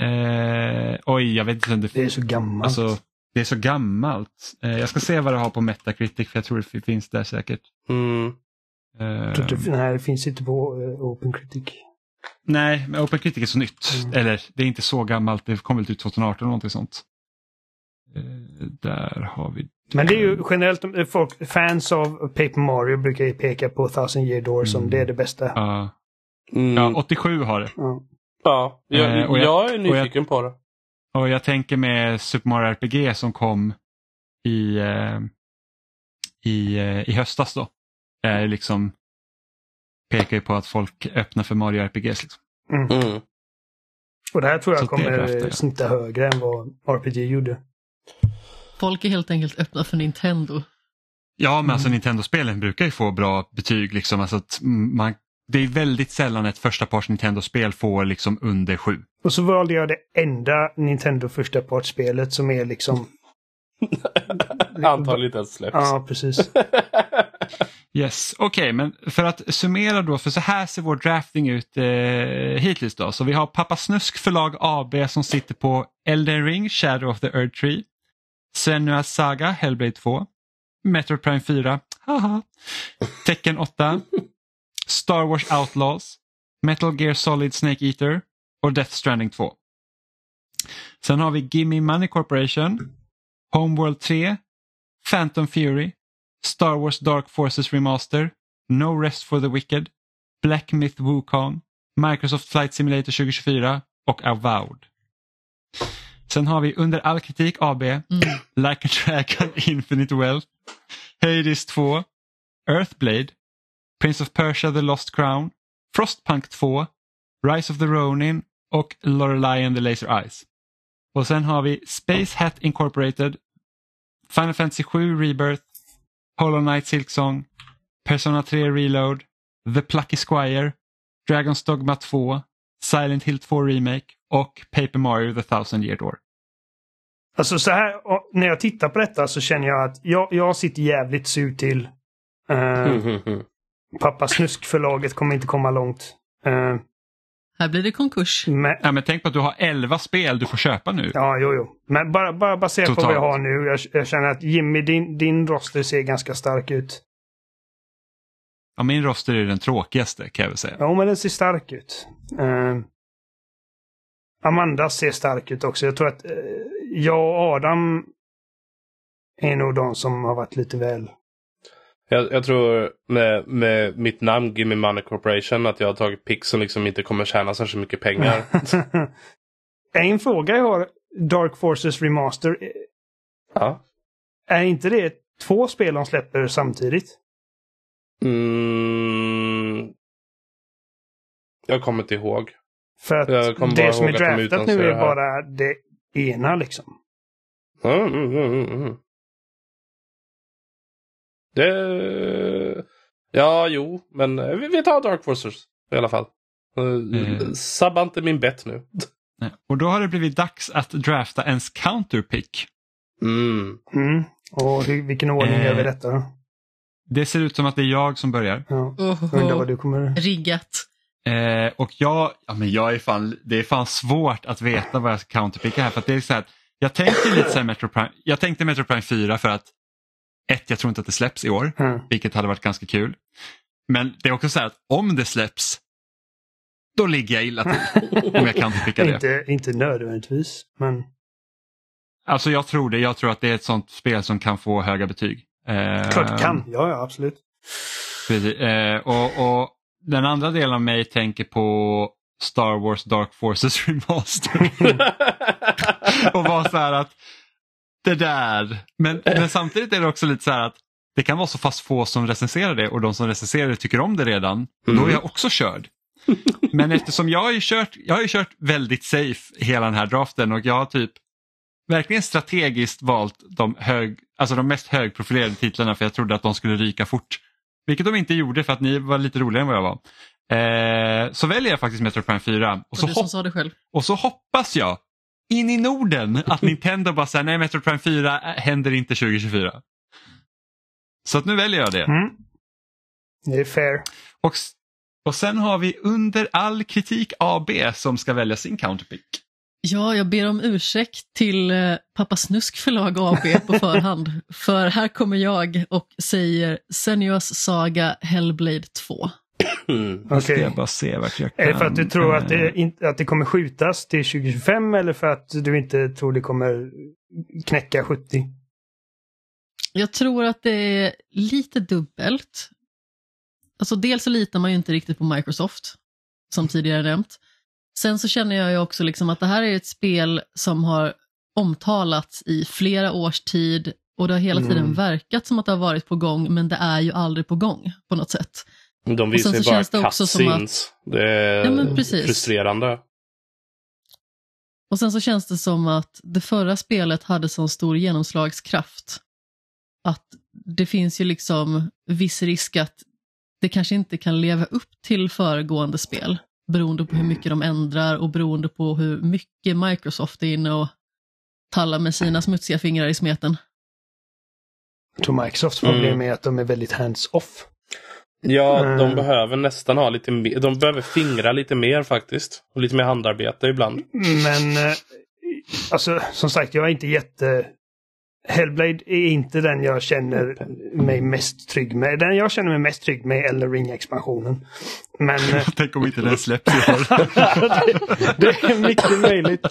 Eh, oj, jag vet inte det... Det är så gammalt. Alltså, det är så gammalt. Eh, jag ska se vad det har på Metacritic för jag tror det finns där säkert. Mm. Eh, Jag tror inte- Nej, det finns inte på uh, Open Critic. nej, men Open Critic är så nytt. Mm. Eller det är inte så gammalt, det kom väl ut 2018 eller någonting sånt. Eh, där har vi... Men det är ju generellt, eh, folk, fans av Paper Mario brukar ju peka på Thousand Year Door som Mm. det är det bästa. Ja, Mm. ja, 87 har det. Ja. Ja, jag, Eh, och jag- jag är och jag- nyfiken på det. Och jag tänker med Super Mario RPG som kom i, eh, i, eh, i höstas då. Är liksom pekar ju på att folk öppnar för Mario RPGs. Liksom. Mm. Och det här tror jag Så kommer ja. snitta högre än vad RPG gjorde. Folk är helt enkelt öppna för Nintendo. Ja, men alltså Mm. Nintendo-spelen brukar ju få bra betyg. Liksom. Alltså att man, det är väldigt sällan ett första parts Nintendo-spel får liksom under sju. Och så valde jag det enda Nintendo första partsspelet som är liksom... Antagligen inte ens släpps. Ja, precis. Yes, okej, men för att summera då, för så här ser vår drafting ut eh, hittills då. Så vi har Pappa Snusk förlag AB som sitter på Elden Ring, Shadow of the Earth Tree, Senua's Saga, Hellblade 2, Metroid Prime 4, haha, Tekken 8, Star Wars Outlaws, Metal Gear Solid Snake Eater och Death Stranding 2. Sen har vi Gimme Money Corporation, Homeworld 3, Phantom Fury, Star Wars Dark Forces Remaster, No Rest for the Wicked, Black Myth Wukong, Microsoft Flight Simulator 2024 och Avowed. Sen har vi Under all kritik AB, Mm. Like a Dragon Infinite Wealth, Hades 2, Earthblade, Prince of Persia The Lost Crown, Frostpunk 2, Rise of the Ronin och Lorelei and the Laser Eyes. Och sen har vi Space Hat Incorporated, Final Fantasy 7 Rebirth, Hollow Knight Silksong, Persona 3 Reload, The Plucky Squire, Dragon's Dogma 2, Silent Hill 2 Remake och Paper Mario The Thousand Year Door. Alltså så här, och när jag tittar på detta så känner jag att jag, jag sitter jävligt sur till. Eh, Mm, mm, mm. Pappa Snusk-förlaget kommer inte komma långt. Eh, Här blir det konkurs. men, Ja, men tänk på att du har 11 spel du får köpa nu. ja, jo, jo. Men bara, bara baserat på vad Totalt. jag har nu. Jag, jag känner att Jimmy, din, din roster ser ganska stark ut. Ja, min roster är den tråkigaste kan jag väl säga. Ja, men den ser stark ut. Eh, Amanda ser stark ut också. Jag tror att eh, jag och Adam är nog de som har varit lite väl... Jag, jag tror med, med mitt namn Gimme Money Corporation att jag har tagit pick som liksom inte kommer tjäna särskilt mycket pengar. en fråga jag har. Dark Forces Remaster. eh, ja. Är inte det två spel de släpper samtidigt? Mm, jag kommer inte ihåg. För att det som är draftat nu är bara det ena liksom. Mm, mm, mm, mm. Det... Ja, jo, men eh, vi, vi tar Dark Forces i alla fall. Uh, Mm. Sabba inte min bett nu. Och då har det blivit dags att drafta ens counterpick. Mm. Mm. Och vilken ordning Eh. gör vi detta då? Det ser ut som att det är jag som börjar. Ja. Undrar vad du kommer... Riggat. Eh, och jag, ja, men jag är fan, det är fan svårt att veta vad jag ska counterpicka här. För att det är så här, att jag tänkte lite så här Metro Prime, jag tänkte Metro Prime 4 för att ett, jag tror inte att det släpps i år, Mm. vilket hade varit ganska kul. Men det är också så här att om det släpps, då ligger jag illa till om jag counterpickar det. Inte, inte nödvändigtvis, men... Alltså jag tror det, jag tror att det är ett sånt spel som kan få höga betyg. Eh, Klart det kan. Ja, ja, absolut. Precis. Eh, och, och den andra delen av mig tänker på Star Wars Dark Forces Remaster. och vara så här att det där. Men, men samtidigt är det också lite så här att det kan vara så fast få som recenserar det och de som recenserar det tycker om det redan. Och då är jag också körd. Men eftersom jag har ju kört, jag har ju kört väldigt safe hela den här draften och jag har typ verkligen strategiskt valt de, hög, alltså de mest högprofilerade titlarna för jag trodde att de skulle ryka fort. Vilket de inte gjorde för att ni var lite roligare än vad jag var. Eh, så väljer jag faktiskt Metro Prime 4 och Och så, du som hopp, sa det själv. och så hoppas jag in i Norden att Nintendo bara säger nej Metro Prime 4 händer inte 2024. Så att nu väljer jag det. Mm. Det är fair. Och, och sen har vi under all kritik AB som ska välja sin counterpick. Ja, jag ber om ursäkt till eh, Pappa Snusk förlag AB på förhand. för här kommer jag och säger Senuas Saga Hellblade 2. Mm. Okej. jag bara se vart jag kan. Är det för att du tror att det, inte, att det kommer skjutas till 2025 eller för att du inte tror det kommer knäcka 70? Jag tror att det är lite dubbelt. Alltså dels så litar man ju inte riktigt på Microsoft, som tidigare nämnt. Sen så känner jag ju också liksom att det här är ett spel som har omtalats i flera års tid och det har hela tiden Mm. verkat som att det har varit på gång, men det är ju aldrig på gång på något sätt. De visar sen ju så bara känns det också som att-. Det är Ja, men precis. frustrerande. Och sen så känns det som att det förra spelet hade sån stor genomslagskraft. Att det finns ju liksom viss risk att det kanske inte kan leva upp till föregående spel. Beroende på hur mycket de ändrar och beroende på hur mycket Microsoft är inne och tallar med sina smutsiga fingrar i smeten. Jag tror Microsofts problem Mm. är att de är väldigt hands-off. Ja, de Mm. behöver nästan ha lite mer. De behöver fingra lite mer faktiskt. Och lite mer handarbete ibland. Men eh, alltså som sagt, jag är inte jätte... Hellblade är inte den jag känner mig mest trygg med. Den jag känner mig mest trygg med är Ring-expansionen. Men eh, Tänk om inte den släpps i år. det, det är mycket möjligt.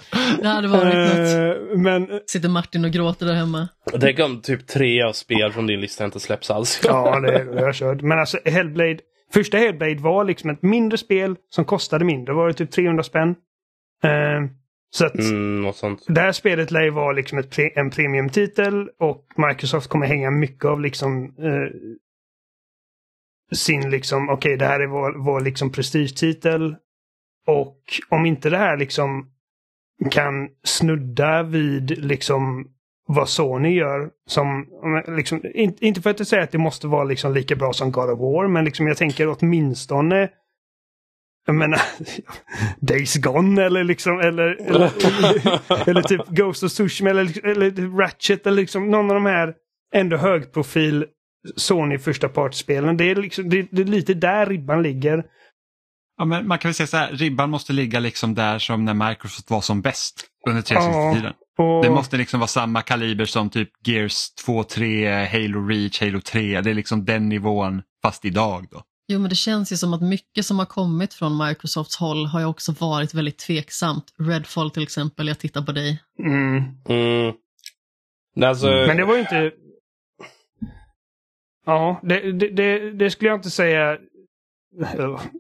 Det hade varit något. Eh, Men Sitter Martin och gråter där hemma. Tänk om typ tre av spel från din lista inte släpps alls. ja, det, har jag kört. Men alltså Hellblade, första Hellblade var liksom ett mindre spel som kostade mindre. Var det typ 300 spänn? Eh, Så att Mm, det här spelet lär ju vara liksom ett en premiumtitel och Microsoft kommer hänga mycket av liksom eh, sin liksom, okej det här är vår, vår liksom prestigetitel. Och om inte det här liksom kan snudda vid liksom vad Sony gör. Som, liksom, in, inte för att säger att det måste vara liksom lika bra som God of War, men liksom jag tänker åtminstone jag menar, Days Gone eller liksom, eller, eller, eller typ Ghost of Tsushima eller, eller Ratchet eller liksom någon av de här ändå högprofil Sony första partsspelen. Det är, liksom, det, det är lite där ribban ligger. Ja, men man kan väl säga så här, ribban måste ligga liksom där som när Microsoft var som bäst under 360-tiden. Och, Det måste liksom vara samma kaliber som typ Gears 2, 3, Halo Reach, Halo 3. Det är liksom den nivån fast idag då. Jo, men det känns ju som att mycket som har kommit från Microsofts håll har ju också varit väldigt tveksamt. Redfall till exempel, jag tittar på dig. mm. Mm. Alltså, Men det var ju inte... Ja, det, det, det, det skulle jag inte säga...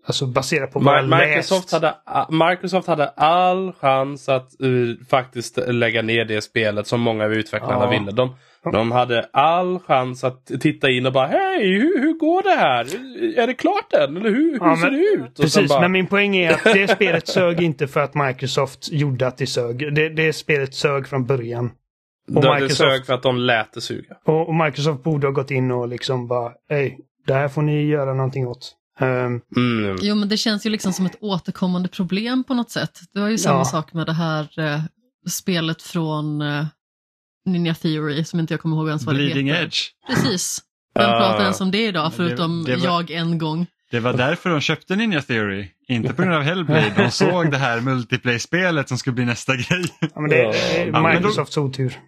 Alltså baserat på vad jag Mi- Microsoft, läst. hade, Microsoft hade all chans att uh, faktiskt lägga ner det spelet som många av utvecklarna Ja. ville. De, De hade all chans att titta in och bara hej, hur, hur går det här? Är det klart än? Eller hur, hur Ja, ser men- det ut? Och Precis, bara, men min poäng är att det spelet sög inte för att Microsoft gjorde att det sög. Det, det spelet sög från början. och det, det Microsoft- sög för att de lät det suga. Och, och Microsoft borde ha gått in och liksom bara, hej, det här får ni göra någonting åt. Ehm, Mm. Jo, men det känns ju liksom som ett återkommande problem på något sätt. Det var ju samma Ja. sak med det här eh, spelet från eh, Ninja Theory, som inte jag kommer ihåg ens vad det Bleeding heter. Edge. Precis. Vem Ah. pratar ens om det idag, Men det- förutom det var- jag en gång? Det var därför de köpte Ninja Theory. Inte på grund av Hellblade. De såg det här multiplayer-spelet som skulle bli nästa grej. ja, men det Ja. är Ja, men då- Microsofts otur.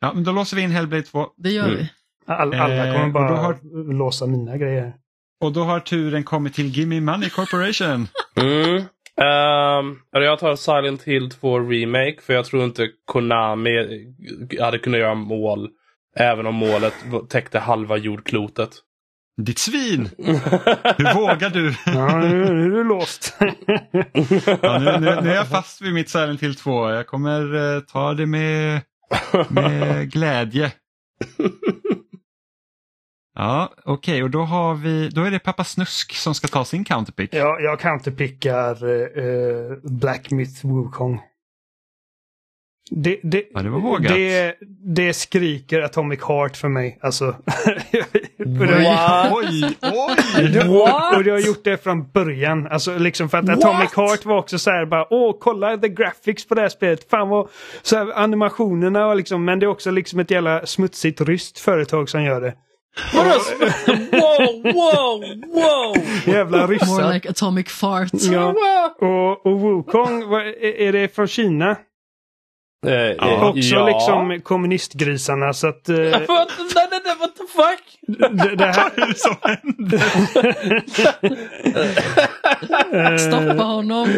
Ja, men då låser vi in Hellblade 2. Det gör Mm. vi. All, alla Eh, kommer bara har- låsa mina grejer. Och då har turen kommit till Gimme Money Corporation. Mm. Eller jag tar Silent Hill 2 Remake för jag tror inte Konami hade kunnat göra mål. Även om målet täckte halva jordklotet. Ditt svin! Hur vågar du? Ja, nu, nu är du låst. Ja, nu, nu, nu är jag fast vid mitt Silent Hill 2. Jag kommer eh, ta det med, med glädje. Ja, okej, och då har vi, då är det pappa Snusk som ska ta sin counterpick. jag, jag counterpickar uh, Black Myth Wukong. Det, det, Ja, det var vågat. Det, det skriker Atomic Heart för mig. Alltså. What? Oj, oj! Och, och det har gjort det från början. Alltså liksom för att Atomic Heart var också så här bara åh kolla the graphics på det här spelet. Fan vad så här, animationerna och liksom men det är också liksom ett jävla smutsigt ryskt företag som gör det. Wow, wow, wow! Jävla More ryssar. like atomic fart. Ja. Och, och Wukong, vad- är det från Kina? Eh, eh, Också ja. liksom kommunistgrisarna så att... eh, What, nej, nej, nej, what the fuck? det, det här, Vad är det som händer? eh, Stoppa honom.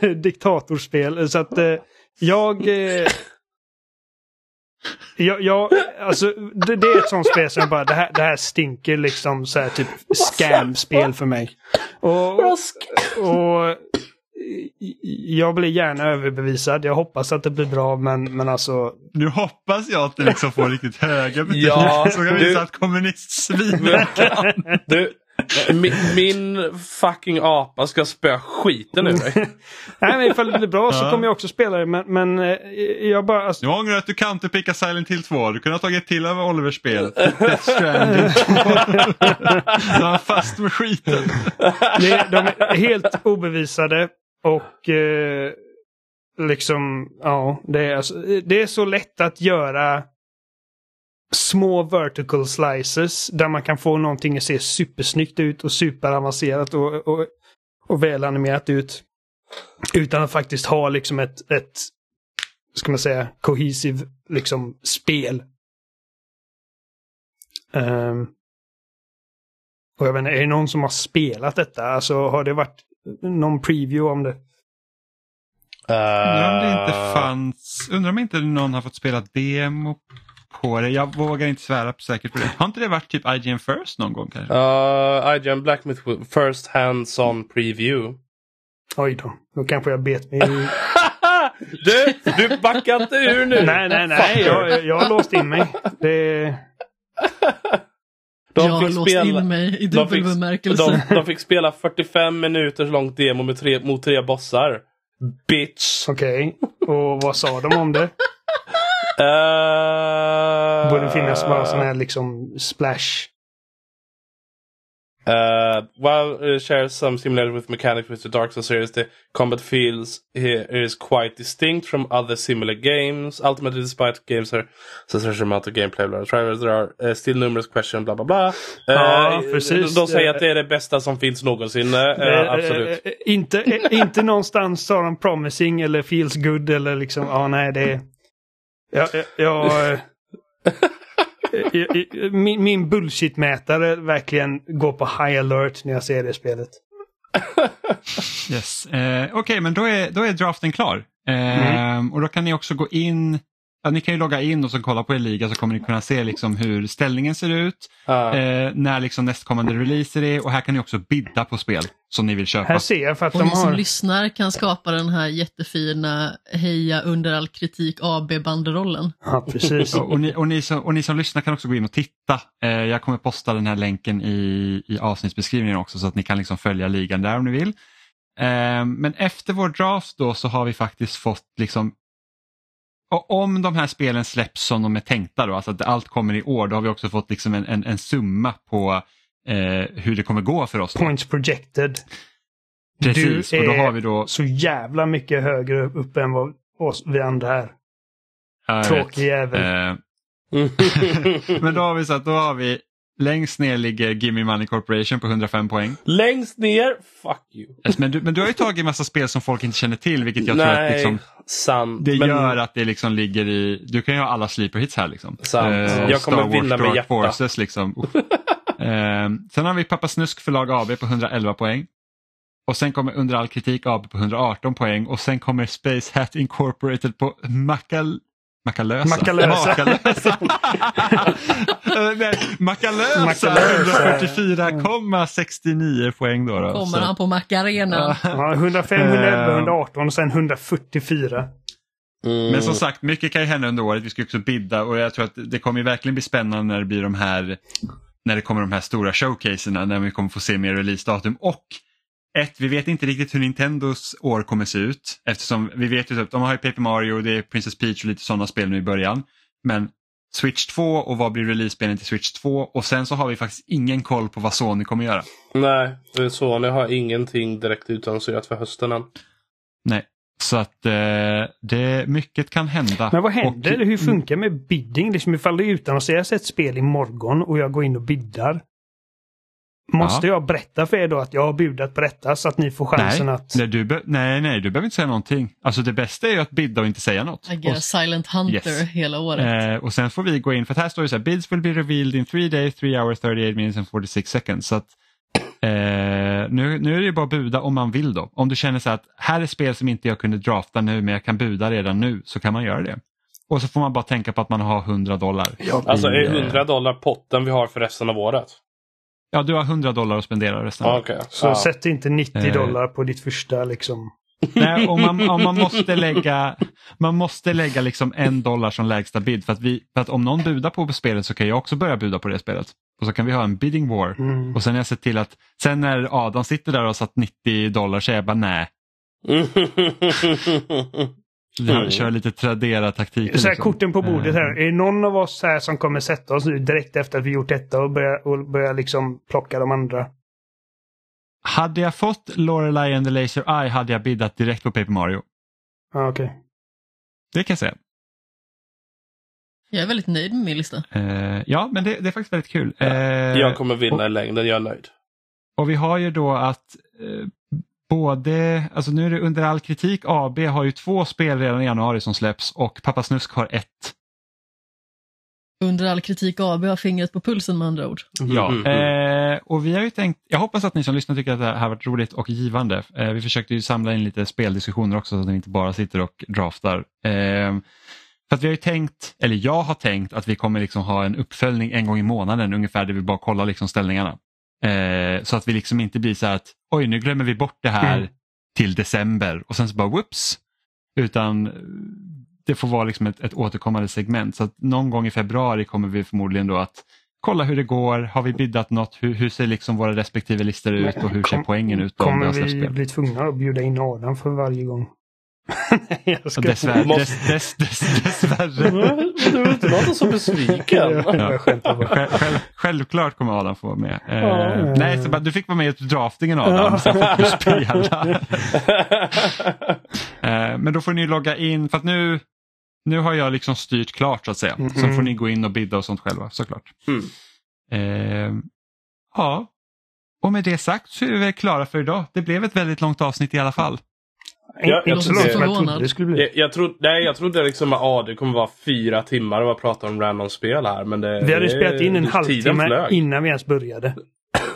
diktatorspel. Så att eh, jag... Eh, jag, jag, alltså, det, det är ett sånt spel som jag bara, det här, det här stinker liksom så här typ scam-spel för mig. Och, och jag blir gärna överbevisad. Jag hoppas att det blir bra men, men alltså Nu hoppas jag att det liksom får riktigt höga betyg. Ja, så kan vi du- visa att kommunistsvin kan. Du, min, min fucking apa ska spöa skiten ur dig. Nej men ifall det blir bra så kommer jag också spela det men, men eh, jag bara alltså, Jag ångrar att du counterpickar Silent Hill 2. Du kunde ha tagit till av Olivers spel. Death Stranding 2. Du var fast med skiten. Det, de är helt obevisade och eh, liksom, ja, det är, alltså, det är så lätt att göra små vertical slices där man kan få någonting att se supersnyggt ut och superavancerat och, och, och välanimerat ut. Utan att faktiskt ha liksom ett, ett ska man säga, cohesive liksom spel. Ehm, och jag vet inte, är det någon som har spelat detta? Alltså har det varit någon preview om det? Undrar om det inte fanns, undrar om inte någon har fått spela demo på det. Jag vågar inte svära på säkert på det. Har inte det varit typ IGN First någon gång kanske? Uh, IGN Black Myth First Hands-on Preview. Oj då, då kanske jag bet mig i... du, du backar inte ur nu! nej, nej, nej, jag, jag har låst in mig. Det... De jag har låst spela- in mig i de dubbel fick- bemärkelse. De, de fick spela 45 minuters långt demo med tre, mot tre bossar. Bitch! Okej, och vad sa de om det? Uh, Borde finnas bara sån här liksom splash. Uh, while it shares some similarities with mechanics with the Dark Souls series, the combat feels here is quite distinct from other similar games. Ultimately, despite games are such amount of gameplay, blah, blah, blah, there are uh, still numerous questions, bla bla bla. Ja, Eh, precis. De säger att det är det bästa som finns någonsin. eh, Eh, absolut. eh, eh, inte, eh, inte någonstans sa de promising eller feels good eller liksom, ja nej det... Jag... jag, jag eh, min, min bullshit-mätare verkligen går på high alert när jag ser det spelet. Yes. Eh, Okej, men då är, då är draften klar. Eh, Och då kan ni också gå in ja, ni kan ju logga in och så kolla på er liga så kommer ni kunna se liksom hur ställningen ser ut, Ja. eh, när liksom nästkommande releaser är och här kan ni också bidda på spel som ni vill köpa. Här ser jag för att Och de ni som har... lyssnar kan skapa den här jättefina Heja under all kritik AB-banderollen. Ja, precis. Och, och, ni, och, ni som, och ni som lyssnar kan också gå in och titta. Eh, jag kommer posta den här länken i, i avsnittsbeskrivningen också så att ni kan liksom följa ligan där om ni vill. Eh, men efter vår draft då så har vi faktiskt fått liksom och om de här spelen släpps som de är tänkta då, alltså att allt kommer i år, då har vi också fått liksom en, en, en summa på eh, hur det kommer gå för oss. Då. Points projected. Precis, du och då har vi då... så jävla mycket högre upp än vad oss, vi andra är. Tråkig jävel. Eh, men då har vi så att då har vi längst ner ligger Gimme Money Corporation på 105 poäng. Längst ner, fuck you. Yes, Men du, men du har ju tagit en massa spel som folk inte känner till vilket jag tror att Nej, liksom, sant. det Men- gör att det liksom ligger i, du kan ju ha alla sleeper hits här liksom. Sant. Jag kommer Star Wars vinna med hjärta. Forces liksom. Eh, sen har vi Pappa Snusk förlag AB på 111 poäng. Och sen kommer Under all kritik AB på 118 poäng och sen kommer Space Hat Incorporated på Macal... Makalösa. Eh, Nej, Macalösa. Macalösa. 144,69 poäng då. då. Kommer Så- han på Macarena. Ja, 105, 111, 118 och sen 144. Mm. Men som sagt, mycket kan ju hända under året. Vi ska också bidda och jag tror att det kommer verkligen bli spännande när det blir de här när det kommer de här stora showcaserna när vi kommer få se mer releasedatum och ett, vi vet inte riktigt hur Nintendos år kommer se ut eftersom vi vet ju typ, de har ju Paper Mario, det är Princess Peach och lite sådana spel nu i början. Men Switch 2 och vad blir release-spelen till Switch 2 och sen så har vi faktiskt ingen koll på vad Sony kommer göra. Nej, Sony har ingenting direkt utannonserat för hösten än. Nej, så att eh, det, mycket kan hända. Men vad händer? Och- Hur funkar det med bidding? Liksom ifall det utannonseras ett spel imorgon och jag går in och biddar. Måste jag berätta för er då att jag har budat på detta så att ni får chansen nej, att... nej, du be- nej, nej, du behöver inte säga någonting. Alltså det bästa är ju att bidda och inte säga något. Agera Och, Silent Hunter Yes. hela året. eh, och sen får vi gå in, för här står det så här, bids will be revealed in 3 days, 3 hours, 38 minutes and 46 seconds. Så att, eh, nu, nu är det bara att buda om man vill då. Om du känner så här att här är spel som inte jag kunde drafta nu men jag kan buda redan nu så kan man göra det. Och så får man bara tänka på att man har 100 dollar. Alltså är eh, 100 dollar potten vi har för resten av året? Ja, du har 100 dollar att spendera resten av året. Okej. Så Ja. sätt inte 90 Eh. dollar på ditt första liksom. Nej, om man, om man måste lägga, man måste lägga liksom en dollar som lägsta bid för att, vi, för att om någon budar på spelet så kan jag också börja buda på det spelet. Och så kan vi ha en bidding war. Mm. Och sen har jag sett till att sen när Adam sitter där och har satt 90 dollar så är jag bara nej. Jag Mm. kör lite här, liksom. korten på bordet här. Eh, Är det någon av oss här som kommer sätta oss nu direkt efter att vi gjort detta och börja, och börja liksom plocka de andra? Hade jag fått Lorelei and the Laser Eye hade jag biddat direkt på Paper Mario. Ja, okej. Det kan jag säga. Jag är väldigt nöjd med min lista. Eh, ja, men det, det är faktiskt väldigt kul. Eh, Jag kommer vinna i längden, jag är nöjd. Och vi har ju då att eh, både, alltså nu är det under all kritik, AB har ju två spel redan i januari som släpps och Pappa Snusk har ett. Under all kritik AB har fingret på pulsen med andra ord. Ja, Mm, mm. eh, och vi har ju tänkt, jag hoppas att ni som lyssnar tycker att det här har varit roligt och givande. Eh, vi försökte ju samla in lite speldiskussioner också så att ni inte bara sitter och draftar. Eh, för att vi har ju tänkt, eller jag har tänkt att vi kommer liksom ha en uppföljning en gång i månaden ungefär där vi bara kollar liksom ställningarna. Eh, så att vi liksom inte blir så här att oj nu glömmer vi bort det här Mm. till december och sen så bara whoops. Utan eh, det får vara liksom ett, ett återkommande segment. Så att någon gång i februari kommer vi förmodligen då att kolla hur det går. Har vi biddat något? Hur, hur ser liksom våra respektive listor ut och hur ser Kom- poängen ut? Kommer vi bli tvungna att bjuda in Adam för varje gång? Nej, jag Och ska... Dessvärre, Måste- dess, dess, dess, dessvärre. Du är inte någon som besviken. Ja. Själv, själv, självklart kommer Adam få vara med. Eh, Ja. nej, så du fick vara med i draftingen Adam, sen fick du spela. Eh, men då får ni logga in, för att nu, nu har jag liksom styrt klart så att säga. Mm. Sen får ni gå in och bidda och sånt själva såklart. Mm. Eh, ja, och med det sagt så är vi väl klara för idag. Det blev ett väldigt långt avsnitt i alla fall. Ja, jag trodde det skulle bli. Jag, jag, trodde, nej, jag trodde liksom att ah, det kommer vara fyra timmar och prata om random spel här. Men det, Vi hade det, spelat in en halvtimme innan vi ens började.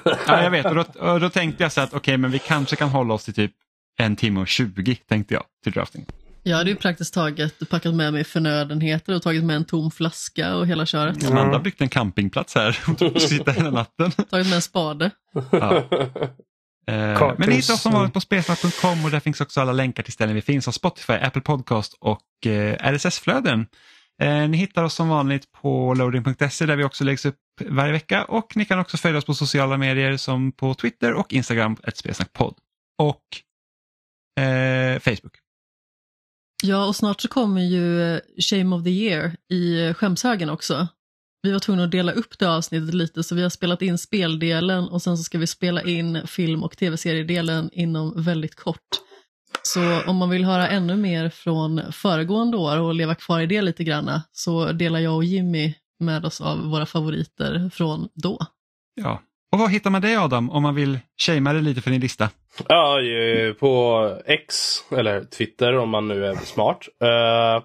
Ja, jag vet, och då, och då tänkte jag så att okej, men vi kanske kan hålla oss till typ en timme och 20 tänkte jag till draftingen. Jag hade ju praktiskt taget packat med mig förnödenheter och tagit med en tom flaska och hela köret. Amanda har byggt en campingplats här och sitta hela natten. Tagit med en spade. Ja. Eh, Cartoons, men ni hittar oss som vanligt på spelsnack.com och där finns också alla länkar till ställen vi finns av Spotify, Apple Podcast och eh, RSS-flöden. Eh, ni hittar oss som vanligt på loading.se där vi också läggs upp varje vecka och ni kan också följa oss på sociala medier som på Twitter och Instagram, ett spelsnackpodd och eh, Facebook. Ja, och snart så kommer ju eh, Shame of the Year i eh, skämshögen också. Vi var tvungna att dela upp det avsnittet lite så vi har spelat in speldelen och sen så ska vi spela in film och tv-seriedelen inom väldigt kort. Så om man vill höra ännu mer från föregående år och leva kvar i det lite granna så delar jag och Jimmy med oss av våra favoriter från då. Ja. Och var hittar man dig Adam om man vill shamea dig lite för din lista? Ja, ju på X, eller Twitter om man nu är smart. Eh,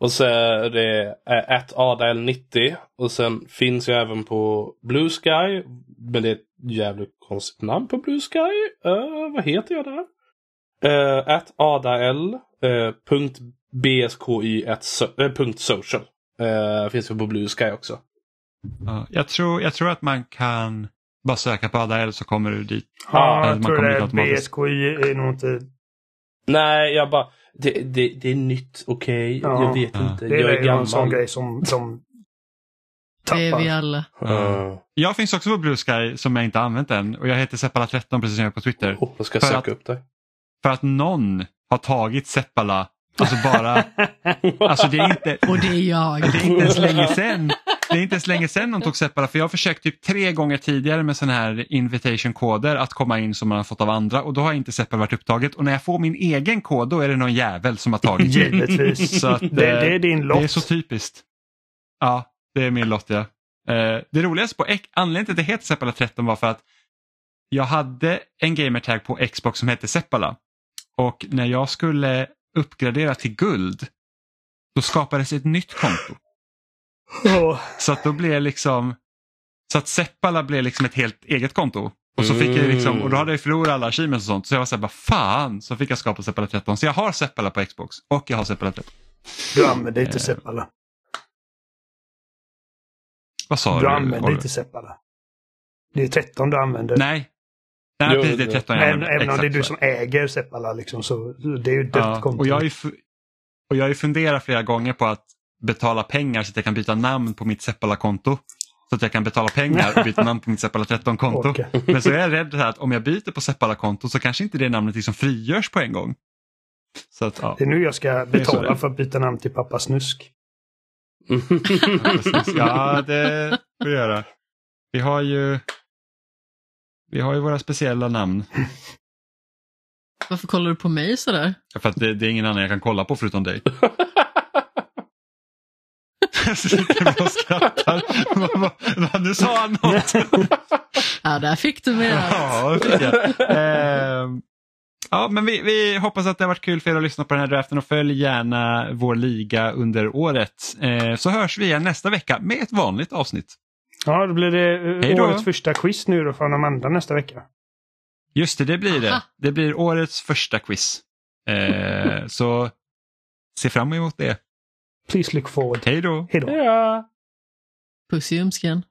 och så är det atadl90. Och sen finns jag även på Blue Sky. Men det är ett jävligt konstigt namn på Blue Sky. Eh, vad heter jag där? Uh. Uh, bsky at so- eh, punkt social. Eh, finns på Blue Sky också. Ja, jag, tror, jag tror att man kan bara söka på Adael så kommer du dit. Ja, man jag tror det. BSKI är nog inte... Nej, jag bara... Det, det, det är nytt, okej. Ja. Jag vet Ja. inte. Det jag är är ju en sån gammal. grej som, som Det är vi tappar. alla. Uh, Jag finns också på Blue Sky som jag inte använt än och jag heter Seppala13 precis som jag är på Twitter. oh, jag ska För söka att- upp dig. För att någon har tagit Seppala, alltså bara, alltså det är inte, Och det är jag. det är inte ens länge sedan. Det är inte ens länge sedan de tog Seppala för jag har försökt typ tre gånger tidigare med sådana här invitation-koder att komma in som man har fått av andra och då har inte Seppala varit upptaget och när jag får min egen kod då är det någon jävel som har tagit den. Givetvis. Så att, det, eh, det är din lott. Det är så typiskt. Ja, det är min lott ja. Eh, det roligaste på anledningen till att det heter Seppala 13 var för att jag hade en gamertag på Xbox som hette Seppala. Och när jag skulle uppgradera till guld då skapades ett nytt konto. Åh, Så att då blev liksom så att Seppala blev liksom ett helt eget konto. Och så fick jag liksom, och då hade jag förlorat alla achievements och sånt. Så jag var såhär, bara fan, så fick jag skapa Seppala 13. Så jag har Seppala på Xbox och jag har Seppala 13. du använder inte Eh, Seppala. Vad sa du? Du använder inte Seppala. Det är 13 du använder. Nej. Nej, Jo, precis, det är det- 13 jag även om det är du som äger Seppala liksom, så det är ju dött Ja, konto. och jag och jag har ju funderat flera gånger på att betala pengar så att jag kan byta namn på mitt Seppala-konto. Så att jag kan betala pengar och byta namn på mitt Seppala 13-konto. Orkar. Men så är jag rädd att om jag byter på Seppala-konto så kanske inte det namnet liksom frigörs på en gång. Så att, ja. Det är nu jag ska betala det. för att byta namn till pappa Snusk. Ja, det får vi göra. Vi har ju vi har ju våra speciella namn. Varför kollar du på mig sådär? För att det, det är ingen annan jag kan kolla på förutom dig. Jag sitter med och skrattar. Nu sa han något. Ja, där fick du mig. Ja, det fick jag. Ehm, Ja, men vi, vi hoppas att det har varit kul för er att lyssna på den här draften och följ gärna vår liga under året. Eh, så hörs vi igen nästa vecka med ett vanligt avsnitt. Ja, då blir det eh, Hej då. årets första quiz nu då från Amanda nästa vecka. Just det, det blir det. Aha. Det blir årets första quiz. Eh, så se fram emot det. Please look forward. Hej då! Hej då. Puss i ljumsken.